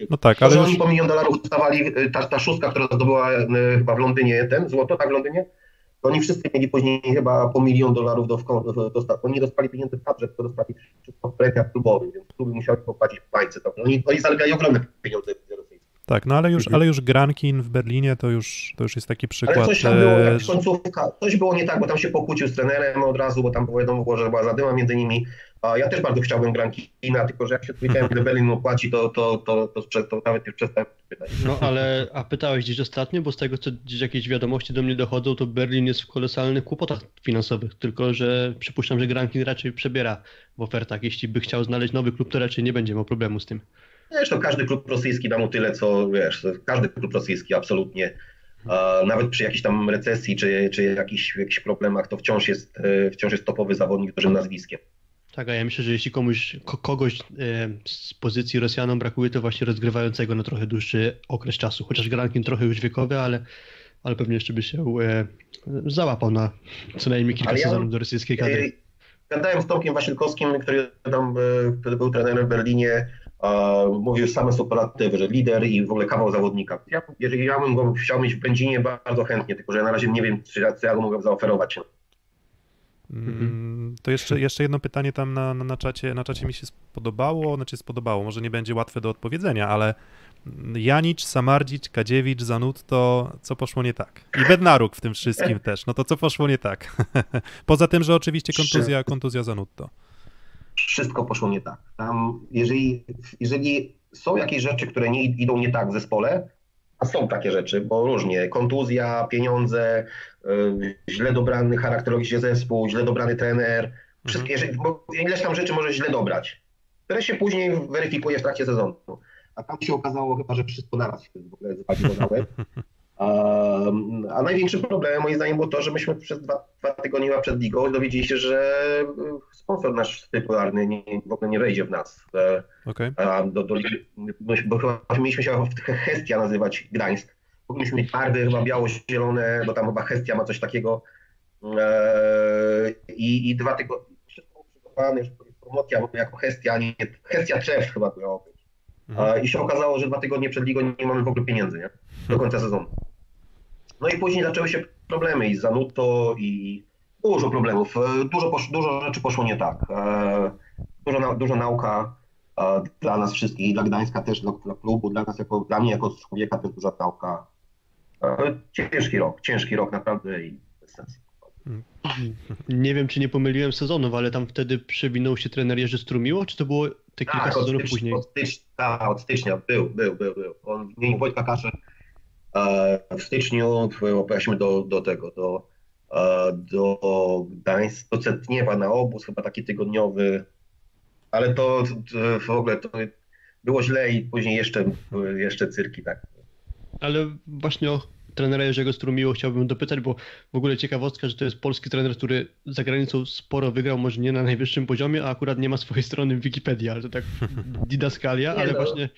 No tak, To, ale że już, oni po milion dolarów dostawali, y, ta, ta szóstka, która zdobyła y, chyba w Londynie ten złoto, tak w Londynie, oni wszyscy mieli później chyba po milion dolarów do, w- dostać. Oni nie dostali pieniędzy w kadrze, tylko dostali wszystko w premiach klubowych, więc kluby musiały popłacić w bańce. To oni, oni zarabiali ogromne pieniądze tak, no ale już, Mhm. ale już Grankin w Berlinie to już, to już jest taki przykład. Ale coś tam było, e, jakaś końcówka, coś było nie tak, bo tam się pokłócił z trenerem od razu, bo tam wiadomo, było, że była zadyma między nimi. A ja też bardzo chciałbym Grankina, tylko że jak się dowiedziałem, ile Berlin mu płaci, to, to, to, to, to, nawet już przestałem pytać. No ale, a pytałeś gdzieś ostatnio, bo z tego co gdzieś jakieś wiadomości do mnie dochodzą, to Berlin jest w kolosalnych kłopotach finansowych, tylko że przypuszczam, że Grankin raczej przebiera w ofertach. Jeśli by chciał znaleźć nowy klub, to raczej nie będzie miał problemu z tym. Zresztą każdy klub rosyjski da mu tyle, co wiesz, każdy klub rosyjski absolutnie. Nawet przy jakiejś tam recesji czy, czy jakichś, jakichś problemach, to wciąż jest, e, wciąż jest topowy zawodnik dużym nazwiskiem. Tak, a ja myślę, że jeśli komuś, ko- kogoś e, z pozycji Rosjanom brakuje, to właśnie rozgrywającego na trochę dłuższy okres czasu. Chociaż Grankin trochę już wiekowy, ale, ale pewnie jeszcze by się e, załapał na co najmniej kilka ja- sezonów do rosyjskiej kadry. gadałem z Tomkiem Wasilkowskim, który tam, e, który był trenerem w Berlinie, e, mówił same superlatywy, że lider i w ogóle kawał zawodnika. Ja, jeżeli ja bym go chciał mieć w Będzinie, bardzo chętnie, tylko że ja na razie nie wiem, czy ja go mogę zaoferować. Mm, To jeszcze, jeszcze jedno pytanie tam na, na, na, czacie, na czacie mi się spodobało, znaczy spodobało, może nie będzie łatwe do odpowiedzenia, ale Janicz, Samardzic, Kadziewicz, Zanutto, co poszło nie tak? I Bednaruk w tym wszystkim też, no to co poszło nie tak? Poza tym, że oczywiście kontuzja, kontuzja Zanutto. Wszystko poszło nie tak. Tam, jeżeli, jeżeli są jakieś rzeczy, które nie idą nie tak w zespole, a są takie rzeczy, bo różnie, kontuzja, pieniądze, y, źle dobrany charakterologicznie zespół, źle dobrany trener, wszystkie, bo ileś tam rzeczy może źle dobrać, które się później weryfikuje w trakcie sezonu. A tam się okazało chyba, że wszystko naraz się w ogóle zwaliło na łeb. A największym problemem moim zdaniem było to, że myśmy przez dwa, dwa tygodnie przed ligą dowiedzieli się, że y, sponsor nasz tytularny nie, w ogóle nie wejdzie w nas. E, Okej. a do, do bo chyba mieliśmy się Hestia nazywać Gdańsk. Powinniśmy mieć barwy chyba biało-zielone, bo tam chyba Hestia ma coś takiego. Eee, I, I dwa tygodnie, wszystko przygotowane, już promocja jako Hestia, nie Hestia Trzew chyba miało być. Mhm. E, I się okazało, że dwa tygodnie przed ligą nie mamy w ogóle pieniędzy, nie? Do końca sezonu. No i później zaczęły się problemy i z Zanuto i dużo problemów. E, Dużo, posz, dużo rzeczy poszło nie tak. E, Dużo, dużo nauka e, dla nas wszystkich, i dla Gdańska też, dla, dla klubu, dla nas jako, dla mnie jako człowieka też duża nauka. Ciężki rok, ciężki rok naprawdę i bez sensu. Nie wiem, czy nie pomyliłem sezonów, ale tam wtedy przewinął się trener Jerzy Strumiło, czy to było te kilka Tak, sezonów stycznia, później? od, stycznia, tak, od stycznia był, był, był, był. On w imieniu Wojtka Kaszy e, w styczniu pojechaliśmy do, do tego, do, e, do Gdańska, do Centniewa na obóz, chyba taki tygodniowy, ale to, to w ogóle to było źle i później jeszcze, jeszcze cyrki, tak. Ale właśnie o trenera Jerzego Strumiło chciałbym dopytać, bo w ogóle ciekawostka, że to jest polski trener, który za granicą sporo wygrał, może nie na najwyższym poziomie, a akurat nie ma swojej strony w Wikipedii, ale to tak didaskalia, ale no. właśnie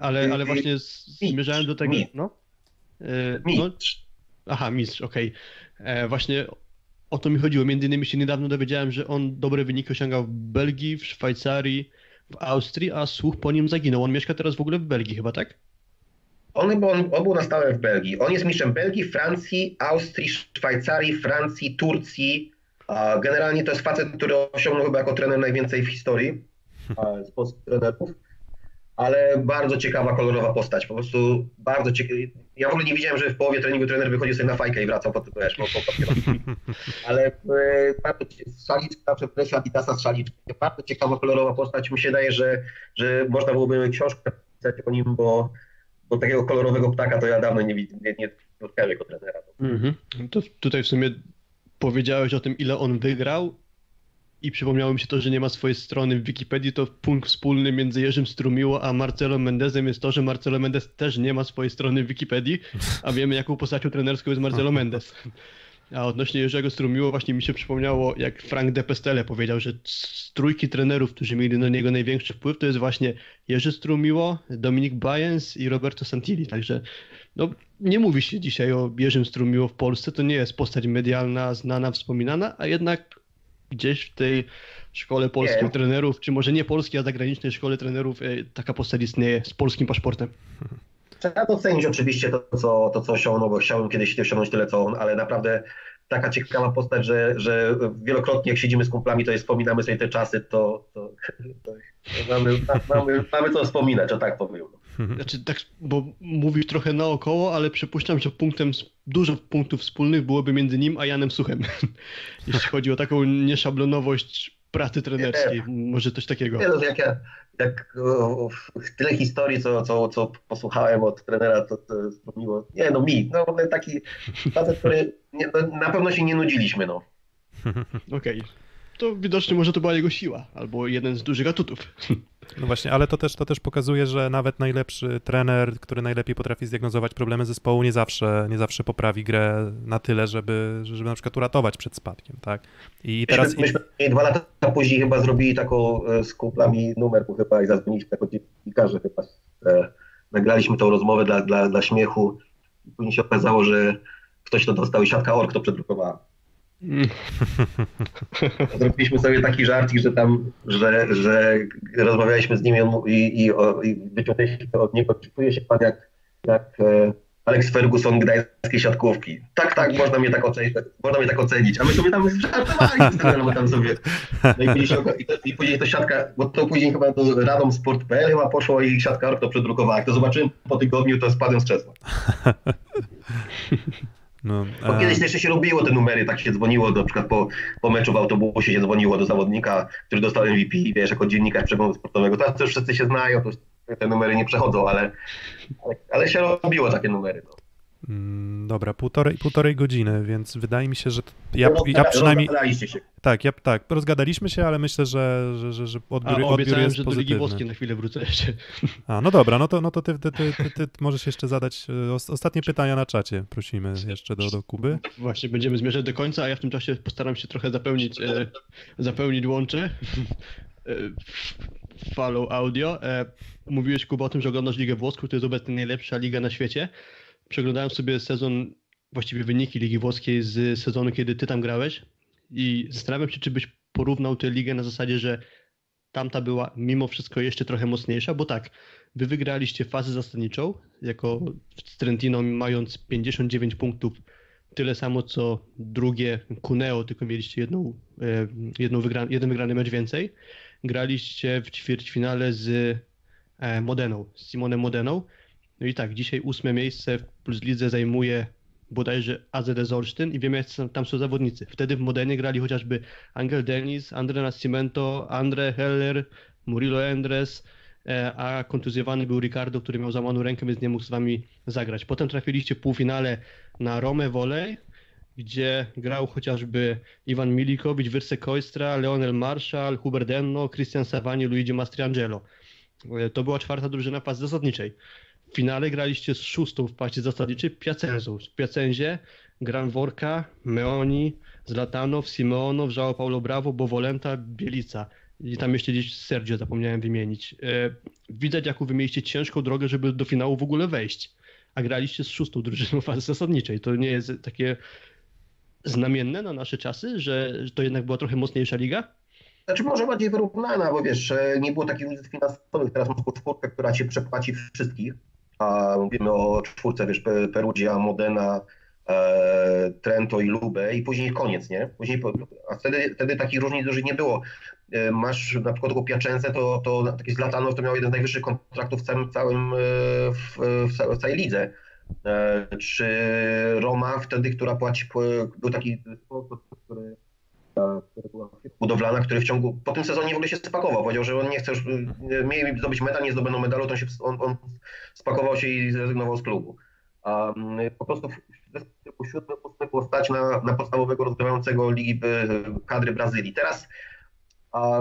ale, ale właśnie z- Mistrz, zmierzałem do tego, mistrz. no, E, no. Aha, mistrz, okej. E, Właśnie o to mi chodziło. Między innymi się niedawno dowiedziałem, że on dobre wyniki osiągał w Belgii, w Szwajcarii, w Austrii, a słuch po nim zaginął. On mieszka teraz w ogóle w Belgii chyba, tak? On, chyba- on, on był na stałe w Belgii. On jest mistrzem Belgii, Francji, Austrii, Szwajcarii, Francji, Turcji. Generalnie to jest facet, który osiągnął chyba jako trener najwięcej w historii z polskich trenerów. Ale bardzo ciekawa, kolorowa postać. Po prostu bardzo ciekawa. Ja w ogóle nie widziałem, że w połowie treningu trener wychodził sobie na fajkę i wracał po, wiesz, po, po. Ale e, bardzo strzaliczka, przepraszam, Adidasa strzaliczka. Bardzo ciekawa, kolorowa postać. Mi się daje, że, że można byłoby książkę pisać o nim, bo bo takiego kolorowego ptaka to ja dawno nie widzę, nie, nie spotkałem jako trenera. Mhm. To tutaj w sumie powiedziałeś o tym, ile on wygrał i przypomniało mi się to, że nie ma swojej strony w Wikipedii, to punkt wspólny między Jerzym Strumiło a Marcelo Mendezem jest to, że Marcelo Mendez też nie ma swojej strony w Wikipedii, a wiemy jaką postacią trenerską jest Marcelo Mendez. A odnośnie Jerzego Strumiło właśnie mi się przypomniało, jak Frank de Pestele powiedział, że z trójki trenerów, którzy mieli na niego największy wpływ, to jest właśnie Jerzy Strumiło, Dominik Bayens i Roberto Santilli. Także no, nie mówi się dzisiaj o Jerzym Strumiło w Polsce, to nie jest postać medialna, znana, wspominana, a jednak gdzieś w tej szkole polskich Nie. trenerów, czy może nie polskiej, a zagranicznej szkole trenerów, e, taka postać istnieje z polskim paszportem. Trzeba docenić oczywiście to, co, to, co osiągnął, bo chciałbym kiedyś osiągnąć tyle, co on, ale naprawdę taka ciekawa postać, że, że wielokrotnie jak siedzimy z kumplami, to jest, wspominamy sobie te czasy, to, to, to, to mamy, mamy, mamy co wspominać, o tak powiem. Znaczy, tak, bo mówisz trochę naokoło, ale przypuszczam, że punktem, dużo punktów wspólnych byłoby między nim a Janem Suchem. Jeśli chodzi o taką nieszablonowość pracy trenerskiej, może coś takiego. Nie, no, jak ja, jak o, tyle historii, co, co, co posłuchałem od trenera, to, to miło. Nie no, mi, no taki facet, który nie, no, na pewno się nie nudziliśmy, no. Okej. To widocznie może to była jego siła, albo jeden z dużych atutów. No właśnie, ale to też, to też pokazuje, że nawet najlepszy trener, który najlepiej potrafi zdiagnozować problemy zespołu, nie zawsze, nie zawsze poprawi grę na tyle, żeby, żeby na przykład uratować przed spadkiem, tak? I teraz... Myśmy, myśmy dwa lata później chyba zrobili taką e, z kumplami numer bo chyba i zadzwoniliśmy jako dziennikarze chyba. E, nagraliśmy tą rozmowę dla, dla, dla śmiechu i później się okazało, że ktoś to dostał i siatka ork to przedrukowała. Zrobiliśmy sobie taki żarcik, że tam, że, że rozmawialiśmy z nim i, i, i, wyciągnęliśmy od niego, czuje się pan jak, jak e, Alex Ferguson gdańskiej siatkówki. Tak, tak, można mnie tak ocenić, można mnie tak ocenić. A my sobie tam bo tam sobie... No i później to siatka, bo to później chyba do radomsport.pl chyba poszło i siatka to przedrukowała. Jak to zobaczyłem po tygodniu, to spadłem z krzesła. No, Bo e, kiedyś jeszcze się lubiło te numery, tak się dzwoniło, na przykład po, po meczu w autobusie się dzwoniło do zawodnika, który dostał MVP, wiesz, jako dziennikarz przeglądu sportowego. Teraz to już wszyscy się znają, to już te numery nie przechodzą, ale, ale, ale się robiło takie numery. No. Mm, dobra, półtorej, półtorej godziny, więc wydaje mi się, że ja, ja przynajmniej... Tak, ja, tak, rozgadaliśmy się, ale myślę, że, że, że, że A odbiór, odbiór obiecałem, jest że do Ligi pozytywny. Włoskiej na chwilę wrócę jeszcze. A, no dobra, no to, no to ty, ty, ty, ty, ty możesz jeszcze zadać e, os- ostatnie pytania na czacie. Prosimy jeszcze do, do Kuby. Właśnie będziemy zmierzać do końca, a ja w tym czasie postaram się trochę zapełnić, e, zapełnić łącze. E, follow audio. E, mówiłeś Kuba o tym, że oglądasz Ligę Włoską, to jest obecnie najlepsza liga na świecie. Przeglądałem sobie sezon, właściwie wyniki Ligi Włoskiej z sezonu, kiedy ty tam grałeś i zastanawiam się, czy byś porównał tę ligę na zasadzie, że tamta była mimo wszystko jeszcze trochę mocniejsza, bo tak, wy wygraliście fazę zasadniczą, jako z Trentino mając 59 punktów, tyle samo co drugie Cuneo, tylko mieliście jedną, e, jedną wygra, jeden wygrany mecz więcej. Graliście w ćwierćfinale z e, Modeną, z Simonem Modeną. No i tak, dzisiaj ósme miejsce w Plus Lidze zajmuje bodajże AZS Olsztyn i wiemy, jak tam- są zawodnicy. Wtedy w Modenie grali chociażby Angel Denis, Andre Nascimento, Andre Heller, Murilo Endres, e, a kontuzjowany był Ricardo, który miał złamaną rękę, więc nie mógł z wami zagrać. Potem trafiliście w półfinale na Rome Volley, gdzie grał chociażby Iwan Milikowicz, Wyrse Koistra, Leonel Marshall, Hubert Denno, Christian Savani, Luigi Mastriangelo. E, To była czwarta drużyna fazy zasadniczej. W finale graliście z szóstą w fazie zasadniczej Piacenzą. W Piacenzie Gran Worka, Meoni, Zlatanow, Simeonow, João Paulo Bravo, Bovolenta, Bielica. I tam jeszcze gdzieś Sergio zapomniałem wymienić. E, Widać, jaką wy mieliście ciężką drogę, żeby do finału w ogóle wejść. A graliście z szóstą drużyną fazy zasadniczej. To nie jest takie znamienne na nasze czasy, że to jednak była trochę mocniejsza liga? Znaczy może bardziej wyrównana, bo wiesz, nie było takich różnic finansowych. Teraz masz czwórkę, która ci przepłaci wszystkich. A mówimy o czwórce, wiesz, Pe- Perugia, Modena, e, Trento i Lube i później koniec, nie? Później, a wtedy, wtedy takich różnic dużych nie było. E, Masz na przykład tego Piaczęce, to, to taki Zlatanow to miał jeden z najwyższych kontraktów w całym, całym e, w, w, ca- w całej lidze. Czy Roma wtedy, która płaci, był taki sponsor, który która była budowlana, który w ciągu, po tym sezonie w ogóle się spakował. Powiedział, że on nie chce już, y, mieli zdobyć medal, nie zdobędą medalu, to on, się, on, on spakował się i zrezygnował z klubu. A mm, po prostu w zespół siódmy, ósmy było stać na, na podstawowego rozgrywającego ligi y, kadry Brazylii. Teraz a,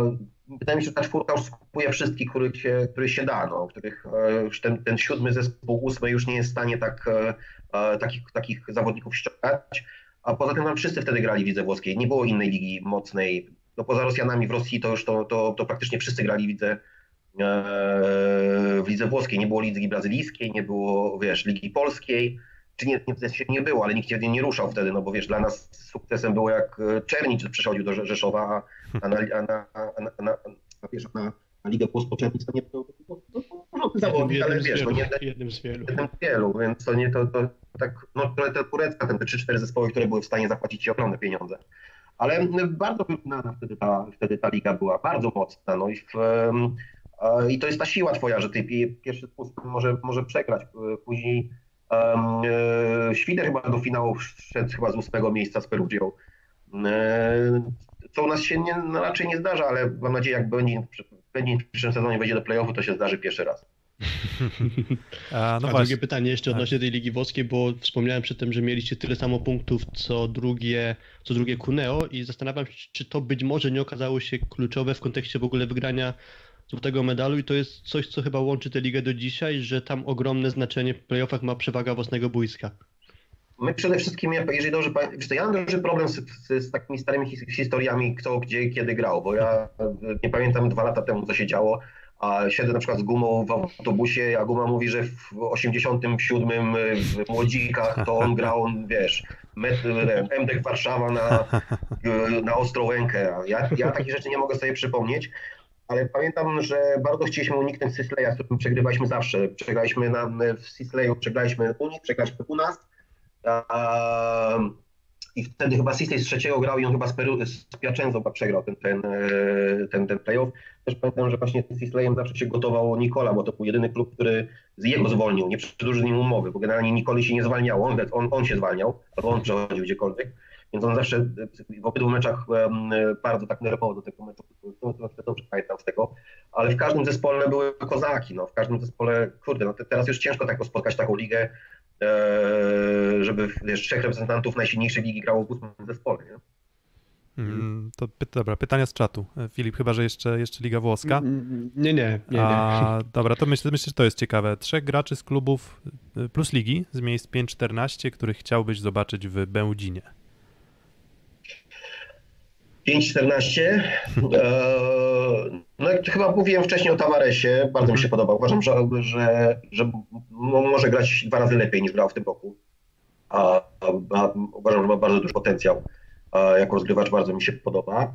wydaje mi się, że ta czwórka już skupuje wszystkich, których się, których się da, no, których e, ten, ten siódmy zespół, ósmy już nie jest w stanie tak, e, e, takich, takich zawodników ściągać. A poza tym tam wszyscy wtedy grali w lidze włoskiej. Nie było innej ligi mocnej. No poza Rosjanami w Rosji to już to, to, to praktycznie wszyscy grali w lidze, e, w lidze włoskiej. Nie było ligi brazylijskiej, nie było, wiesz, ligi polskiej. Czy nie, nie, nie było, ale nikt się nie ruszał wtedy, no bo wiesz, dla nas sukcesem było jak e, Czernicz przychodził do Rze- Rzeszowa, a, a na, a na, a na, a na, a na, na Ligę Polską Czernicz to nie było zawodnik, ale jednym, z wiesz, no wielu, nie, jednym z wielu. jednym z wielu, więc to nie to, to tak, no to, Turecka, ten, te 3-4 zespoły, które były w stanie zapłacić ci ogromne pieniądze. Ale bardzo wyrównana wtedy ta, wtedy ta liga była, bardzo mocna, no i w, a, i to jest ta siła twoja, że ty pi- pierwszy spust może, może przegrać, później um, e, Świder chyba do finału szedł chyba z ósmego miejsca z Perugią. E, co u nas się nie, no, raczej nie zdarza, ale mam nadzieję, jak będzie, będzie w przyszłym sezonie wejdzie do play-offu, to się zdarzy pierwszy raz. A, no A drugie pytanie jeszcze Tak. odnośnie tej Ligi Włoskiej, bo wspomniałem przedtem, że mieliście tyle samo punktów co drugie, co drugie Cuneo i zastanawiam się, czy to być może nie okazało się kluczowe w kontekście w ogóle wygrania złotego medalu i to jest coś, co chyba łączy tę ligę do dzisiaj, że tam ogromne znaczenie w playoffach ma przewaga własnego boiska. My przede wszystkim, jeżeli dobrze pamiętam, ja mam duży problem z, z, z takimi starymi his- historiami, kto, gdzie, kiedy grał, bo ja nie pamiętam dwa lata temu, co się działo, a siedzę na przykład z gumą w autobusie, a guma mówi, że w 87 w Młodzikach to on grał, wiesz, met, MDek Warszawa na, na Ostrołękę. Ja, ja takich rzeczy nie mogę sobie przypomnieć, ale pamiętam, że bardzo chcieliśmy uniknąć Sisleya, z którym przegrywaliśmy zawsze. Przegraliśmy na, w Sisleyu, przegraliśmy u nich, przegraliśmy u nas. A, I wtedy chyba Sisley z trzeciego grał i on chyba z, Peru, z przegrał ten, ten, ten, ten playoff. Też pamiętam, że właśnie z Sisleyem zawsze się gotował Nikola, bo to był jedyny klub, który z jego zwolnił, nie przedłużył nim umowy, bo generalnie Nikoli się nie zwalniało, on, on, on się zwalniał, albo on przechodził gdziekolwiek. Więc on zawsze w obydwu meczach bardzo tak nerwowo do tego meczu, to, to dobrze pamiętam z tego, ale w każdym zespole były kozaki, no, w każdym zespole, kurde, no, te, teraz już ciężko tak spotkać taką ligę, e, żeby wiesz, trzech reprezentantów najsilniejszej ligi grało w ósmym zespole, nie? Mm, To py- dobra, pytania z czatu. E, Filip, chyba, że jeszcze, jeszcze Liga Włoska. Mm, Nie, nie, nie. nie. A, dobra, to myślę, myślę, że to jest ciekawe. Trzech graczy z klubów y, plus ligi z miejsc 5-14, których chciałbyś zobaczyć w Będzinie. 5-14. Eee, no jak chyba mówiłem wcześniej o Tavaresie, bardzo mi się podoba. Uważam, że, że, że może grać dwa razy lepiej niż grał w tym roku. A, a, a uważam, że ma bardzo duży potencjał. Jako rozgrywacz bardzo mi się podoba.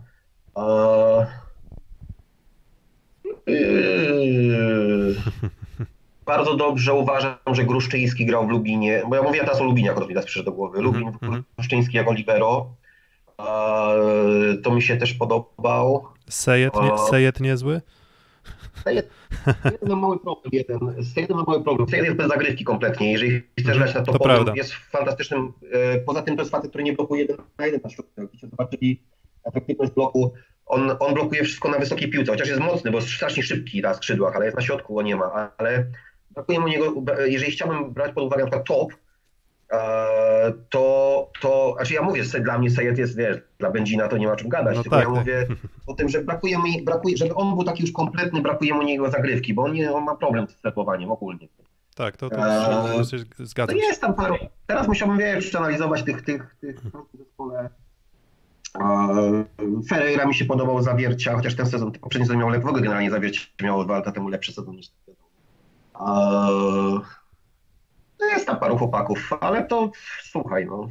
Yy, bardzo dobrze uważam, że Gruszczyński grał w Lubinie, bo ja mówię teraz o Lubinie, akurat mi teraz przyszedł do głowy. Lubin, Mhm, mhm. Gruszczyński jako libero. To mi się też podobał. Sejet, nie. Sejet niezły? Sejet ma mały problem jeden. Sejet ma mały problem. Sejet jest bez zagrywki kompletnie. Jeżeli chcesz grać na To to prawda. jest fantastycznym. e, Poza tym to jest facet, który nie blokuje jeden na jeden na. Jakbyście zobaczyli efektywność bloku, on, on blokuje wszystko na wysokiej piłce, chociaż jest mocny, bo jest strasznie szybki na skrzydłach, ale jest na środku, go nie ma. Ale brakuje mu niego, jeżeli chciałbym brać pod uwagę na przykład top, e, to, to, znaczy ja mówię, że dla mnie Sejet jest, wiesz, dla Będzina to nie ma o czym gadać, No tylko tak, ja tak. mówię o tym, że brakuje mi, brakuje, żeby on był taki już kompletny, brakuje mu niego zagrywki, bo on, nie, on ma problem z stepowaniem ogólnie. Tak, to, to Eee, się No zgadzam. się. jest tam paru, teraz musiałbym, wiesz, przeanalizować tych, tych, tych w zespole. Eee, Ferreira mi się podobał zawiercia, chociaż ten sezon, poprzedni sezon miał lep, w ogóle generalnie zawiercie miało dwa lata temu lepszy sezon niż ten sezon. Eee, No jest tam paru chłopaków, ale to słuchaj, no.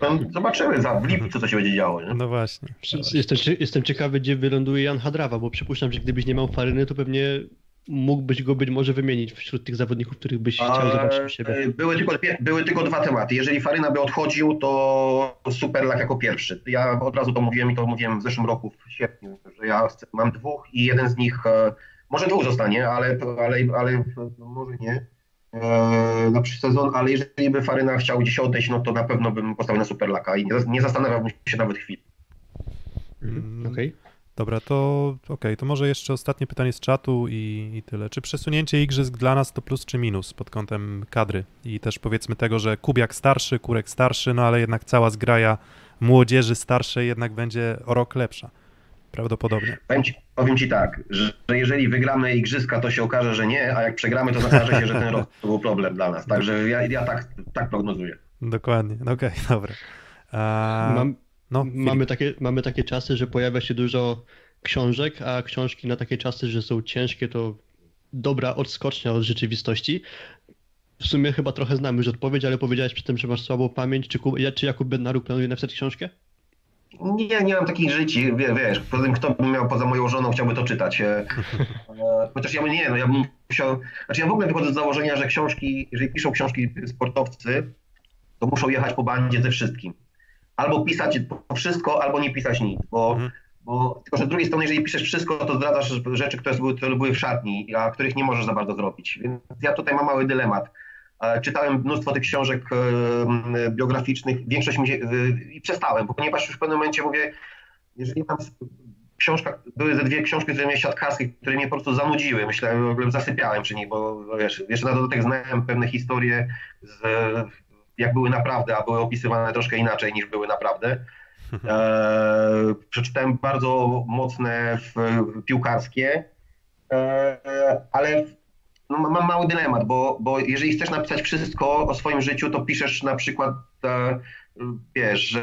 Tam Zobaczymy za w lipcu, co się będzie działo, nie? No właśnie. Jestem, jestem ciekawy, gdzie wyląduje Jan Hadrawa, bo przypuszczam, że gdybyś nie miał Faryny, to pewnie mógłbyś go być może wymienić wśród tych zawodników, których byś chciał zobaczyć u siebie. E, Były tylko, były tylko dwa tematy. Jeżeli Faryna by odchodził, to Superlak jako pierwszy. Ja od razu to mówiłem i to mówiłem w zeszłym roku w sierpniu, że ja mam dwóch i jeden z nich, e, może dwóch zostanie, ale, ale, ale może nie na przyszły sezon, ale jeżeli by Faryna chciał gdzieś odejść, no to na pewno bym postawił na Superlaka i nie, nie zastanawiałbym się nawet chwili. Mm, Okej. Dobra, to okej, to może jeszcze ostatnie pytanie z czatu i, i tyle. Czy przesunięcie igrzysk dla nas to plus czy minus pod kątem kadry? I też powiedzmy tego, że Kubiak starszy, Kurek starszy, no ale jednak cała zgraja młodzieży starszej jednak będzie o rok lepsza. Prawdopodobnie. Powiem ci, powiem ci tak, że, że jeżeli wygramy igrzyska, to się okaże, że nie, a jak przegramy, to okaże się, że ten rok to był problem dla nas. Także ja, ja tak, tak prognozuję. Dokładnie. No okej, dobra. A, Mam, no, mamy, takie, mamy takie czasy, że pojawia się dużo książek, a książki na takie czasy, że są ciężkie, to dobra odskocznia od rzeczywistości. W sumie chyba trochę znamy już odpowiedź, ale powiedziałeś przy tym, że masz słabą pamięć. Czy, czy Jakub Bednaruk planuje napisać książkę? Nie, nie mam takich życi, wie- wiesz, kto by miał poza moją żoną, chciałby to czytać. E, e, Chociaż ja bym nie, no ja bym musiał, znaczy ja w ogóle wychodzę z założenia, że książki, jeżeli piszą książki sportowcy, to muszą jechać po bandzie ze wszystkim. Albo pisać wszystko, albo nie pisać nic, bo, Mhm. bo tylko, że z drugiej strony, jeżeli piszesz wszystko, to zdradzasz rzeczy, które były, które były w szatni, a których nie możesz za bardzo zrobić. Więc ja tutaj mam mały dylemat. E, Czytałem mnóstwo tych książek e, biograficznych, większość mi się, e, i przestałem, bo ponieważ już w pewnym momencie mówię, jeżeli tam w książkach, były ze dwie książki ze mnie siatkarskie, które mnie po prostu zanudziły, myślałem, w ogóle zasypiałem przy nich, bo wiesz, jeszcze na dodatek znałem pewne historie, z, jak były naprawdę, a były opisywane troszkę inaczej niż były naprawdę. E, przeczytałem bardzo mocne w, piłkarskie, e, ale no, mam mały dylemat, bo, bo jeżeli chcesz napisać wszystko o swoim życiu, to piszesz na przykład, e, wiesz, że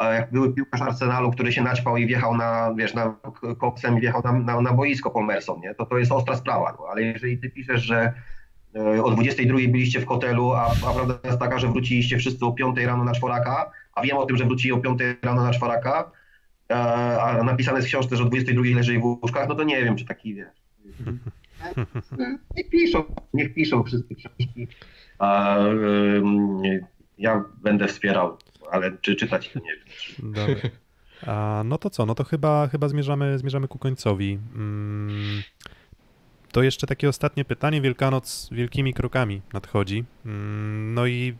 jak były piłkarz Arsenalu, który się naćpał i wjechał na, wiesz, na koksem i wjechał na, na, na boisko Paul Merson, nie? To to jest ostra sprawa, no. ale jeżeli ty piszesz, że e, o 22 byliście w hotelu, a, a prawda jest taka, że wróciliście wszyscy o 5 rano na czworaka, a wiem o tym, że wrócili o 5 rano na czworaka, e, a napisane jest w książce, że o 22 leżeli w łóżkach, no to nie wiem, czy taki, wiesz... Niech piszą, niech piszą wszystkie książki. A, ym, ja będę wspierał, ale czy czytać, nie wiem. Dobra. A, no to co? No to chyba, chyba zmierzamy, zmierzamy ku końcowi. Mm, to jeszcze takie ostatnie pytanie. Wielkanoc wielkimi krokami nadchodzi. Mm, no i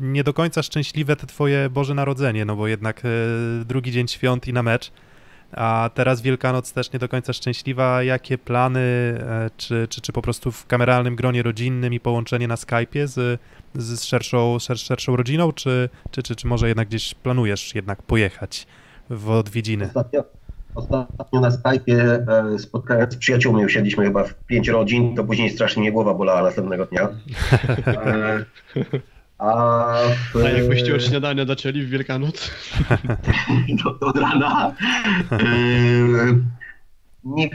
nie do końca szczęśliwe te twoje Boże Narodzenie, no bo jednak e, drugi dzień świąt i na mecz. A teraz Wielkanoc też nie do końca szczęśliwa. Jakie plany, e, czy, czy, czy po prostu w kameralnym gronie rodzinnym i połączenie na Skype'ie z, z szerszą, szer, szerszą rodziną, czy, czy, czy, czy może jednak gdzieś planujesz jednak pojechać w odwiedziny? Ostatnio, ostatnio na Skype'ie e, spotkałem z przyjaciółmi, usiedliśmy chyba w pięć rodzin, to później strasznie mnie głowa bolała następnego dnia. A, w, A jakbyście od śniadania zaczęli w Wielkanoc? do, od rana. Yy, Nie,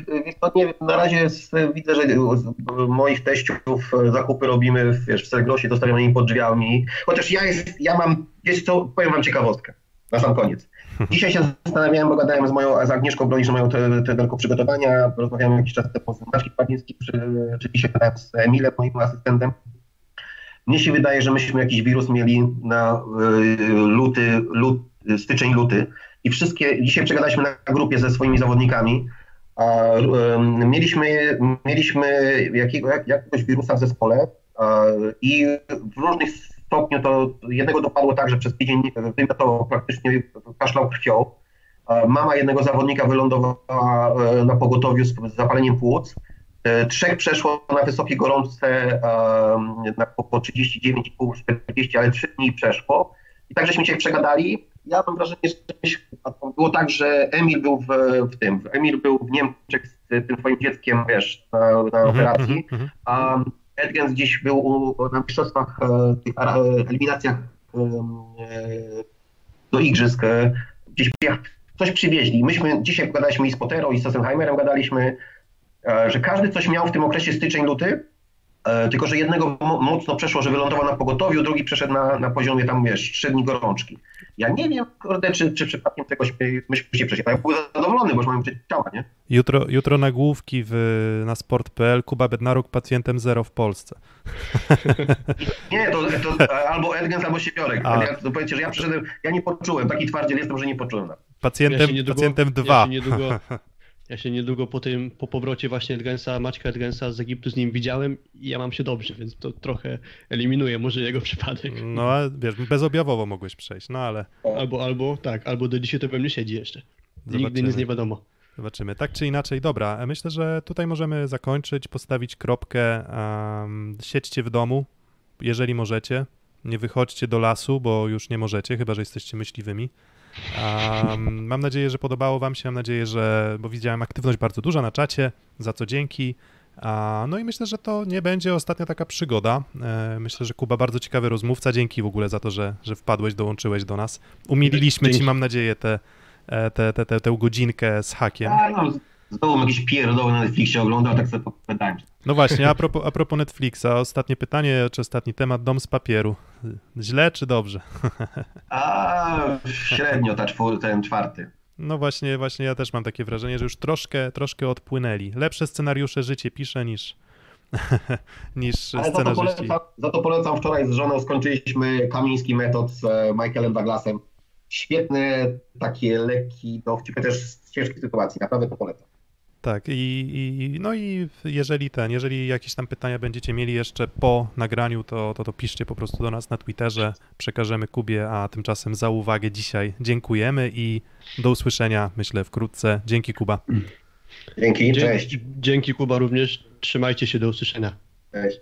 nie na razie jest, widzę, że moich teściów zakupy robimy wiesz, w Selgrosie, dostawiamy im pod drzwiami. Chociaż ja, jest, ja mam, wiesz co, powiem wam ciekawostkę, na sam koniec. Dzisiaj się zastanawiałem, bo gadałem z moją, z Agnieszką Bronisz, moją trenerką przygotowania, rozmawiałem jakiś czas temu z Maciej czy dzisiaj gadałem z Emilem, moim asystentem. Mnie się wydaje, że myśmy jakiś wirus mieli na y, luty, lut, styczeń, luty i wszystkie, dzisiaj przegadaliśmy na grupie ze swoimi zawodnikami, a mieliśmy, mieliśmy jakiego, jak, jakiegoś wirusa w zespole i w różnych stopniu to jednego dopadło tak, że przez tydzień wymiotował praktycznie kaszlał krwią. Mama jednego zawodnika wylądowała e, na pogotowiu z zapaleniem płuc. E, Trzech przeszło na wysokiej gorączce na po, po 39,5-40, ale trzy dni przeszło. I tak żeśmy się przegadali. Ja mam wrażenie, że było tak, że Emil był w, w tym, Emil był w Niemczech z tym twoim dzieckiem, wiesz, na, na operacji, a Edgens gdzieś był u, na mistrzostwach, e, tych eliminacjach e, do igrzysk, gdzieś coś przywieźli. Myśmy dzisiaj gadaliśmy i z Potero, i z Sossenheimerem gadaliśmy, że każdy coś miał w tym okresie styczeń-luty, e, tylko że jednego mo- mocno przeszło, że wylądował na pogotowiu, drugi przeszedł na, na poziomie tam, wiesz, trzy dni gorączki. Ja nie wiem, kurde, czy, czy przypadkiem czegoś myśmy się przesiadali. Ja byłem zadowolony, bo już mamy ciała, nie? Jutro, jutro nagłówki w, na sport.pl Kuba Bednaruk pacjentem zero w Polsce. Nie, to, to albo Edgens, albo Siepiorek. A. Ja, to powiedzcie, że ja przyszedłem, ja nie poczułem, taki twardziel jestem, że nie poczułem. Pacjentem, pacjentem dwa. Ja się niedługo, ja się niedługo po tym, po powrocie właśnie Edgensa, Maćka Edgensa z Egiptu z nim widziałem i ja mam się dobrze, więc to trochę eliminuje może jego przypadek. No, a wiesz, bezobjawowo mogłeś przejść, no ale Albo, albo, tak, albo do dzisiaj to we mnie siedzi jeszcze. Nigdy Zobaczymy. nic nie wiadomo. zobaczymy. Tak czy inaczej, dobra, myślę, że tutaj możemy zakończyć, postawić kropkę. Um, siedźcie w domu, jeżeli możecie. Nie wychodźcie do lasu, bo już nie możecie, chyba że jesteście myśliwymi. Um, mam nadzieję, że podobało Wam się. Mam nadzieję, że. Bo widziałem aktywność bardzo duża na czacie, za co dzięki. No i myślę, że to nie będzie ostatnia taka przygoda. E, myślę, że Kuba bardzo ciekawy rozmówca. Dzięki w ogóle za to, że, że wpadłeś, dołączyłeś do nas. Umililiśmy Ci, mam nadzieję, tę te, te, te, te, tę godzinkę z hakiem. A, no, znowu jakieś pierdoły na Netflixie oglądał, tak sobie pogadałem. No właśnie, a propos, a propos Netflixa, ostatnie pytanie, czy ostatni temat, Dom z papieru. Źle czy dobrze? A średnio ta czwór, ten czwarty. No właśnie, właśnie ja też mam takie wrażenie, że już troszkę, troszkę odpłynęli. Lepsze scenariusze życie pisze niż, niż Ale za to, scenarzyści. polecam, za to polecam, wczoraj z żoną skończyliśmy Kamiński Metod z e, Michaelem Douglasem. Świetne, takie lekki dowcip, też z ciężkich sytuacji, naprawdę to polecam. Tak, i, i no i jeżeli ten, jeżeli jakieś tam pytania będziecie mieli jeszcze po nagraniu, to, to, to piszcie po prostu do nas na Twitterze, przekażemy Kubie, a tymczasem za uwagę dzisiaj dziękujemy i do usłyszenia, myślę, wkrótce. Dzięki Kuba. Dzięki, cześć. Dzięki Kuba również. Trzymajcie się, do usłyszenia. Cześć.